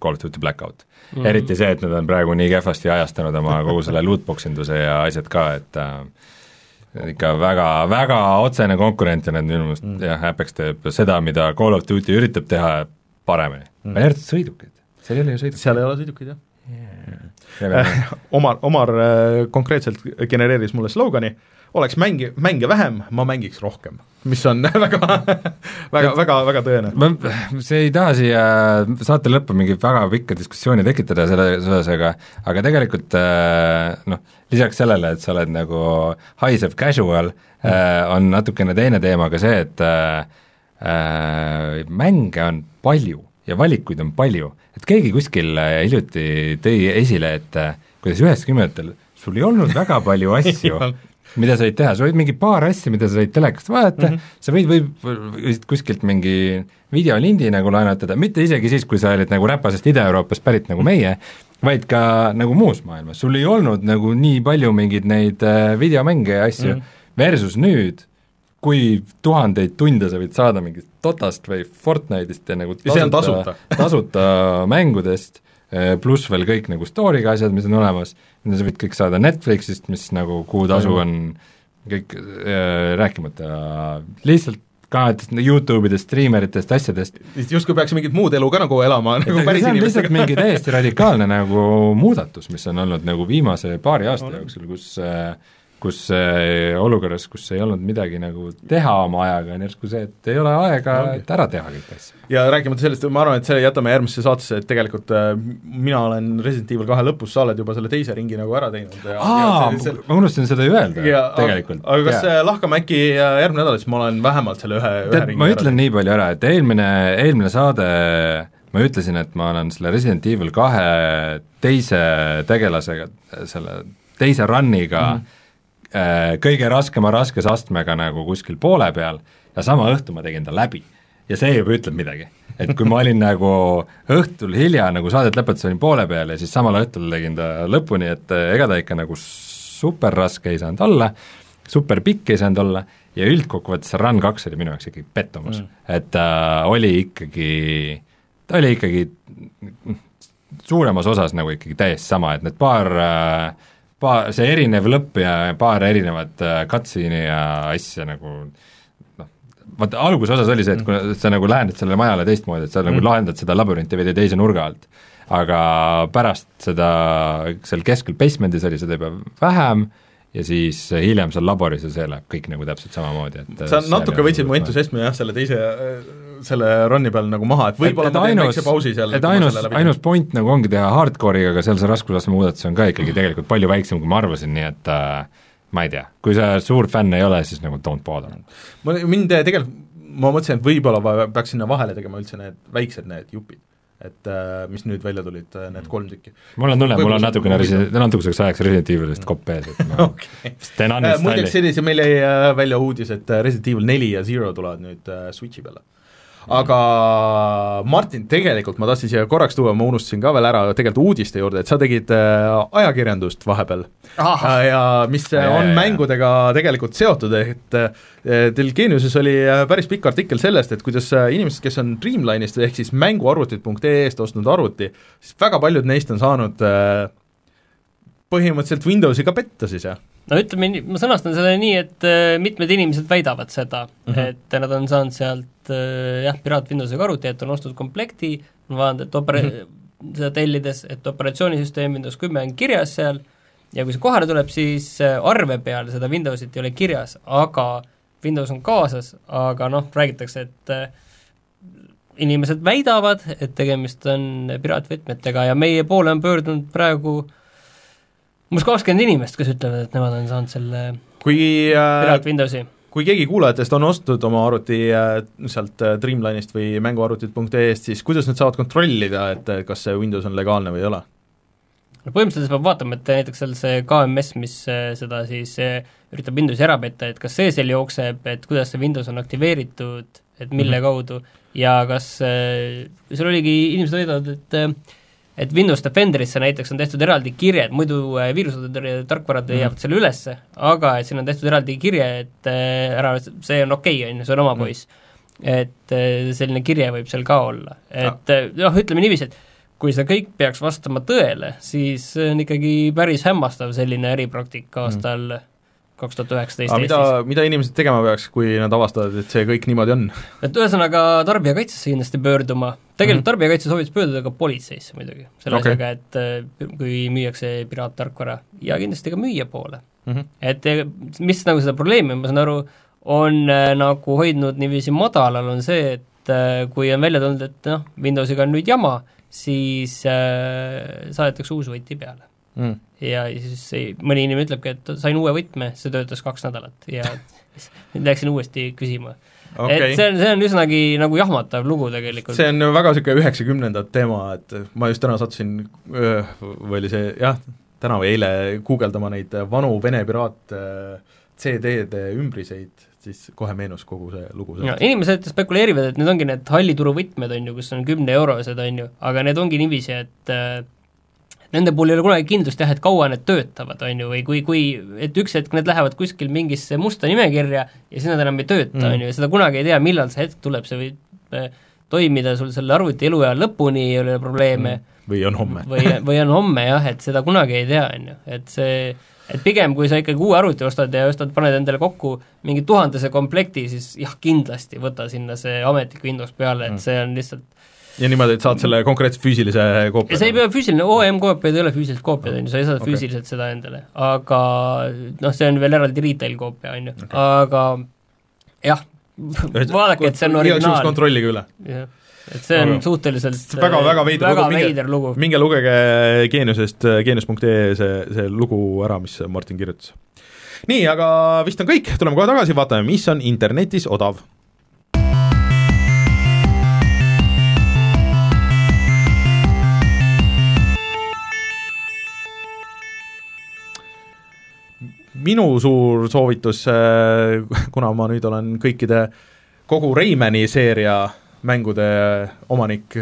Call of Duty Blackout mm. -hmm. eriti see, et nad on praegu nii kehvasti ajastanud oma kogu selle lootbox induse ja asjad ka, et äh, ikka väga, väga otsene konkurent ja need minu meelest Mm. jah, Apex teeb seda, mida Call of Duty üritab teha paremini Mm. mm., välja arvatud sõidukid, seal ei ole ju sõidukeid seal ei ole sõidukeid, jah? Omar, Omar äh, konkreetselt genereeris mulle slogani, oleks mängi, mänge vähem, ma mängiks rohkem. mis on väga, väga, väga, väga tõene. ma, see ei taha siia saate lõppu mingi väga pikka diskussiooni tekitada selle selles, aga aga tegelikult äh, noh, lisaks sellele, et sa oled nagu haisev casual äh,, on natukene teine teema ka see, et äh, mänge on palju ja valikuid on palju, et keegi kuskil äh, hiljuti tõi esile, et äh, kuidas üheksakümnendatel sul ei olnud väga palju asju mida sa võid teha, sa võid mingi paar asja, mida sa võid telekast vaadata. Mm, -hmm. sa võid, võib, võid kuskilt mingi videolindi nagu laenutada, mitte isegi siis, kui sa olid nagu räpasest Ida-Euroopast pärit nagu meie, vaid ka nagu muus maailmas, sul ei olnud nagu nii palju mingeid neid äh, videomänge ja asju. Mm, -hmm. versus nüüd, kui tuhandeid tunde sa võid saada mingist Dotast või Fortnite'ist ja nagu on tasuta. tasuta. mängudest, pluss veel kõik nagu story'ga asjad, mis on olemas, mida sa võid kõik saada Netflixist, mis nagu kuutasu on kõik äh, rääkimata lihtsalt kanalitest, Youtube'idest, striimeritest, asjadest, justkui peaks mingit muud elu ka nagu elama nagu et päris see on lihtsalt inimestega mingi täiesti radikaalne nagu muudatus, mis on olnud nagu viimase paari aasta jooksul, kus äh, kus äh, olukorras, kus ei olnud midagi nagu teha oma ajaga, on järsku see, et ei ole aega, et ära teha kõiki asju. ja rääkimata sellest, ma arvan, et selle jätame järgmisse saatesse, et tegelikult äh, mina olen Resident Evil kahe lõpus, sa oled juba selle teise ringi nagu ära teinud ja aa, ja see- ma unustasin seda ju öelda ja tegelikult. aga kas yeah. lahkame äkki äh, järgmine nädal, siis ma olen vähemalt selle ühe, ühe tead, ma ütlen nii palju ära, et eelmine, eelmine saade ma ütlesin, et ma olen selle Resident Evil kahe teise tegelasega, selle teise run'iga mm -hmm. Kõige raskema raskesastmega nagu kuskil poole peal ja sama õhtu ma tegin ta läbi. ja see juba ütleb midagi. et kui ma olin nagu õhtul hilja nagu saadet lõpetades olin poole peal ja siis samal õhtul tegin ta lõpuni, et eh, ega ta ikka nagu super raske ei saanud olla, super pikk ei saanud olla ja üldkokkuvõttes see Run kaks oli minu jaoks ikkagi pettumus mm., et ta äh, oli ikkagi, ta oli ikkagi suuremas osas nagu ikkagi täiesti sama, et need paar äh, paar, see erinev lõpp ja paar erinevat äh, cutscene'i ja asja nagu noh, vaata alguse osas oli see, et kui sa nagu lähened sellele majale teistmoodi, et sa nagu Mm. lahendad seda labürinti veidi teise nurga alt. aga pärast seda, seal keskel basement'is oli seda juba vähem ja siis hiljem seal laboris ja see läheb kõik nagu täpselt samamoodi, et sa natuke võtsid mu entusiasmi jah, selle teise, selle run'i peal nagu maha, et võib-olla ma teen väikse pausi seal. et ainus, ainus point nagu ongi teha hardcore'iga, aga seal see raskusastme muudatus on ka ikkagi tegelikult palju väiksem, kui ma arvasin, nii et äh, ma ei tea, kui sa suur fänn ei ole, siis nagu don't bother. ma, mind eh, tegelikult, ma mõtlesin, et võib-olla va- peaks sinna vahele tegema üldse need väiksed need jupid. Et äh, mis nüüd välja tulid, need kolm tükki. mul on tunne, mul on natukene Resi-, natukeseks ajaks Resident Evilist kopp ees, et ma siis teen okay. uninstall'i muideks sellise, meil jäi äh, välja uudis, et äh, Resident Evil neli ja Zero tulevad nüüd äh, Switchi peale. Aga Martin, tegelikult ma tahtsin siia korraks tuua, ma unustasin ka veel ära tegelikult uudiste juurde, et sa tegid äh, ajakirjandust vahepeal ahah, ja, mis Ja, ja, on ja, ja. mängudega tegelikult seotud, et äh, teil Geeniuses oli äh, päris pikk artikkel sellest, et kuidas äh, inimesed, kes on Dreamline'ist ehk siis mänguarvutid.ee-st ostnud arvuti, siis väga paljud neist on saanud äh, põhimõtteliselt Windowsi ka petta siis, jah? no ütleme nii, ma sõnastan selle nii, et äh, mitmed inimesed väidavad seda mm. -hmm. et nad on saanud sealt äh, jah, Piraat Windowsiga arvuti, et on ostnud komplekti, on vaadanud, et opera- mm, -hmm. seda tellides, et operatsioonisüsteem Windows kümme on kirjas seal ja kui see kohale tuleb, siis äh, arve peal seda Windowsit ei ole kirjas, aga Windows on kaasas, aga noh, räägitakse, et äh, inimesed väidavad, et tegemist on piraatvõtmetega ja meie poole on pöördunud praegu umbes kakskümmend inimest, kes ütlevad, et nemad on saanud selle kui äh, Piraat Windowsi. kui keegi kuulajatest on ostnud oma arvuti äh, sealt äh, Dreamline'ist või mänguarvutid.ee-st, siis kuidas nad saavad kontrollida, et äh, kas see Windows on legaalne või ei ole? no põhimõtteliselt peab vaatama, et näiteks seal see KMS, mis äh, seda siis äh, üritab Windowsi ära petta, et kas see seal jookseb, et kuidas see Windows on aktiveeritud, et mille mm. -hmm. kaudu ja kas äh, seal oligi, inimesed väidavad, et äh, et Windows Defenderisse näiteks on tehtud eraldi kirje, et muidu äh, viirused, tarkvarad Mhm. leiavad selle ülesse, aga et siin on tehtud eraldi kirje, et äh, ära, see on okei okay,, on ju, see on oma Mhm. poiss. et äh, selline kirje võib seal ka olla, et äh, noh, ütleme niiviisi, et kui see kõik peaks vastama tõele, siis see on ikkagi päris hämmastav sellineäripraktika aastal kaks tuhat üheksateist aga mida Eestis., mida inimesed tegema peaks, kui nad avastavad, et see kõik niimoodi on? et ühesõnaga tarbijakaitsesse kindlasti pöörduma, tegelikult mm. -hmm. tarbijakaitse soovitas pöörduda ka politseisse muidugi, selle okay. asjaga, et äh, kui müüakse piraattarkvara ja kindlasti ka müüja poole. Mm -hmm. et eh, mis nagu seda probleemi, ma saan aru, on äh, nagu hoidnud niiviisi madalal, on see, et kui on välja tulnud, et noh, Windowsiga on nüüd jama, siis äh, saadetakse uus võti peale. Mm. ja siis ei, mõni inimene ütlebki, et sain uue võtme, see töötas kaks nädalat ja siis läksin uuesti küsima okay. et see on, see on üsnagi nagu jahmatav lugu tegelikult. see on väga niisugune üheksakümnendad teema, et ma just täna sattusin, või oli see jah, täna või eile guugeldama neid vanu Vene piraat CD-de ümbriseid, siis kohe meenus kogu see lugu sellest. inimesed spekuleerivad, et need ongi need hallituru võtmed, on ju, kus on kümne eurosed, on ju, aga need ongi niiviisi, et nende puhul ei ole kunagi kindlust jah, et kaua need töötavad, on ju, või kui, kui et üks hetk need lähevad kuskil mingisse musta nimekirja ja siis nad enam ei tööta, Mm. on ju, ja seda kunagi ei tea, millal see hetk tuleb, see võib eh, toimida sul selle arvuti eluea lõpuni, ei ole probleeme mm. või on homme. või, või on homme jah, et seda kunagi ei tea, on ju, et see et pigem, kui sa ikkagi uue arvuti ostad ja ostad, paned endale kokku mingi tuhandese komplekti, siis jah, kindlasti võta sinna see ametlik Windows peale, et see on lihtsalt ja niimoodi, et saad selle konkreetse füüsilise koopia? see ei pea füüsiline, OEM-koopiad ei ole füüsilised koopiad, on ju, sa ei saa okay. füüsiliselt seda endale, aga noh, see on veel eraldi retail koopia, on ju okay., aga jah, vaadake, et see on originaal. kontrollige üle. jah, et see on Aga- suhteliselt väga, väga veider väga lugu, minge- lugu. minge lugege Geeniusest, geenius.ee see, see lugu ära, mis Martin kirjutas. nii, aga vist on kõik, tuleme kohe tagasi, vaatame, mis on internetis odav. Minu suur soovitus, kuna ma nüüd olen kõikide, kogu Raymani seeria mängude omanik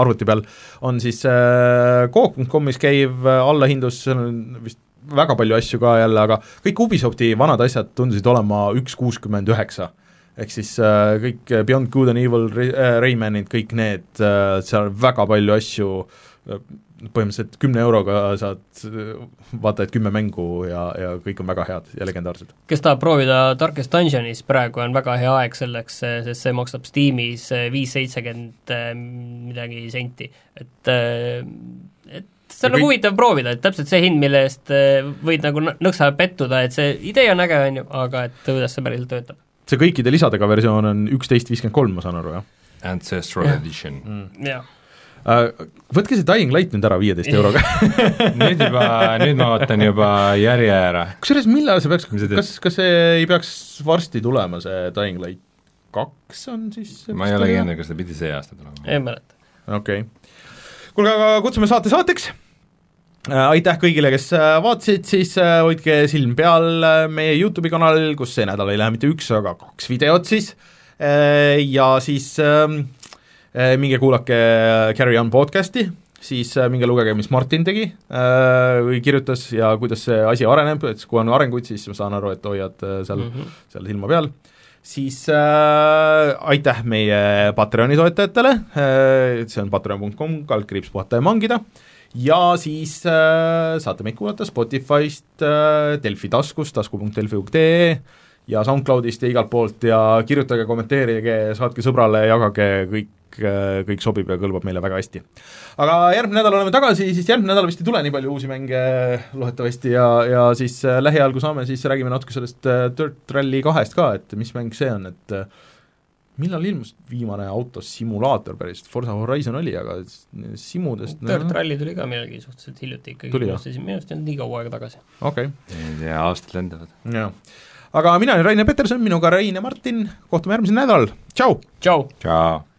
arvuti peal, on siis äh, Coop.com'is käiv allahindlus, seal on vist väga palju asju ka jälle, aga kõik Ubisofti vanad asjad tundusid olema üks kuuskümmend üheksa. ehk siis kõik Beyond Good and Evil, Raymanid, kõik need seal on väga palju asju põhimõtteliselt kümne euroga saad vaata et kümme mängu ja, ja kõik on väga head ja legendaarsed. kes tahab proovida Darkest Dungeonis, praegu on väga hea aeg selleks, sest see maksab Steamis viis seitsekümmend midagi senti, et et see on Ja nagu kõik- huvitav proovida, et täpselt see hind, mille eest eh, võid nagu nõks- nõksa pettuda, et see idee on äge, on ju, aga et kuidas see päriselt töötab. see kõikide lisadega versioon on üksteist viiskümmend kolm, ma saan aru, jah Ancestral Edition mm. jah. Uh, võtke see Dying Light nüüd ära viieteist euroga nüüd juba, nüüd ma ootan juba järje ära. kusjuures millal see peaks, kas, kas see ei peaks varsti tulema, see Dying Light kaks on siis ma ei olegi kindel, kas ta pidi see aasta tulema. ei mäleta. okei okay.. kuulge, aga kutsume saate saateks äh, aitäh kõigile, kes äh, vaatasid, siis äh, hoidke silm peal äh, meie Youtube'i kanalil, kus see nädal ei lähe mitte üks, aga kaks videot siis äh, ja siis ähm, äh, minge kuulake Carry On podcast'i, siis äh, minge lugege, mis Martin tegi või kirjutas ja kuidas see asi areneb, et kui on arenguid, siis ma saan aru, et hoiad seal mm, -hmm. seal silma peal siis äh, aitäh meie Patreoni toetajatele äh,, see on patreon.com, kaldkriips puhata ja mangida, ja siis äh, saate meid kuulata Spotify'st äh,, Delfi taskust, tasku.delfi.ee ja SoundCloudist ja igalt poolt ja kirjutage, kommenteerige, saatke sõbrale, jagage, kõik, kõik sobib ja kõlbab meile väga hästi. aga järgmine nädal oleme tagasi, siis järgmine nädal vist ei tule nii palju uusi mänge loodetavasti ja, ja siis äh, lähiajal, kui saame, siis räägime natuke sellest äh, Dirt Rally kahest ka, et mis mäng see on, et äh, millal ilmus viimane autosimulaator päriselt, Forza Horizon oli, aga simudest Dirt Rally tuli ka millalgi suhteliselt hiljuti ikkagi, Tuli, minu jah? arust ei- olnud nii kaua aega tagasi. okei okay., ei tea, aastad lendavad. jaa. aga mina olen Rainer Peterson, minuga Rein ja Martin, kohtume järgmisel nädalal, tšau! tšau! tšau.